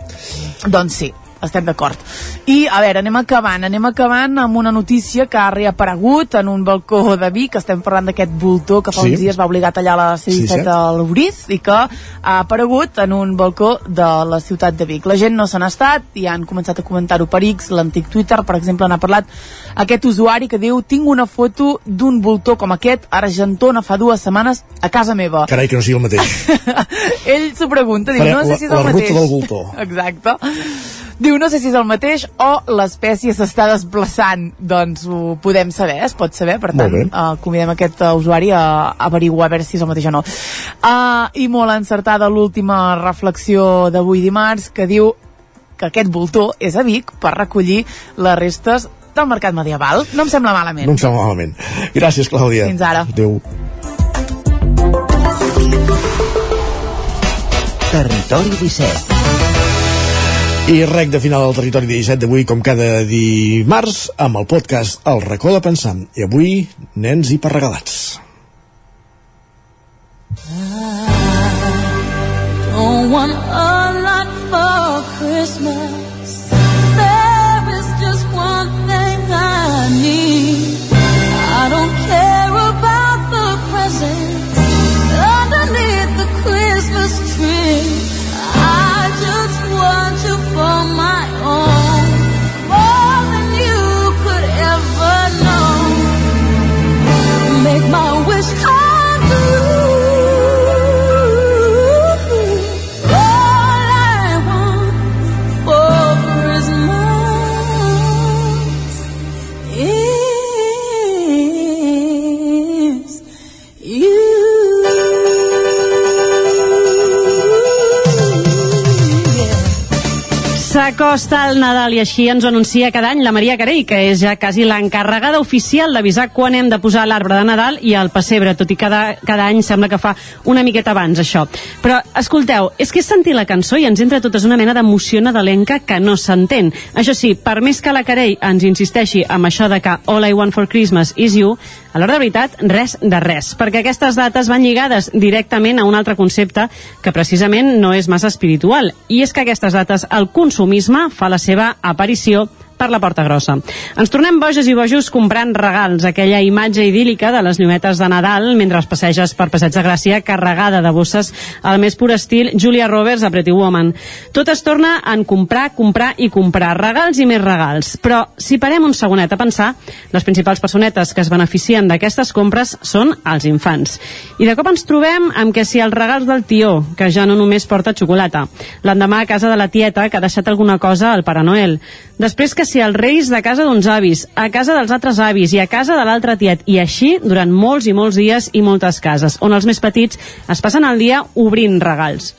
Doncs sí. Estem d'acord. I, a veure, anem acabant, anem acabant amb una notícia que ha reaparegut en un balcó de Vic, estem parlant d'aquest voltor que fa Sí. uns dies va obligar a tallar la C-17 C-17. a l'Uriz i que ha aparegut en un balcó de la ciutat de Vic. La gent no se n'ha estat i han començat a comentar-ho per X, l'antic Twitter, per exemple, n'ha parlat aquest usuari que diu tinc una foto d'un voltor com aquest a Argentona fa dues setmanes a casa meva. Carai, que no sigui el mateix. Ell s'ho pregunta, diu, Farem no sé la- si és el la ruta mateix. del voltor. Exacte. Diu, no sé si és el mateix o l'espècie s'està desplaçant. Doncs ho podem saber, es pot saber, per tant, uh, convidem aquest uh, usuari a averiguar a veure si és el mateix o no. Uh, I molt encertada l'última reflexió d'avui dimarts, que diu que aquest voltor és a Vic per recollir les restes del mercat medieval. No em sembla malament. No em sembla malament. Gràcies, Clàudia. Fins ara. Adéu. Territori 17. I rec de final del territori 17 d'avui, com cada dimarts, amb el podcast El racó de pensar. I avui, nens i perregalats. Don't want a lot for Christmas. S'acosta el Nadal i així ens anuncia cada any la Maria Carell, que és ja quasi l'encarregada oficial d'avisar quan hem de posar l'arbre de Nadal i el pessebre, tot i cada, cada any sembla que fa una miqueta abans, això. Però, escolteu, és que és sentir la cançó i ens entra totes una mena d'emoció nadalenca que no s'entén. Això sí, per més que la Carell ens insisteixi amb això de que All I Want for Christmas is You, a l'hora de veritat, res de res, perquè aquestes dates van lligades directament a un altre concepte que precisament no és massa espiritual, i és que aquestes dates el consumisme fa la seva aparició per la porta grossa. Ens tornem boges i bojos comprant regals, aquella imatge idíl·lica de les llumetes de Nadal mentre es passeges per Passeig de Gràcia carregada de bosses al més pur estil Julia Roberts a Pretty Woman. Tot es torna en comprar, comprar i comprar, regals i més regals. Però si parem un segonet a pensar, les principals personetes que es beneficien d'aquestes compres són els infants. I de cop ens trobem amb que si els regals del tió, que ja no només porta xocolata, l'endemà a casa de la tieta que ha deixat alguna cosa al Pare Noel, després que si els reis de casa d'uns avis, a casa dels altres avis i a casa de l'altre tiet, i així durant molts i molts dies i moltes cases, on els més petits es passen el dia obrint regals.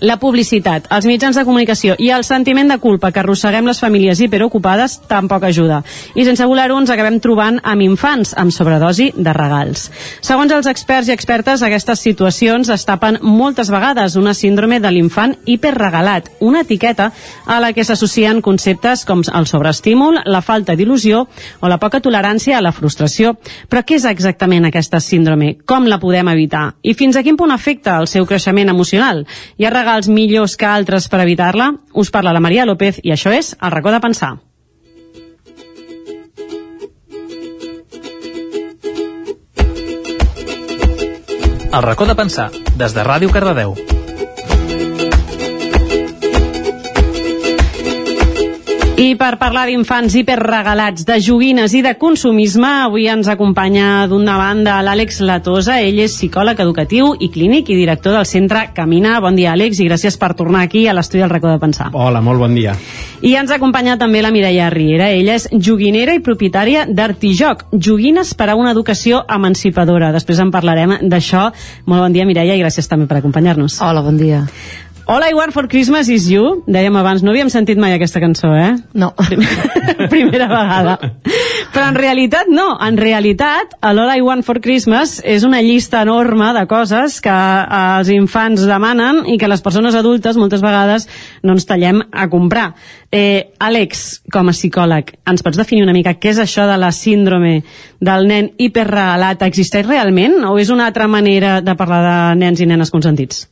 La publicitat, els mitjans de comunicació i el sentiment de culpa que arrosseguem les famílies hiperocupades tampoc ajuda. I sense voler-ho ens acabem trobant amb infants amb sobredosi de regals. Segons els experts i expertes, aquestes situacions es tapen moltes vegades una síndrome de l'infant hiperregalat, una etiqueta a la que s'associen conceptes com el sobreestímul, la falta d'il·lusió o la poca tolerància a la frustració. Però què és exactament aquesta síndrome? Com la podem evitar? I fins a quin punt afecta el seu creixement emocional? Ha regals millors que altres per evitar-la? Us parla la Maria López i això és El racó de pensar. El racó de pensar, des de Ràdio Cardedeu. I per parlar d'infants hiperregalats, de joguines i de consumisme, avui ens acompanya d'una banda l'Àlex Latosa. Ell és psicòleg educatiu i clínic i director del centre Camina. Bon dia, Àlex, i gràcies per tornar aquí a l'estudi del racó de pensar. Hola, molt bon dia. I ens acompanya també la Mireia Riera. Ella és joguinera i propietària d'Artijoc, joguines per a una educació emancipadora. Després en parlarem d'això. Molt bon dia, Mireia, i gràcies també per acompanyar-nos. Hola, bon dia. All I Want for Christmas is You. Dèiem abans, no havíem sentit mai aquesta cançó, eh? No. Primera vegada. Però en realitat no. En realitat, l'All I Want for Christmas és una llista enorme de coses que eh, els infants demanen i que les persones adultes moltes vegades no ens tallem a comprar. Eh, Àlex, com a psicòleg, ens pots definir una mica què és això de la síndrome del nen hiperregalat? Existeix realment o és una altra manera de parlar de nens i nenes consentits?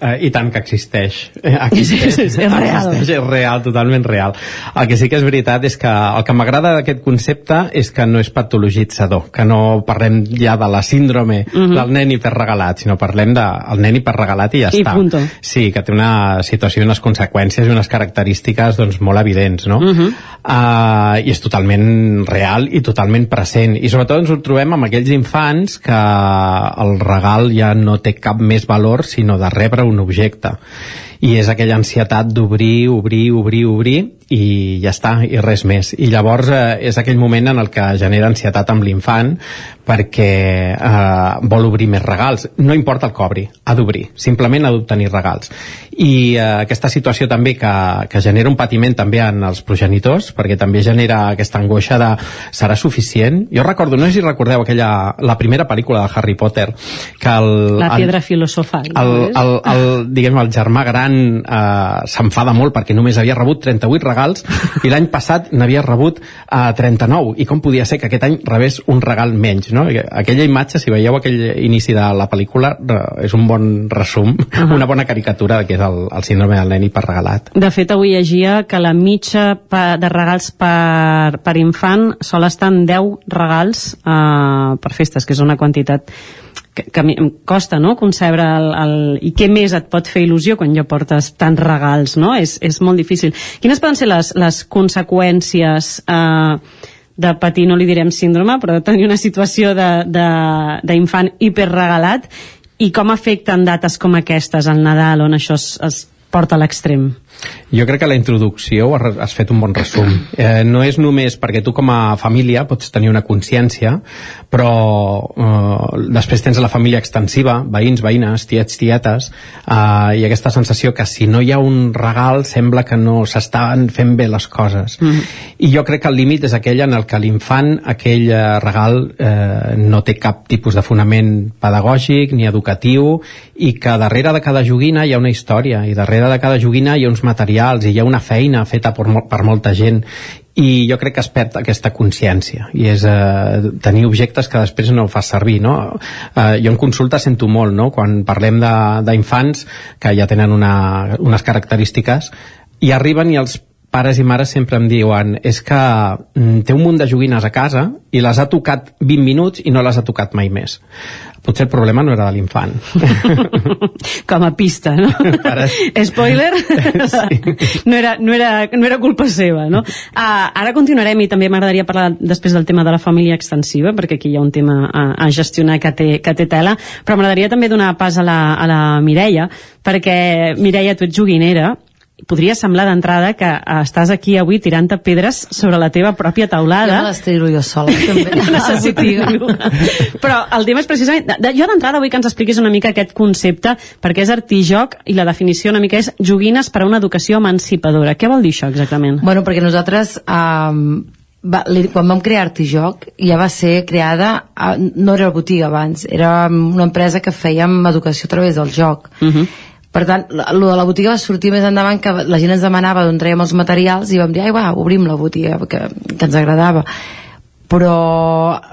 Eh, I tant que existeix. Existeix, És- és real. Existeix, és real, totalment real. El que sí que és veritat és que el que m'agrada d'aquest concepte és que no és patologitzador, que no parlem ja de la síndrome Mhm. del nen hiperregalat, sinó parlem del nen hiperregalat i ja I està. punto. Sí, que té una situació i unes conseqüències i unes característiques doncs, molt evidents, no? Mhm. uh, i és totalment real i totalment present i sobretot ens ho trobem amb aquells infants que el regal ja no té cap més valor sinó de rebre un objecte. I és aquella ansietat d'obrir, obrir, obrir, obrir i ja està, i res més i llavors eh, és aquell moment en el que genera ansietat amb l'infant perquè eh, vol obrir més regals no importa el cobri, ha d'obrir simplement ha d'obtenir regals i eh, aquesta situació també que, que genera un patiment també en els progenitors perquè també genera aquesta angoixa de serà suficient? Jo recordo, no sé si recordeu aquella, la primera pel·lícula de Harry Potter que el, La el- piedra filosofal. el, és? el, el, diguem, el germà gran eh, s'enfada molt perquè només havia rebut 38 regals i l'any passat n'havia rebut eh, 39 i com podia ser que aquest any rebés un regal menys no? aquella imatge, si veieu aquell inici de la pel·lícula és un bon resum, una bona caricatura de què és el, el síndrome del nen hiperregalat. De fet, avui llegia que la mitja de regals per, per infant sol estar en 10 regals eh, per festes, que és una quantitat que, que em costa no? concebre el, el, i què més et pot fer il·lusió quan ja portes tants regals no? és, és molt difícil quines poden ser les, les conseqüències eh, de patir, no li direm síndrome però de tenir una situació d'infant hiperregalat i com afecten dates com aquestes al Nadal on això es, es porta a l'extrem Jo crec que la introducció has fet un bon resum. Eh, no és només perquè tu com a família pots tenir una consciència, però eh, després tens la família extensiva, veïns, veïnes, tiets, tietes, eh, i aquesta sensació que si no hi ha un regal sembla que no s'estan fent bé les coses. Mm. I jo crec que el límit és aquell en el que l'infant, aquell eh, regal, eh, no té cap tipus de fonament pedagògic ni educatiu i que darrere de cada joguina hi ha una història i darrere de cada joguina hi ha uns materials i hi ha una feina feta per, per molta gent i jo crec que es perd aquesta consciència i és eh, tenir objectes que després no fas servir no? eh, jo en consulta sento molt no? quan parlem d'infants que ja tenen una, unes característiques i arriben i els pares i mares sempre em diuen és que mm, té un munt de joguines a casa i les ha tocat 20 minuts i no les ha tocat mai més. Potser el problema no era de l'infant. Com a pista, no? Spoiler, no, era, no, era, no era culpa seva, no? Uh, ara continuarem i també m'agradaria parlar després del tema de la família extensiva, perquè aquí hi ha un tema a, a gestionar que té, que té tela, però m'agradaria també donar pas a la, a la Mireia, perquè, Mireia, tu ets joguinera, podria semblar d'entrada que eh, estàs aquí avui tirant-te pedres sobre la teva pròpia taulada. Jo me les tiro jo sola, també. no necessito ningú. Però el tema és precisament... Jo d'entrada vull que ens expliquis una mica aquest concepte, perquè és artijoc i la definició una mica és joguines per a una educació emancipadora. Què vol dir això exactament? Bueno, perquè nosaltres... Um, va, quan vam crear Artijoc ja va ser creada a, no era botiga abans, era una empresa que fèiem educació a través del joc Uh -huh. Per tant, lo de la botiga va sortir més endavant que la gent ens demanava d'on traiem els materials i vam dir, ai va, obrim la botiga que, que ens agradava. Però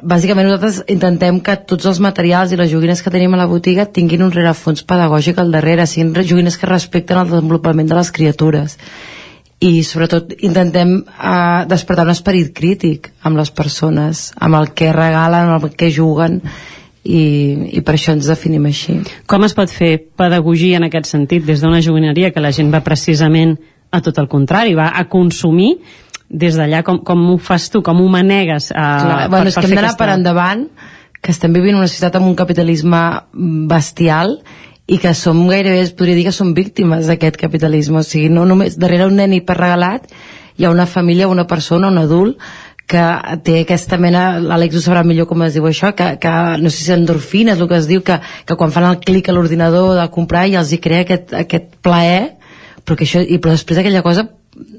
bàsicament nosaltres intentem que tots els materials i les joguines que tenim a la botiga tinguin un rerefons pedagògic al darrere, siguin joguines que respecten el desenvolupament de les criatures. I sobretot intentem eh, despertar un esperit crític amb les persones, amb el que regalen, amb el que juguen i, i per això ens definim així. Com es pot fer pedagogia en aquest sentit des d'una joguineria que la gent va precisament a tot el contrari, va a consumir des d'allà? Com, com ho fas tu, com ho manegues uh, Clar, bueno, és que hem d'anar per endavant que estem vivint una societat amb un capitalisme bestial i que som gairebé, es podria dir que som víctimes d'aquest capitalisme, o sigui, no només darrere un nen hiperregalat hi ha una família, una persona, un adult que té aquesta mena, l'Àlex ho sabrà millor com es diu això, que, que no sé si endorfines, el que es diu, que, que quan fan el clic a l'ordinador de comprar i els hi crea aquest, aquest plaer, però, que això, i, però després aquella cosa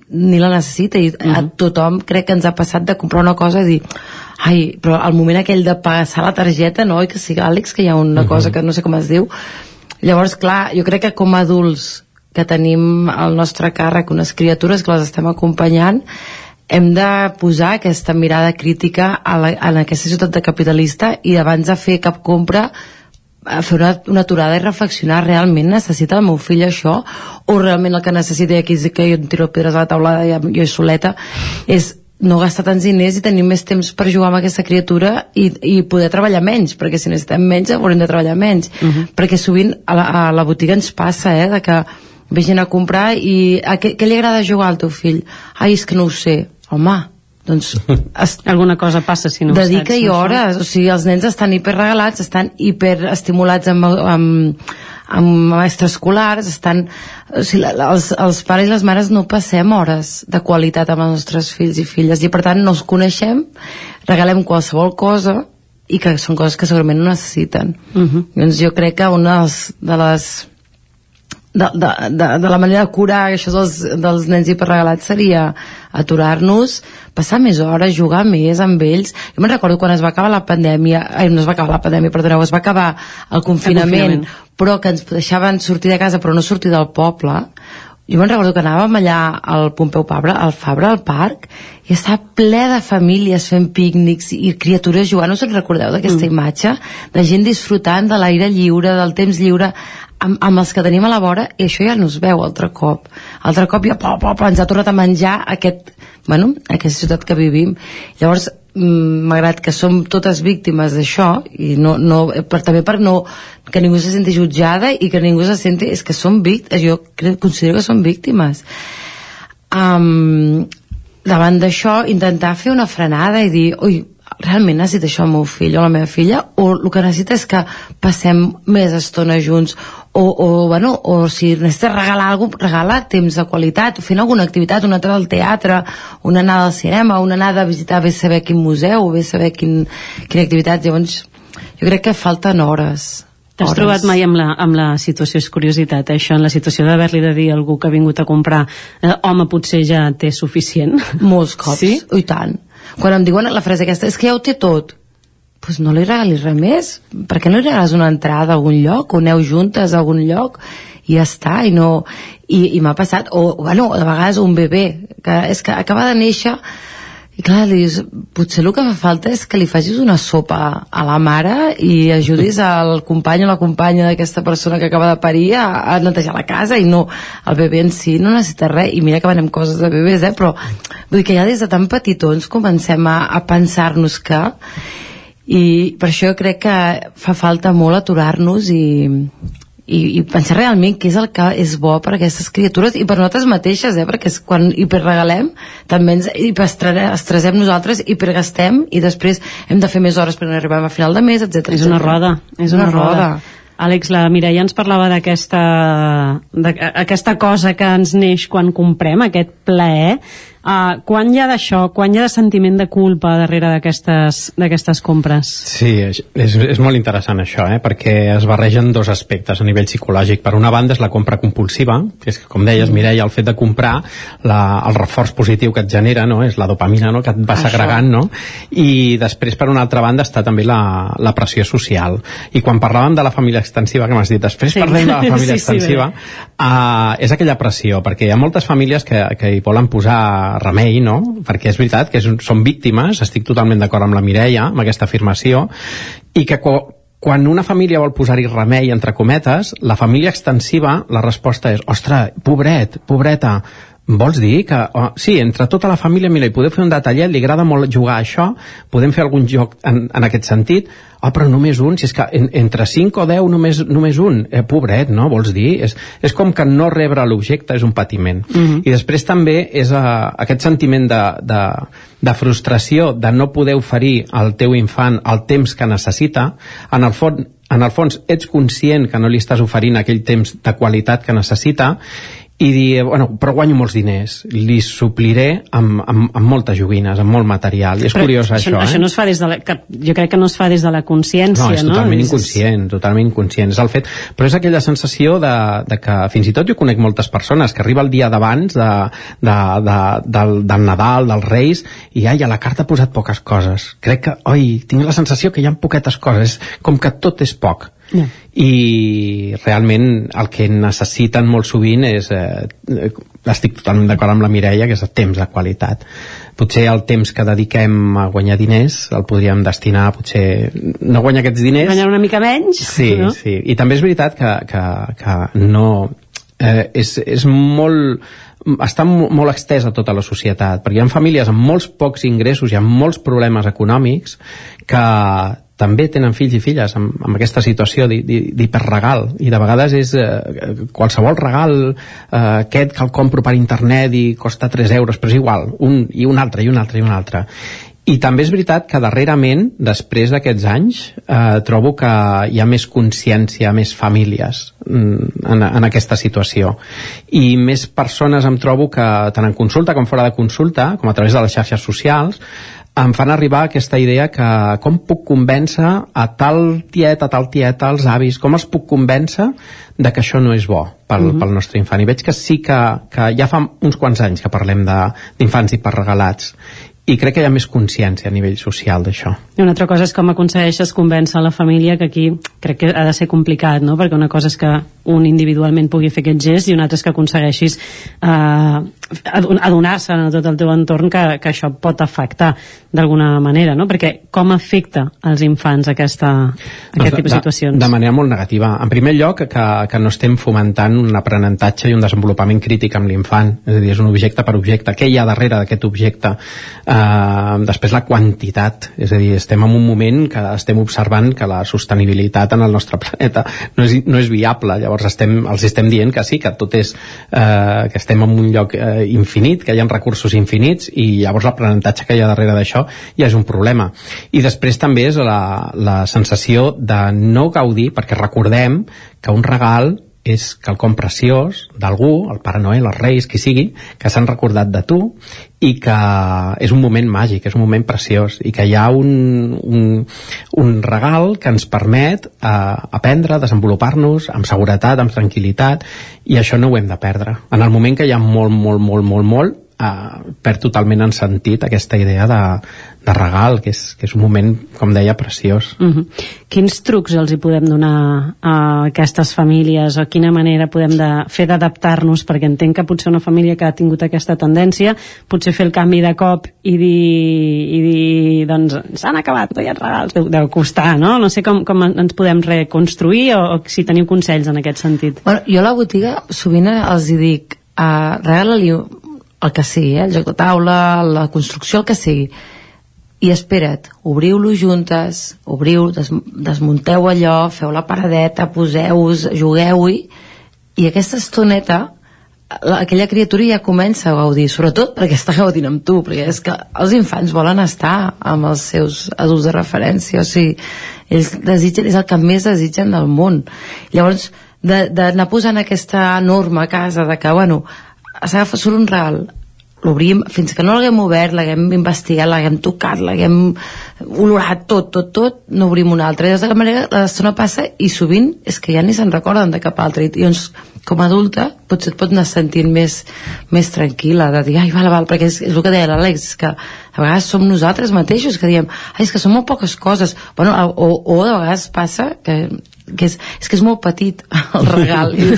ni la necessita i a tothom crec que ens ha passat de comprar una cosa i dir ai, però al moment aquell de passar la targeta no, i que sigui Àlex, que hi ha una cosa que no sé com es diu? Llavors clar, jo crec que com a adults que tenim al nostre càrrec unes criatures que les estem acompanyant hem de posar aquesta mirada crítica a, la, a aquesta ciutat de capitalista i abans de fer cap compra a fer una, una aturada i reflexionar realment necessita el meu fill això o realment el que necessita i aquí és que jo em tiro pedres a la taula i jo soleta és no gastar tants diners i tenir més temps per jugar amb aquesta criatura i, i poder treballar menys, perquè si necessitem menys haurem de treballar menys, uh -huh. perquè sovint a la, a la botiga ens passa eh, de que vegin a comprar i a què, què li agrada jugar al teu fill? Ai, és que no ho sé. Home, doncs es... alguna cosa passa si no dedica saps, i hores, o sigui, els nens estan hiperregalats, estan hiperestimulats amb, amb, amb extraescolars estan, o sigui, els, els pares i les mares no passem hores de qualitat amb els nostres fills i filles. I per tant no els coneixem regalem qualsevol cosa i que són coses que segurament no necessiten. Uh -huh. doncs jo crec que una de les de, de, de, de la manera de curar això dels, dels nens hiperregalats seria aturar-nos, passar més hores, jugar més amb ells. Jo me'n recordo quan es va acabar la pandèmia, ai, no es va acabar la pandèmia, perdoneu, es va acabar el confinament, el confinament, però que ens deixaven sortir de casa però no sortir del poble, jo me'n recordo que anàvem allà al Pompeu Fabra, al Fabra, al parc, i estava ple de famílies fent pícnics i criatures jugant. No us en recordeu d'aquesta mm. imatge? De gent disfrutant de l'aire lliure, del temps lliure, amb, amb els que tenim a la vora, i això ja no es veu altre cop. Altre cop ja, pop, pop, ens ha tornat a menjar aquest, bueno, aquesta ciutat que vivim. Llavors, malgrat que som totes víctimes d'això i no, no, per, també per no que ningú se senti jutjada i que ningú se senti és que som víctimes jo crec, considero que som víctimes. Um, davant d'això intentar fer una frenada i dir ui, realment necessita això el meu fill o la meva filla o el que necessita és que passem més estona junts o, o, bueno, o si necessites regalar alguna cosa, regala temps de qualitat fent alguna activitat, una altra al teatre una anada al cinema, una anada a visitar bé saber quin museu, bé saber quin, quina activitat, llavors jo crec que falten hores. T'has trobat mai amb la, amb la situació, és curiositat, eh, això, en la situació d'haver-li de dir a algú que ha vingut a comprar, eh, home, potser ja té suficient? Molts cops, sí? i tant. Quan em diuen la frase aquesta, és que ja ho té tot pues no li regalis res més per què no li regales una entrada a algun lloc o aneu juntes a algun lloc i ja està i, no, i, i m'ha passat o bueno, a vegades un bebè que és que acaba de néixer i clar, li dius, potser el que fa falta és que li facis una sopa a la mare i ajudis al company o la companya d'aquesta persona que acaba de parir a, a netejar la casa i no, el bebè en si no necessita res i mira que venem coses de bebès, eh? però vull dir que ja des de tan petitons comencem a, a pensar-nos que i per això crec que fa falta molt aturar-nos i, i, i pensar realment què és el que és bo per a aquestes criatures i per nosaltres mateixes, eh? perquè és quan hiperregalem també ens hiperestressem nosaltres, hipergastem i després hem de fer més hores per arribar a final de mes, etc. És una roda, és una, una roda. roda. Àlex, la Mireia ens parlava d'aquesta aquesta cosa que ens neix quan comprem, aquest plaer Uh, quan hi ha d'això, quan hi ha de sentiment de culpa darrere d'aquestes compres? Sí, és, és, és molt interessant això, eh? perquè es barregen dos aspectes a nivell psicològic. Per una banda és la compra compulsiva, que és, com deies. Mireia, el fet de comprar, la, el reforç positiu que et genera, no? és la dopamina no? que et va segregant, no? i després, per una altra banda, està també la, la pressió social. I quan parlàvem de la família extensiva, que m'has dit, després sí. parlem de la família sí, extensiva, sí, uh, és aquella pressió, perquè hi ha moltes famílies que, que hi volen posar remei, no? Perquè és veritat que és, són víctimes, estic totalment d'acord amb la Mireia, amb aquesta afirmació, i que quan una família vol posar-hi remei, entre cometes, la família extensiva, la resposta és, ostres, pobret, pobreta, Vols dir que, oh, sí, entre tota la família, mira, hi podeu fer un detallet, li agrada molt jugar a això, podem fer algun joc en, en aquest sentit, oh, però només un, si és que en, entre 5 o 10 només, només un, eh, pobret, no? Vols dir? És, és com que no rebre l'objecte és un patiment. Mm -hmm. I després també és uh, aquest sentiment de, de, de frustració de no poder oferir al teu infant el temps que necessita, en el fons en el fons ets conscient que no li estàs oferint aquell temps de qualitat que necessita i dir, bueno, però guanyo molts diners li supliré amb, amb, amb moltes joguines, amb molt material. I és però curiós això, això, eh? això no es fa des de la, que, jo crec que no es fa des de la consciència no, és totalment no? inconscient, totalment inconscient. És el fet, però és aquella sensació de, de que fins i tot jo conec moltes persones que arriba el dia d'abans de, de, de, del, del Nadal, dels Reis i ai, a la carta ha posat poques coses. Crec que, oi, tinc la sensació que hi ha poquetes coses, com que tot és poc Yeah. i realment el que necessiten molt sovint és eh, estic totalment d'acord amb la Mireia que és el temps de qualitat potser el temps que dediquem a guanyar diners el podríem destinar potser no guanyar aquests diners guanyar una mica menys sí, no? sí. i també és veritat que, que, que no eh, és, és molt està mo- molt extès a tota la societat, perquè hi ha famílies amb molts pocs ingressos i amb molts problemes econòmics que també tenen fills i filles amb, amb aquesta situació d'hi- d'hi- d'hiperregal i de vegades és eh, qualsevol regal eh, aquest que el compro per internet i costa 3 euros, però és igual un, i un altre, i un altre, i un altre i també és veritat que darrerament, després d'aquests anys, eh, trobo que hi ha més consciència, més famílies mm, en, en aquesta situació. I més persones em trobo que, tant en consulta com fora de consulta, com a través de les xarxes socials, em fan arribar aquesta idea que com puc convèncer a tal tiet, a tal tieta, als avis, com els puc convèncer de que això no és bo pel, Mhm. pel nostre infant. I veig que sí que, que ja fa uns quants anys que parlem d'infants hiperregalats i crec que hi ha més consciència a nivell social d'això. I una altra cosa és com aconsegueixes convèncer la família, que aquí crec que ha de ser complicat, no? perquè una cosa és que un individualment pugui fer aquest gest i una altra és que aconsegueixis eh, adonar-se a tot el teu entorn que, que això pot afectar d'alguna manera, no? perquè com afecta als infants aquesta, aquest tipus de situacions? De manera molt negativa. En primer lloc, que, que no estem fomentant un aprenentatge i un desenvolupament crític amb l'infant. És a dir, és un objecte per objecte. Què hi ha darrere d'aquest objecte? Uh, després la quantitat. És a dir, estem en un moment que estem observant que la sostenibilitat en el nostre planeta no és, no és viable. Llavors estem, els estem dient que sí, que tot és... Uh, que estem en un lloc uh, infinit, que hi ha recursos infinits i llavors l'aprenentatge que hi ha darrere d'això ja és un problema. I després també és la, la sensació de no gaudir, perquè recordem que un regal és quelcom preciós d'algú, el Pare Noel, els Reis, qui sigui, que s'han recordat de tu i que és un moment màgic, és un moment preciós i que hi ha un, un, un regal que ens permet eh, aprendre, desenvolupar-nos amb seguretat, amb tranquil·litat i això no ho hem de perdre. En el moment que hi ha molt, molt, molt, molt, molt eh, perd totalment en sentit aquesta idea de, de regal, que és, que és un moment, com deia, preciós. Uh -huh. Quins trucs els hi podem donar a aquestes famílies o quina manera podem de fer d'adaptar-nos perquè entenc que potser una família que ha tingut aquesta tendència potser fer el canvi de cop i dir, i dir doncs s'han acabat, no hi ha regals, deu, deu costar no? no sé com, com ens podem reconstruir o, o si teniu consells en aquest sentit Bueno, jo a la botiga sovint els hi dic uh, regala-li el que sigui, eh? el joc de taula, la construcció, el que sigui i espera't, obriu-lo juntes obriu, des, desmunteu allò feu la paradeta, poseu-vos jugueu-hi i aquesta estoneta la, aquella criatura ja comença a gaudir, sobretot perquè està gaudint amb tu, perquè és que els infants volen estar amb els seus adults de referència, o sigui, ells desitgen, és el que més desitgen del món. Llavors, d'anar posant aquesta norma a casa de que, bueno, surt un regal, l'obrim fins que no l'haguem obert, l'haguem investigat, l'haguem tocat, l'haguem olorat tot, tot, tot, no obrim un altre. I d'aquesta manera l'estona passa i sovint és que ja ni se'n recorden de cap altre. I llavors, com a adulta, potser et pot anar sentint més, més tranquil·la, de dir, ai, val, val, perquè és, és el que deia l'Àlex, que a vegades som nosaltres mateixos que diem, ai, és que són molt poques coses. Bueno, o, o de vegades passa que que és, és que és molt petit el regal. I,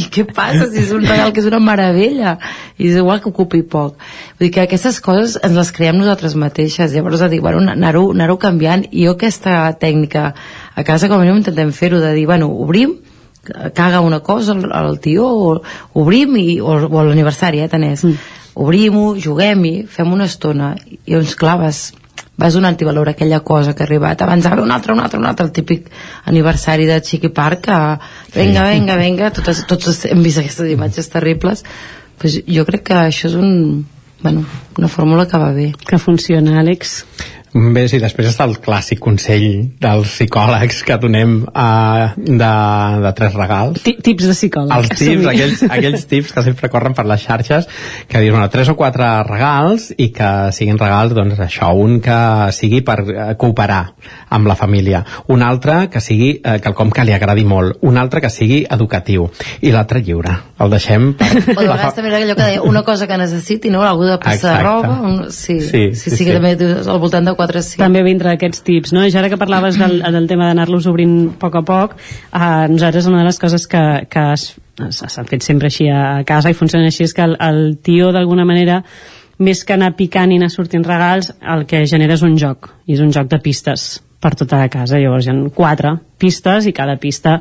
i què passa si és un regal que és una meravella? I és igual que ocupi poc. Vull dir que aquestes coses ens les creem nosaltres mateixes. Llavors de dir, bueno, anar-ho anar canviant. I jo aquesta tècnica a casa com a mínim intentem fer-ho de dir, bueno, obrim caga una cosa el, el tio o obrim i, o, o l'aniversari eh, tant és mm. obrim-ho, juguem-hi fem una estona i doncs clar vas, vas donant-hi valor a aquella cosa que ha arribat. Abans va un altre, un altre, un altre el típic aniversari de Chiqui Park que venga, venga, venga tots, tots hem vist aquestes imatges terribles. Pues jo crec que això és un, bueno, una fórmula que va bé. Que funciona, Àlex Bé, sí, després està el clàssic consell dels psicòlegs que donem uh, de, de tres regals. T tips de psicòleg. Els tips, aquells, aquells tips que sempre corren per les xarxes, que dius, bueno, tres o quatre regals i que siguin regals, doncs això, un que sigui per uh, cooperar amb la família, un altre que sigui uh, quelcom que li agradi molt, un altre que sigui educatiu i l'altre lliure. El deixem per... o de vegades també era allò que deia una cosa que necessiti, no? algú de passar de roba un... sí, sí, sí, sí, sí, que també dius, al voltant de 4 sí. també vindre aquests tips, no? I ara que parlaves del, del tema d'anar-los obrint a poc a poc, eh, nosaltres una de les coses que, que s'han fet sempre així a casa i funciona així és que el, el tio d'alguna manera més que anar picant i anar sortint regals, el que genera és un joc, i és un joc de pistes per tota la casa. Llavors hi ha quatre pistes i cada pista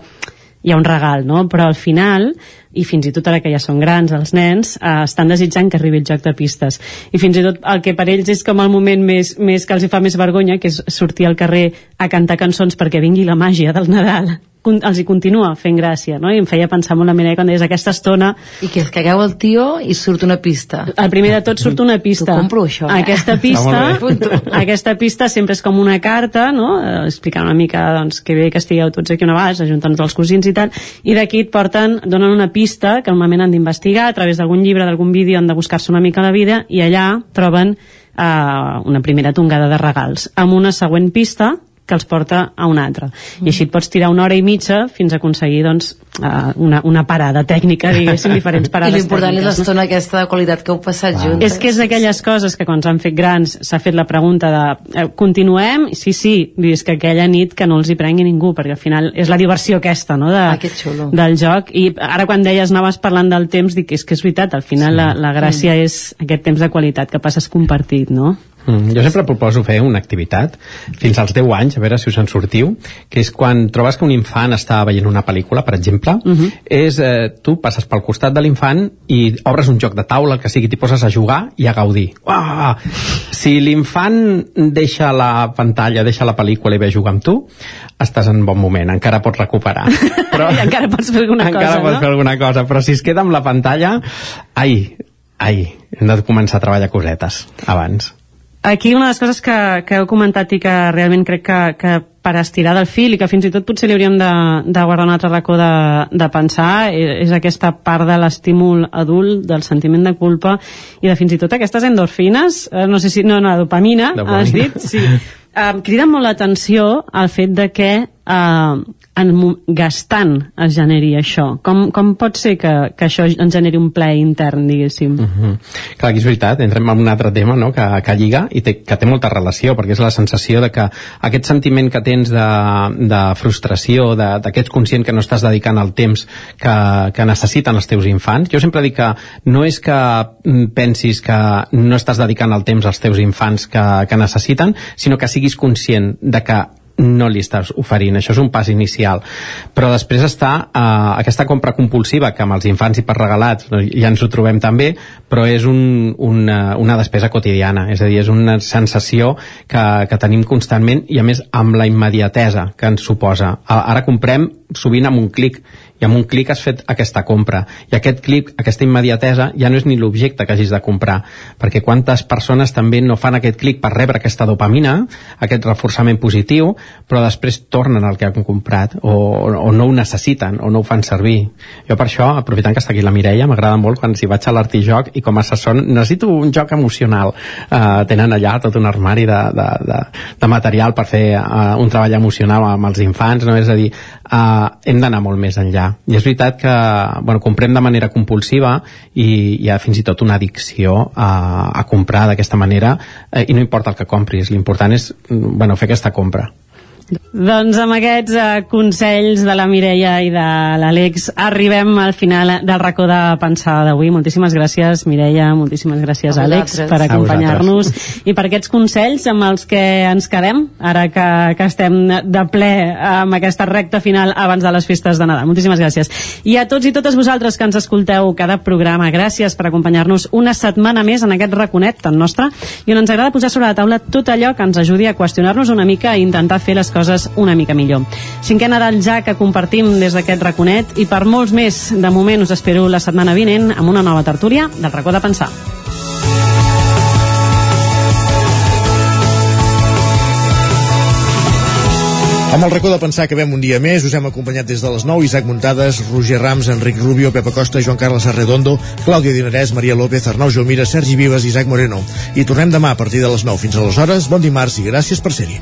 hi ha un regal, no? Però al final, i fins i tot ara que ja són grans els nens, eh, estan desitjant que arribi el joc de pistes. I fins i tot el que per ells és com el moment més, més que els hi fa més vergonya, que és sortir al carrer a cantar cançons perquè vingui la màgia del Nadal els hi continua fent gràcia, no? I em feia pensar molt la Mireia quan deies aquesta estona... I que es cagueu el tio i surt una pista. El primer de tot surt una pista. T'ho compro, això, eh? Aquesta Està pista, aquesta pista sempre és com una carta, no? Eh, explicant una mica, doncs, que bé que estigueu tots aquí una vegada, ajuntant els cosins i tal, i d'aquí et porten, donen una pista que normalment han d'investigar a través d'algun llibre, d'algun vídeo, han de buscar-se una mica la vida, i allà troben eh, una primera tongada de regals, amb una següent pista que els porta a una altra. I així et pots tirar una hora i mitja fins a aconseguir doncs, eh, una, una parada tècnica, diguéssim, diferents I parades l'important és l'estona aquesta de qualitat que heu passat junts. És que és d'aquelles coses que quan s'han fet grans s'ha fet la pregunta de eh, continuem? Sí, sí, és que aquella nit que no els hi prengui ningú, perquè al final és la diversió aquesta, no?, de, Ah, xulo. del joc. I ara quan deies anaves parlant del temps, dic, és que és veritat, al final sí. la, la gràcia Mm. és aquest temps de qualitat que passes compartit, no? Mm, jo sempre proposo fer una activitat fins als 10 anys, a veure si us en sortiu, que és quan trobes que un infant està veient una pel·lícula, per exemple, uh -huh. és eh, tu passes pel costat de l'infant i obres un joc de taula, el que sigui, t'hi poses a jugar i a gaudir. Uah! Si l'infant deixa la pantalla, deixa la pel·lícula i ve a jugar amb tu, estàs en bon moment, encara pots recuperar. Però... I encara pots fer alguna encara cosa, pots no? fer alguna cosa, però si es queda amb la pantalla, ai, ai, hem de començar a treballar cosetes abans. Aquí una de les coses que, que heu comentat i que realment crec que, que per estirar del fil i que fins i tot potser li hauríem de, de guardar un altre racó de, de pensar és, és aquesta part de l'estímul adult, del sentiment de culpa i de fins i tot aquestes endorfines, eh, no sé si, no, no, dopamina, Dopamina. has dit, sí. Um, crida molt l'atenció el fet de que uh, en, gastant es generi això. Com, com pot ser que, que això ens generi un ple intern, diguéssim? Mm -hmm. Clar, aquí és veritat, entrem en un altre tema no? que, que lliga i té, que té molta relació, perquè és la sensació de que aquest sentiment que tens de, de frustració, de, de que ets conscient que no estàs dedicant el temps que, que necessiten els teus infants. Jo sempre dic que no és que mm, pensis que no estàs dedicant el temps als teus infants que, que necessiten, sinó que siguis conscient de que no li estàs oferint, això és un pas inicial. Però després està eh, aquesta compra compulsiva que amb els infants i per regalats ja ens ho trobem també però és un, una, una despesa quotidiana. És a dir, és una sensació que, que tenim constantment i a més amb la immediatesa que ens suposa. Ara comprem sovint amb un clic i amb un clic has fet aquesta compra. I aquest clic, aquesta immediatesa ja no és ni l'objecte que hagis de comprar perquè quantes persones també no fan aquest clic per rebre aquesta dopamina aquest reforçament positiu però després tornen al que han comprat o, o no ho necessiten o no ho fan servir. Jo per això, aprofitant que està aquí la Mireia m'agrada molt quan si vaig a l'artijoc i com a assessor necessito un joc emocional. Uh, tenen allà tot un armari de, de, de, de material per fer uh, un treball emocional amb els infants no? és a dir, uh, hem d'anar molt més enllà. I és veritat que bueno, comprem de manera compulsiva i hi ha fins i tot una addicció a, a comprar d'aquesta manera eh, i no importa el que compris, l'important és mm, bueno, fer aquesta compra Doncs amb aquests eh, consells de la Mireia i de l'Àlex arribem al final del racó de pensar d'avui. Moltíssimes gràcies, Mireia, moltíssimes gràcies, A Àlex, vosaltres. per acompanyar-nos i per aquests consells amb els que ens quedem, ara que, que estem de ple amb aquesta recta final abans de les festes de Nadal. Moltíssimes gràcies. I a tots i totes vosaltres que ens escolteu cada programa, gràcies per acompanyar-nos una setmana més en aquest raconet tan nostre i on ens agrada posar sobre la taula tot allò que ens ajudi a qüestionar-nos una mica i intentar fer les coses una mica millor. Cinquè Nadal ja que compartim des d'aquest raconet i per molts més, de moment us espero la setmana vinent amb una nova tertúlia del racó de pensar. Amb el racó de pensar que vem un dia més, us hem acompanyat des de les 9, Isaac Muntades, Roger Rams, Enric Rubio, Pepa Costa, Joan Carles Arredondo, Clàudia Dinarès, Maria López, Arnau Jomira, Sergi Vives i Isaac Moreno. I tornem demà a partir de les 9 fins aleshores. Bon dimarts i gràcies per ser-hi.